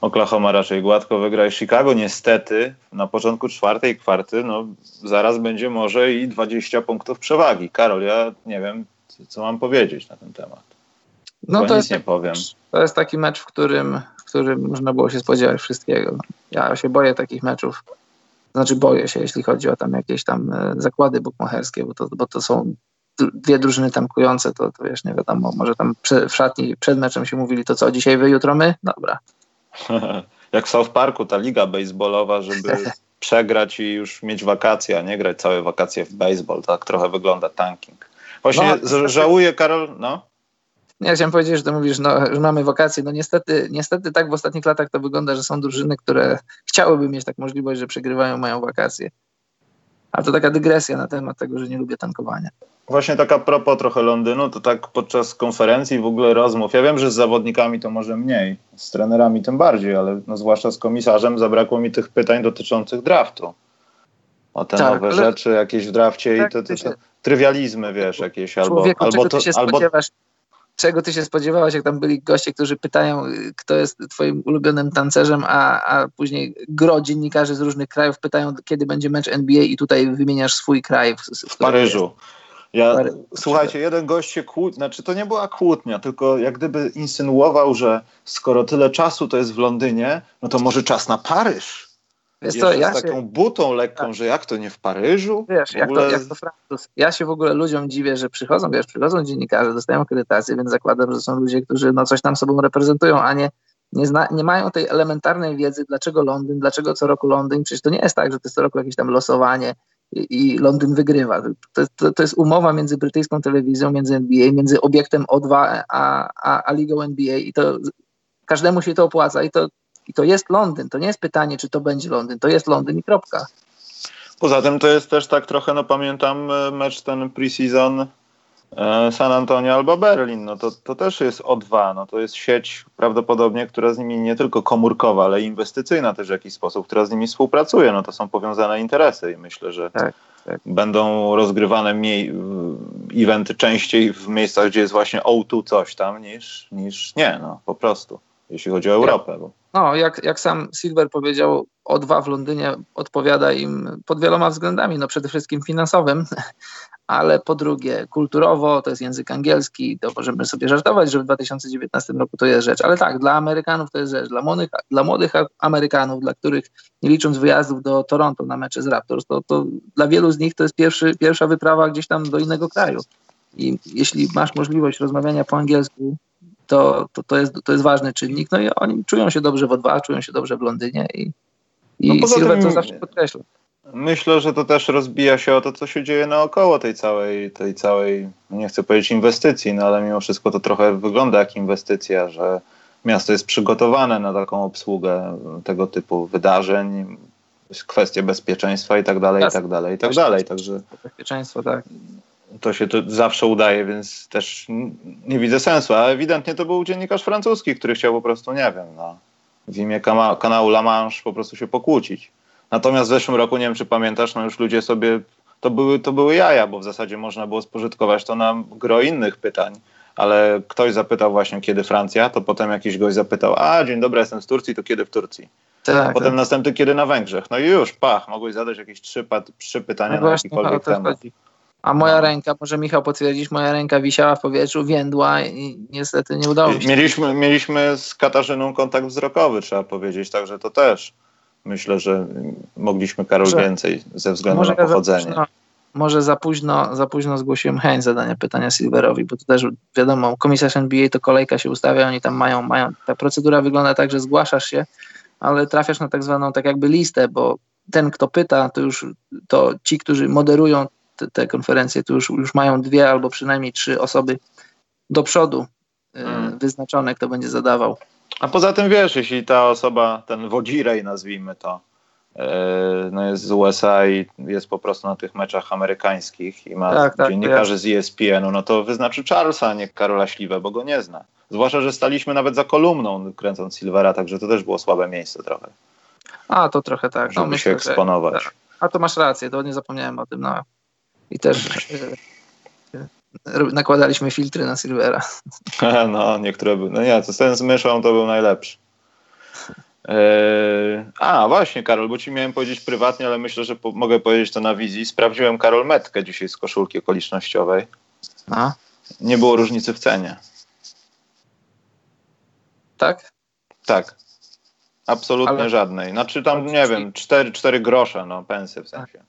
Oklahoma raczej gładko wygra i Chicago niestety na początku czwartej kwarty, no zaraz będzie może i 20 punktów przewagi. Karol, ja nie wiem, co mam powiedzieć na ten temat. No to jest, nie powiem. To jest taki mecz, w którym, w którym można było się spodziewać wszystkiego. Ja się boję takich meczów. Znaczy boję się, jeśli chodzi o tam jakieś tam e, zakłady bukmacherskie, bo to, bo to są dwie drużyny tankujące, to, to wiesz, nie wiadomo, może tam w szatni przed meczem się mówili, to co, dzisiaj wy, jutro my? Dobra. Jak w South Parku, ta liga baseballowa, żeby przegrać i już mieć wakacje, a nie grać całe wakacje w baseball. Tak trochę wygląda tanking. Właśnie no, żałuję, Karol, no? Ja chciałem powiedzieć, że to mówisz, no, że mamy wakacje. No niestety, niestety tak w ostatnich latach to wygląda, że są drużyny, które chciałyby mieć tak możliwość, że przegrywają, mają wakacje. A to taka dygresja na temat tego, że nie lubię tankowania. Właśnie taka propos trochę Londynu, to tak podczas konferencji w ogóle rozmów, ja wiem, że z zawodnikami to może mniej, z trenerami tym bardziej, ale no zwłaszcza z komisarzem zabrakło mi tych pytań dotyczących draftu. O te tak, nowe rzeczy jakieś w drafcie tak, i te, te, te, trywializmy, wiesz, jakieś albo... Człowieku, albo to, albo... Czego ty się spodziewałaś, jak tam byli goście, którzy pytają, kto jest twoim ulubionym tancerzem, a, a później gro dziennikarzy z różnych krajów pytają, kiedy będzie mecz NBA i tutaj wymieniasz swój kraj. W, w, w Paryżu. Jest. Ja, słuchajcie, jeden gość się kłócił, znaczy to nie była kłótnia, tylko jak gdyby insynuował, że skoro tyle czasu to jest w Londynie, no to może czas na Paryż. Wiesz co, ja z taką się... butą lekką, tak. że jak to nie w Paryżu? Wiesz, jak, ogóle... to, jak to Francuz. Ja się w ogóle ludziom dziwię, że przychodzą, wiesz, przychodzą dziennikarze, dostają akredytację, więc zakładam, że są ludzie, którzy no coś tam sobą reprezentują, a nie, nie, zna, nie mają tej elementarnej wiedzy, dlaczego Londyn, dlaczego co roku Londyn. Przecież to nie jest tak, że to jest co roku jakieś tam losowanie, i Londyn wygrywa. To, to, to, jest umowa między brytyjską telewizją, między NBA, między obiektem O2 a, a, a ligą NBA i to każdemu się to opłaca i to, i to jest Londyn. To nie jest pytanie, czy to będzie Londyn, to jest Londyn i kropka. Poza tym to jest też tak trochę, no pamiętam e, mecz ten preseason E, San Antonio albo Berlin, no to, to też jest O2, no to jest sieć prawdopodobnie, która z nimi nie tylko komórkowa, ale inwestycyjna też w jakiś sposób, która z nimi współpracuje, no to są powiązane interesy i myślę, że tak, tak. będą rozgrywane mniej, eventy częściej w miejscach, gdzie jest właśnie O2 coś tam, niż, niż nie, no po prostu, jeśli chodzi o Europę. Bo... No, jak, jak sam Silver powiedział, O2 w Londynie odpowiada im pod wieloma względami, no przede wszystkim finansowym, ale po drugie kulturowo, to jest język angielski, to możemy sobie żartować, że w 2019 roku to jest rzecz, ale tak, dla Amerykanów to jest rzecz, dla młodych, dla młodych Amerykanów, dla których nie licząc wyjazdów do Toronto na mecze z Raptors, to, to dla wielu z nich to jest pierwszy, pierwsza wyprawa gdzieś tam do innego kraju. I jeśli masz możliwość rozmawiania po angielsku, to, to, to, jest, to jest ważny czynnik. No i oni czują się dobrze w O2, czują się dobrze w Londynie i, i no Silver to zawsze podkreśla. Myślę, że to też rozbija się o to, co się dzieje naokoło tej całej, tej całej, nie chcę powiedzieć inwestycji, no ale mimo wszystko to trochę wygląda jak inwestycja, że miasto jest przygotowane na taką obsługę tego typu wydarzeń, kwestie bezpieczeństwa i tak dalej, i tak dalej, i tak dalej. Także bezpieczeństwo, tak. To się to zawsze udaje, więc też nie widzę sensu, a ewidentnie to był dziennikarz francuski, który chciał po prostu, nie wiem, no, w imię kanału La Manche po prostu się pokłócić. Natomiast w zeszłym roku, nie wiem czy pamiętasz, no już ludzie sobie, to były, to były jaja, bo w zasadzie można było spożytkować to na gro innych pytań. Ale ktoś zapytał właśnie, kiedy Francja, to potem jakiś gość zapytał, a dzień dobry, jestem z Turcji, to kiedy w Turcji? Tak, potem tak. następny, kiedy na Węgrzech. No i już, pach, mogłeś zadać jakieś trzy, trzy pytania no na właśnie, jakikolwiek no, temat. Chodzi. A moja no. ręka, może Michał potwierdzić, moja ręka wisiała w powietrzu, więdła i niestety nie udało się. Mieliśmy, mieliśmy z Katarzyną kontakt wzrokowy, trzeba powiedzieć, także to też myślę, że mogliśmy Karol może, więcej ze względu na pochodzenie. Za późno, może za późno, za późno zgłosiłem chęć zadania pytania Silverowi, bo to też wiadomo, komisarz NBA to kolejka się ustawia, oni tam mają, mają, ta procedura wygląda tak, że zgłaszasz się, ale trafiasz na tak zwaną tak jakby listę, bo ten, kto pyta, to już to ci, którzy moderują te, te konferencje, to już, już mają dwie albo przynajmniej trzy osoby do przodu hmm. wyznaczone, kto będzie zadawał. A poza tym wiesz, jeśli ta osoba, ten wodzirej nazwijmy to, e, no jest z USA i jest po prostu na tych meczach amerykańskich i ma tak, tak, dziennikarzy tak. z ESPN-u, no to wyznaczy Charlesa, a nie Karola Śliwę, bo go nie zna. Zwłaszcza, że staliśmy nawet za kolumną kręcąc Silvera, także to też było słabe miejsce trochę. A, to trochę tak. No, żeby no, myślę, się eksponować. Tak. A to masz rację, to nie zapomniałem o tym. No. I też nakładaliśmy filtry na Silvera. No, niektóre były. No nie, to ten z myszą to był najlepszy. Eee, a, właśnie, Karol, bo ci miałem powiedzieć prywatnie, ale myślę, że po, mogę powiedzieć to na wizji. Sprawdziłem Karol Metkę dzisiaj z koszulki okolicznościowej. A? Nie było różnicy w cenie. Tak? Tak. Absolutnie ale... żadnej. Znaczy tam, nie wiem, 4, 4 grosze, no, pensy w sensie.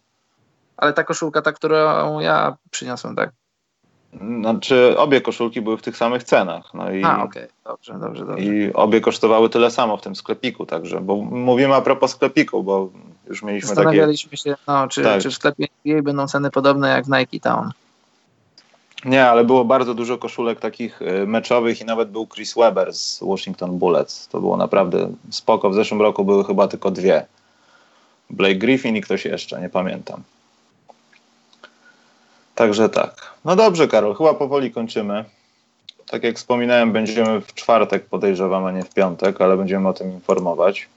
Ale ta koszulka, ta, którą ja przyniosłem, tak? Znaczy, obie koszulki były w tych samych cenach. No i, a, okej, okay. dobrze, dobrze, dobrze. I obie kosztowały tyle samo w tym sklepiku, także, bo mówimy a propos sklepiku, bo już mieliśmy takie... Zastanawialiśmy się, no, czy, tak. czy w sklepie NBA będą ceny podobne jak w Nike Town. Nie, ale było bardzo dużo koszulek takich y, meczowych i nawet był Chris Webber z Washington Bullets. To było naprawdę spoko. W zeszłym roku były chyba tylko dwie. Blake Griffin i ktoś jeszcze, nie pamiętam. Także tak. No dobrze, Karol, chyba powoli kończymy. Tak jak wspominałem, będziemy w czwartek, podejrzewam, a nie w piątek, ale będziemy o tym informować.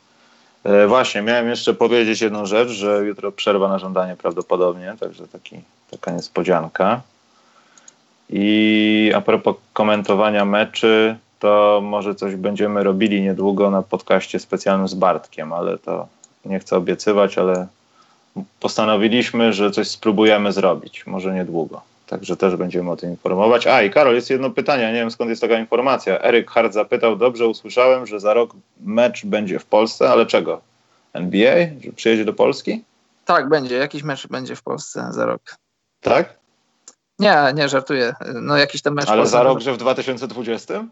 E, właśnie, miałem jeszcze powiedzieć jedną rzecz, że jutro przerwa na żądanie prawdopodobnie, także taki, taka niespodzianka. I a propos komentowania meczy, to może coś będziemy robili niedługo na podcaście specjalnym z Bartkiem, ale to nie chcę obiecywać, ale postanowiliśmy, że coś spróbujemy zrobić, może niedługo. Także też będziemy o tym informować. A i Karol, jest jedno pytanie, nie wiem skąd jest taka informacja. Eryk Hart zapytał, dobrze usłyszałem, że za rok mecz będzie w Polsce, ale czego? NBA? Że przyjedzie do Polski? Tak, będzie. Jakiś mecz będzie w Polsce za rok. Tak? Nie, nie, żartuję. No jakiś ten mecz. Ale za rok, że w 2020?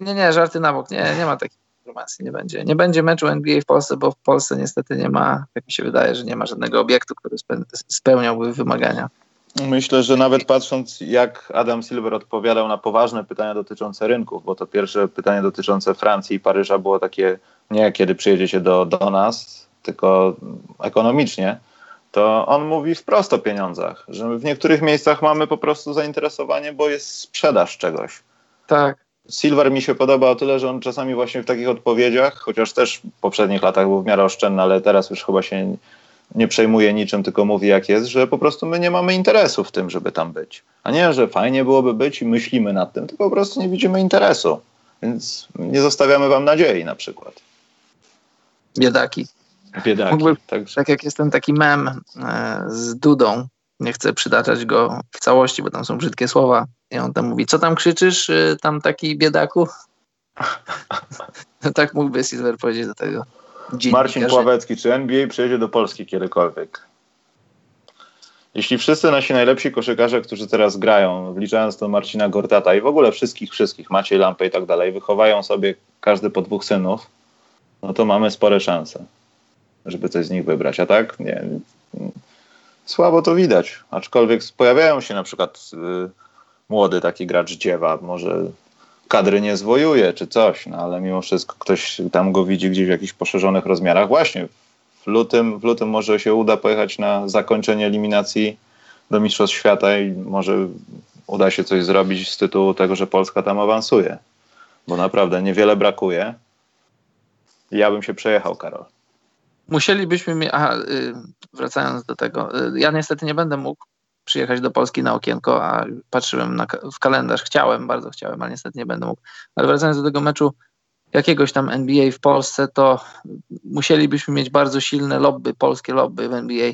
Nie, nie, żarty na bok. Nie, nie ma takiej informacji, nie będzie. Nie będzie meczu NBA w Polsce, bo w Polsce niestety nie ma, jak mi się wydaje, że nie ma żadnego obiektu, który spełniałby wymagania. Myślę, że nawet patrząc, jak Adam Silver odpowiadał na poważne pytania dotyczące rynków, bo to pierwsze pytanie dotyczące Francji i Paryża było takie nie kiedy przyjedziecie do, do nas, tylko ekonomicznie, to on mówi wprost o pieniądzach, że w niektórych miejscach mamy po prostu zainteresowanie, bo jest sprzedaż czegoś. Tak. Silver mi się podoba o tyle, że on czasami właśnie w takich odpowiedziach, chociaż też w poprzednich latach był w miarę oszczędny, ale teraz już chyba się nie przejmuje niczym, tylko mówi jak jest, że po prostu my nie mamy interesu w tym, żeby tam być. A nie, że fajnie byłoby być i myślimy nad tym, tylko po prostu nie widzimy interesu. Więc nie zostawiamy wam nadziei na przykład. Biedaki. Biedaki. Mógłby, Także. Tak jak jest ten taki mem e, z Dudą, nie chcę przytaczać go w całości, bo tam są brzydkie słowa. I on tam mówi, co tam krzyczysz, e, tam taki biedaku? tak mógłby Silver powiedzieć do tego. Marcin Pławecki, czy NBA przyjedzie do Polski kiedykolwiek? Jeśli wszyscy nasi najlepsi koszykarze, którzy teraz grają, wliczając to Marcina Gortata i w ogóle wszystkich, wszystkich, Maciej Lampę i tak dalej, wychowają sobie każdy po dwóch synów, no to mamy spore szanse, żeby coś z nich wybrać. A tak? Nie. Słabo to widać. Aczkolwiek pojawiają się na przykład y, młody taki gracz dziewa, może kadry nie zwojuje czy coś, no ale mimo wszystko ktoś tam go widzi gdzieś w jakichś poszerzonych rozmiarach. Właśnie w lutym, w lutym może się uda pojechać na zakończenie eliminacji do Mistrzostw Świata i może uda się coś zrobić z tytułu tego, że Polska tam awansuje. Bo naprawdę niewiele brakuje. Ja bym się przejechał, Karol. Musielibyśmy. Aha, y, wracając do tego. Y, ja niestety nie będę mógł przyjechać do Polski na okienko, a patrzyłem na, w kalendarz. Chciałem, bardzo chciałem, ale niestety nie będę mógł. Ale wracając do tego meczu jakiegoś tam NBA w Polsce, to musielibyśmy mieć bardzo silne lobby, polskie lobby w NBA.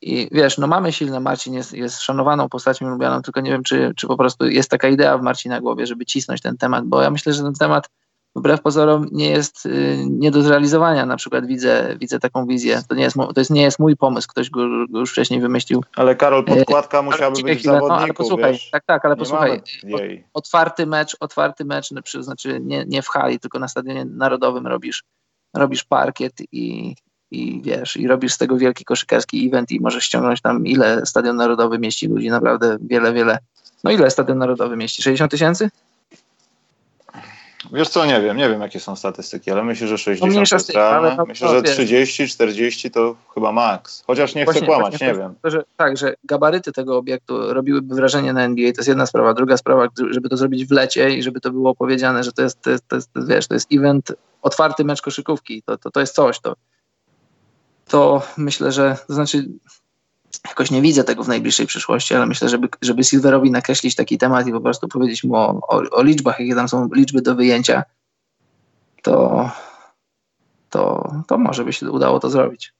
I wiesz, no mamy silne, Marcin jest, jest szanowaną postacią lubianą, tylko nie wiem, czy, czy po prostu jest taka idea w Marcina głowie, żeby cisnąć ten temat, bo ja myślę, że ten temat wbrew pozorom nie jest y, nie do zrealizowania. Na przykład widzę, widzę taką wizję. To nie, jest, to jest, nie jest mój pomysł, ktoś go, go już wcześniej wymyślił. Ale Karol, podkładka e, musiałaby być chwilę, no, ale posłuchaj, wiesz? tak, tak, ale posłuchaj. Otwarty mecz, otwarty mecz, znaczy nie, nie w hali, tylko na stadionie narodowym robisz, robisz parkiet i, i wiesz, i robisz z tego wielki koszykarski event i możesz ściągnąć tam ile stadion narodowy mieści ludzi, naprawdę wiele, wiele. No ile stadion narodowy mieści? 60 tysięcy? Wiesz co, nie wiem, nie wiem jakie są statystyki, ale myślę, że 60 no jest. Myślę, że 30, 40 to chyba maks. Chociaż nie właśnie, chcę kłamać, nie wiem. To, że, tak, że gabaryty tego obiektu robiłyby wrażenie na NBA, to jest jedna sprawa. Druga sprawa, żeby to zrobić w lecie i żeby to było powiedziane, że to jest, to jest, to jest wiesz, to jest event, otwarty mecz koszykówki, to, to, to jest coś, to, to myślę, że, to znaczy jakoś nie widzę tego w najbliższej przyszłości, ale myślę, żeby, żeby Silverowi nakreślić taki temat i po prostu powiedzieć mu o, o, o liczbach, jakie tam są liczby do wyjęcia, to, to, to może by się udało to zrobić.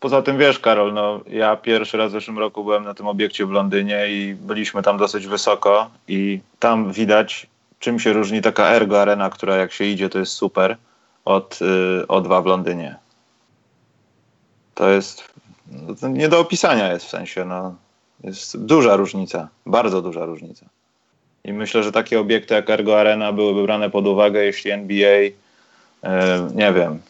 Poza tym wiesz, Karol, no, ja pierwszy raz w zeszłym roku byłem na tym obiekcie w Londynie i byliśmy tam dosyć wysoko i tam widać, czym się różni taka Ergo Arena, która jak się idzie, to jest super, od y, O2 w Londynie. To jest nie do opisania jest w sensie. No, jest duża różnica, bardzo duża różnica. I myślę, że takie obiekty jak Ergo Arena byłyby brane pod uwagę, jeśli NBA, e, nie wiem,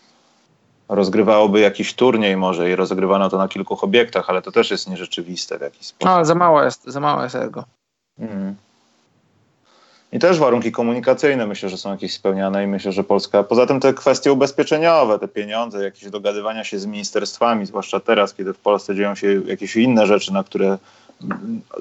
rozgrywałoby jakiś turniej może i rozgrywano to na kilku obiektach, ale to też jest nierzeczywiste w jakiś sposób. No, za mało jest, za mało jest Ergo. Mm. I też warunki komunikacyjne myślę, że są jakieś spełniane i myślę, że Polska, poza tym te kwestie ubezpieczeniowe, te pieniądze, jakieś dogadywania się z ministerstwami, zwłaszcza teraz, kiedy w Polsce dzieją się jakieś inne rzeczy, na które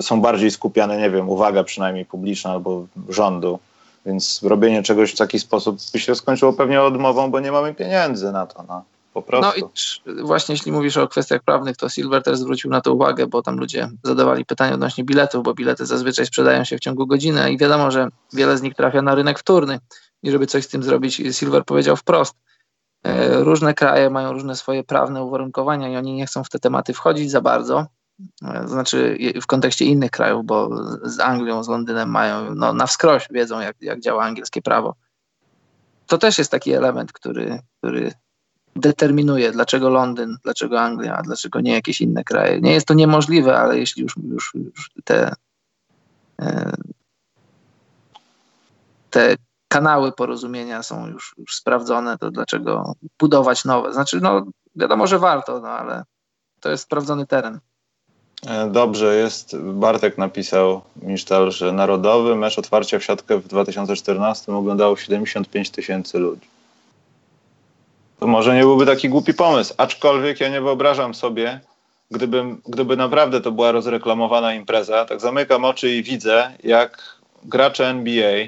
są bardziej skupiane, nie wiem, uwaga przynajmniej publiczna albo rządu. Więc robienie czegoś w taki sposób by się skończyło pewnie odmową, bo nie mamy pieniędzy na to. No. Po prostu. No i właśnie jeśli mówisz o kwestiach prawnych, to Silver też zwrócił na to uwagę, bo tam ludzie zadawali pytania odnośnie biletów, bo bilety zazwyczaj sprzedają się w ciągu godziny i wiadomo, że wiele z nich trafia na rynek wtórny. I żeby coś z tym zrobić, Silver powiedział wprost, e, różne kraje mają różne swoje prawne uwarunkowania i oni nie chcą w te tematy wchodzić za bardzo. E, znaczy w kontekście innych krajów, bo z Anglią, z Londynem mają no, na wskroś wiedzą, jak, jak działa angielskie prawo. To też jest taki element, który, który determinuje, dlaczego Londyn, dlaczego Anglia, a dlaczego nie jakieś inne kraje. Nie jest to niemożliwe, ale jeśli już, już, już te, e, te kanały porozumienia są już, już sprawdzone, to dlaczego budować nowe? Znaczy, no wiadomo, że warto, no ale to jest sprawdzony teren. E, dobrze, jest. Bartek napisał, Misztal, że narodowy mecz otwarcia w siatkę w 2014 oglądało 75 tysięcy ludzi. To może nie byłby taki głupi pomysł, aczkolwiek ja nie wyobrażam sobie, gdybym, gdyby naprawdę to była rozreklamowana impreza, tak zamykam oczy i widzę, jak gracze NBA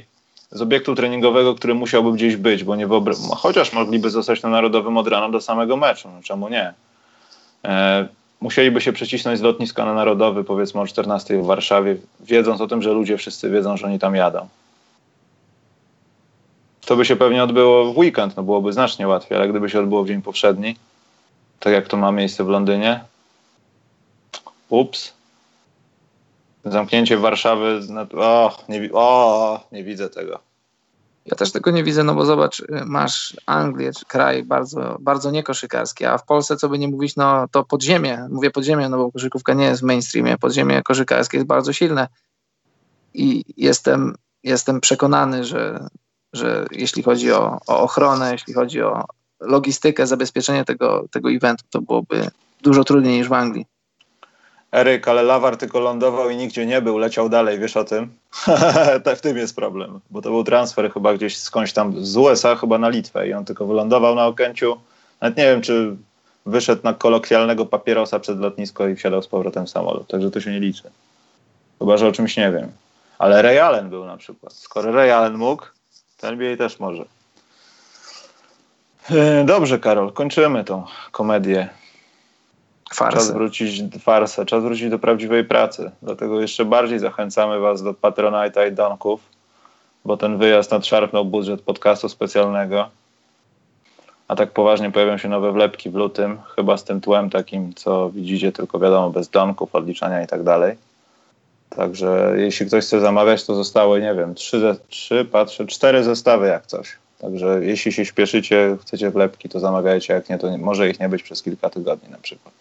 z obiektu treningowego, który musiałby gdzieś być, bo nie wyobrażam, chociaż mogliby zostać na Narodowym od rana do samego meczu, no czemu nie? E, musieliby się przecisnąć z lotniska na Narodowy, powiedzmy o 14 w Warszawie, wiedząc o tym, że ludzie wszyscy wiedzą, że oni tam jadą. To by się pewnie odbyło w weekend, no byłoby znacznie łatwiej, ale gdyby się odbyło w dzień powszedni, tak jak to ma miejsce w Londynie, ups, zamknięcie Warszawy, o, nie, nie widzę tego. Ja też tego nie widzę, no bo zobacz, y, masz Anglię, kraj bardzo, bardzo niekoszykarski, a w Polsce, co by nie mówić, no to podziemie, mówię podziemie, no bo koszykówka nie jest w mainstreamie, podziemie koszykarskie jest bardzo silne i jestem, jestem przekonany, że, że jeśli chodzi o, o ochronę, jeśli chodzi o logistykę, zabezpieczenie tego, tego eventu, to byłoby dużo trudniej niż w Anglii. Eryk, ale Lawar tylko lądował i nigdzie nie był, leciał dalej, wiesz o tym? tak w tym jest problem, bo to był transfer chyba gdzieś skądś tam z USA, chyba na Litwę i on tylko wylądował na Okęciu. Nawet nie wiem, czy wyszedł na kolokwialnego papierosa przed lotnisko i wsiadał z powrotem w samolot, także to się nie liczy. Chyba, że o czymś nie wiem. Ale Ray Allen był na przykład. Skoro Ray Allen mógł, to NBA też może. E, dobrze, Karol, kończymy tą komedię Farsę. Czas wrócić, farsę, czas wrócić do prawdziwej pracy. Dlatego jeszcze bardziej zachęcamy Was do Patronite'a i Donków, bo ten wyjazd nadszarpnął budżet podcastu specjalnego. A tak poważnie pojawią się nowe wlepki w lutym, chyba z tym tłem takim, co widzicie, tylko wiadomo, bez donków, odliczania i tak dalej. Także jeśli ktoś chce zamawiać, to zostały, nie wiem, trzy, trzy patrzę, cztery zestawy jak coś. Także jeśli się śpieszycie, chcecie wlepki, to zamawiajcie, jak nie, to nie, może ich nie być przez kilka tygodni na przykład.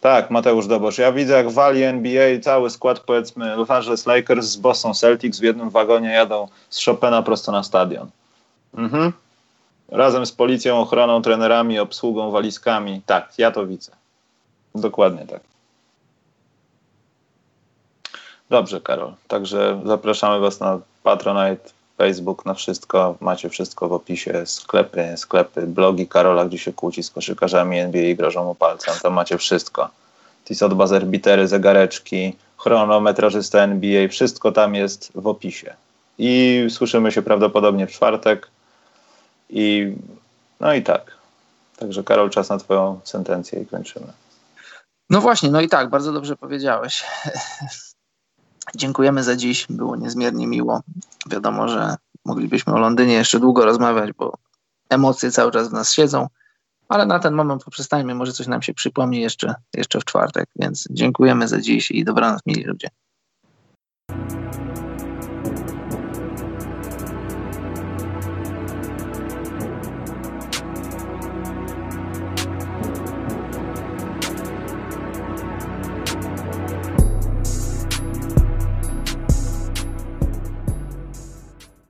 Tak, Mateusz Dobosz. Ja widzę, jak wali NBA cały skład, powiedzmy, Los Angeles Lakers z Boston Celtics w jednym wagonie jadą z Chopina prosto na stadion. Mhm. Razem z policją, ochroną, trenerami, obsługą, walizkami. Tak, ja to widzę. Dokładnie tak. Dobrze, Karol. Także zapraszamy Was na Patronite, Facebook, na wszystko. Macie wszystko w opisie. Sklepy, sklepy, blogi Karola, gdzie się kłóci z koszykarzami NBA i grożą mu palcem. Tam macie wszystko. Tisot Bazer Bitery, zegareczki, chronometrażysta NBA. Wszystko tam jest w opisie. I słyszymy się prawdopodobnie w czwartek. I no i tak. Także Karol, czas na Twoją sentencję i kończymy. No właśnie, no i tak, bardzo dobrze powiedziałeś. Dziękujemy za dziś, było niezmiernie miło. Wiadomo, że moglibyśmy o Londynie jeszcze długo rozmawiać, bo emocje cały czas w nas siedzą, ale na ten moment poprzestańmy, może coś nam się przypomni jeszcze, jeszcze w czwartek, więc dziękujemy za dziś i dobranoc, mili ludzie.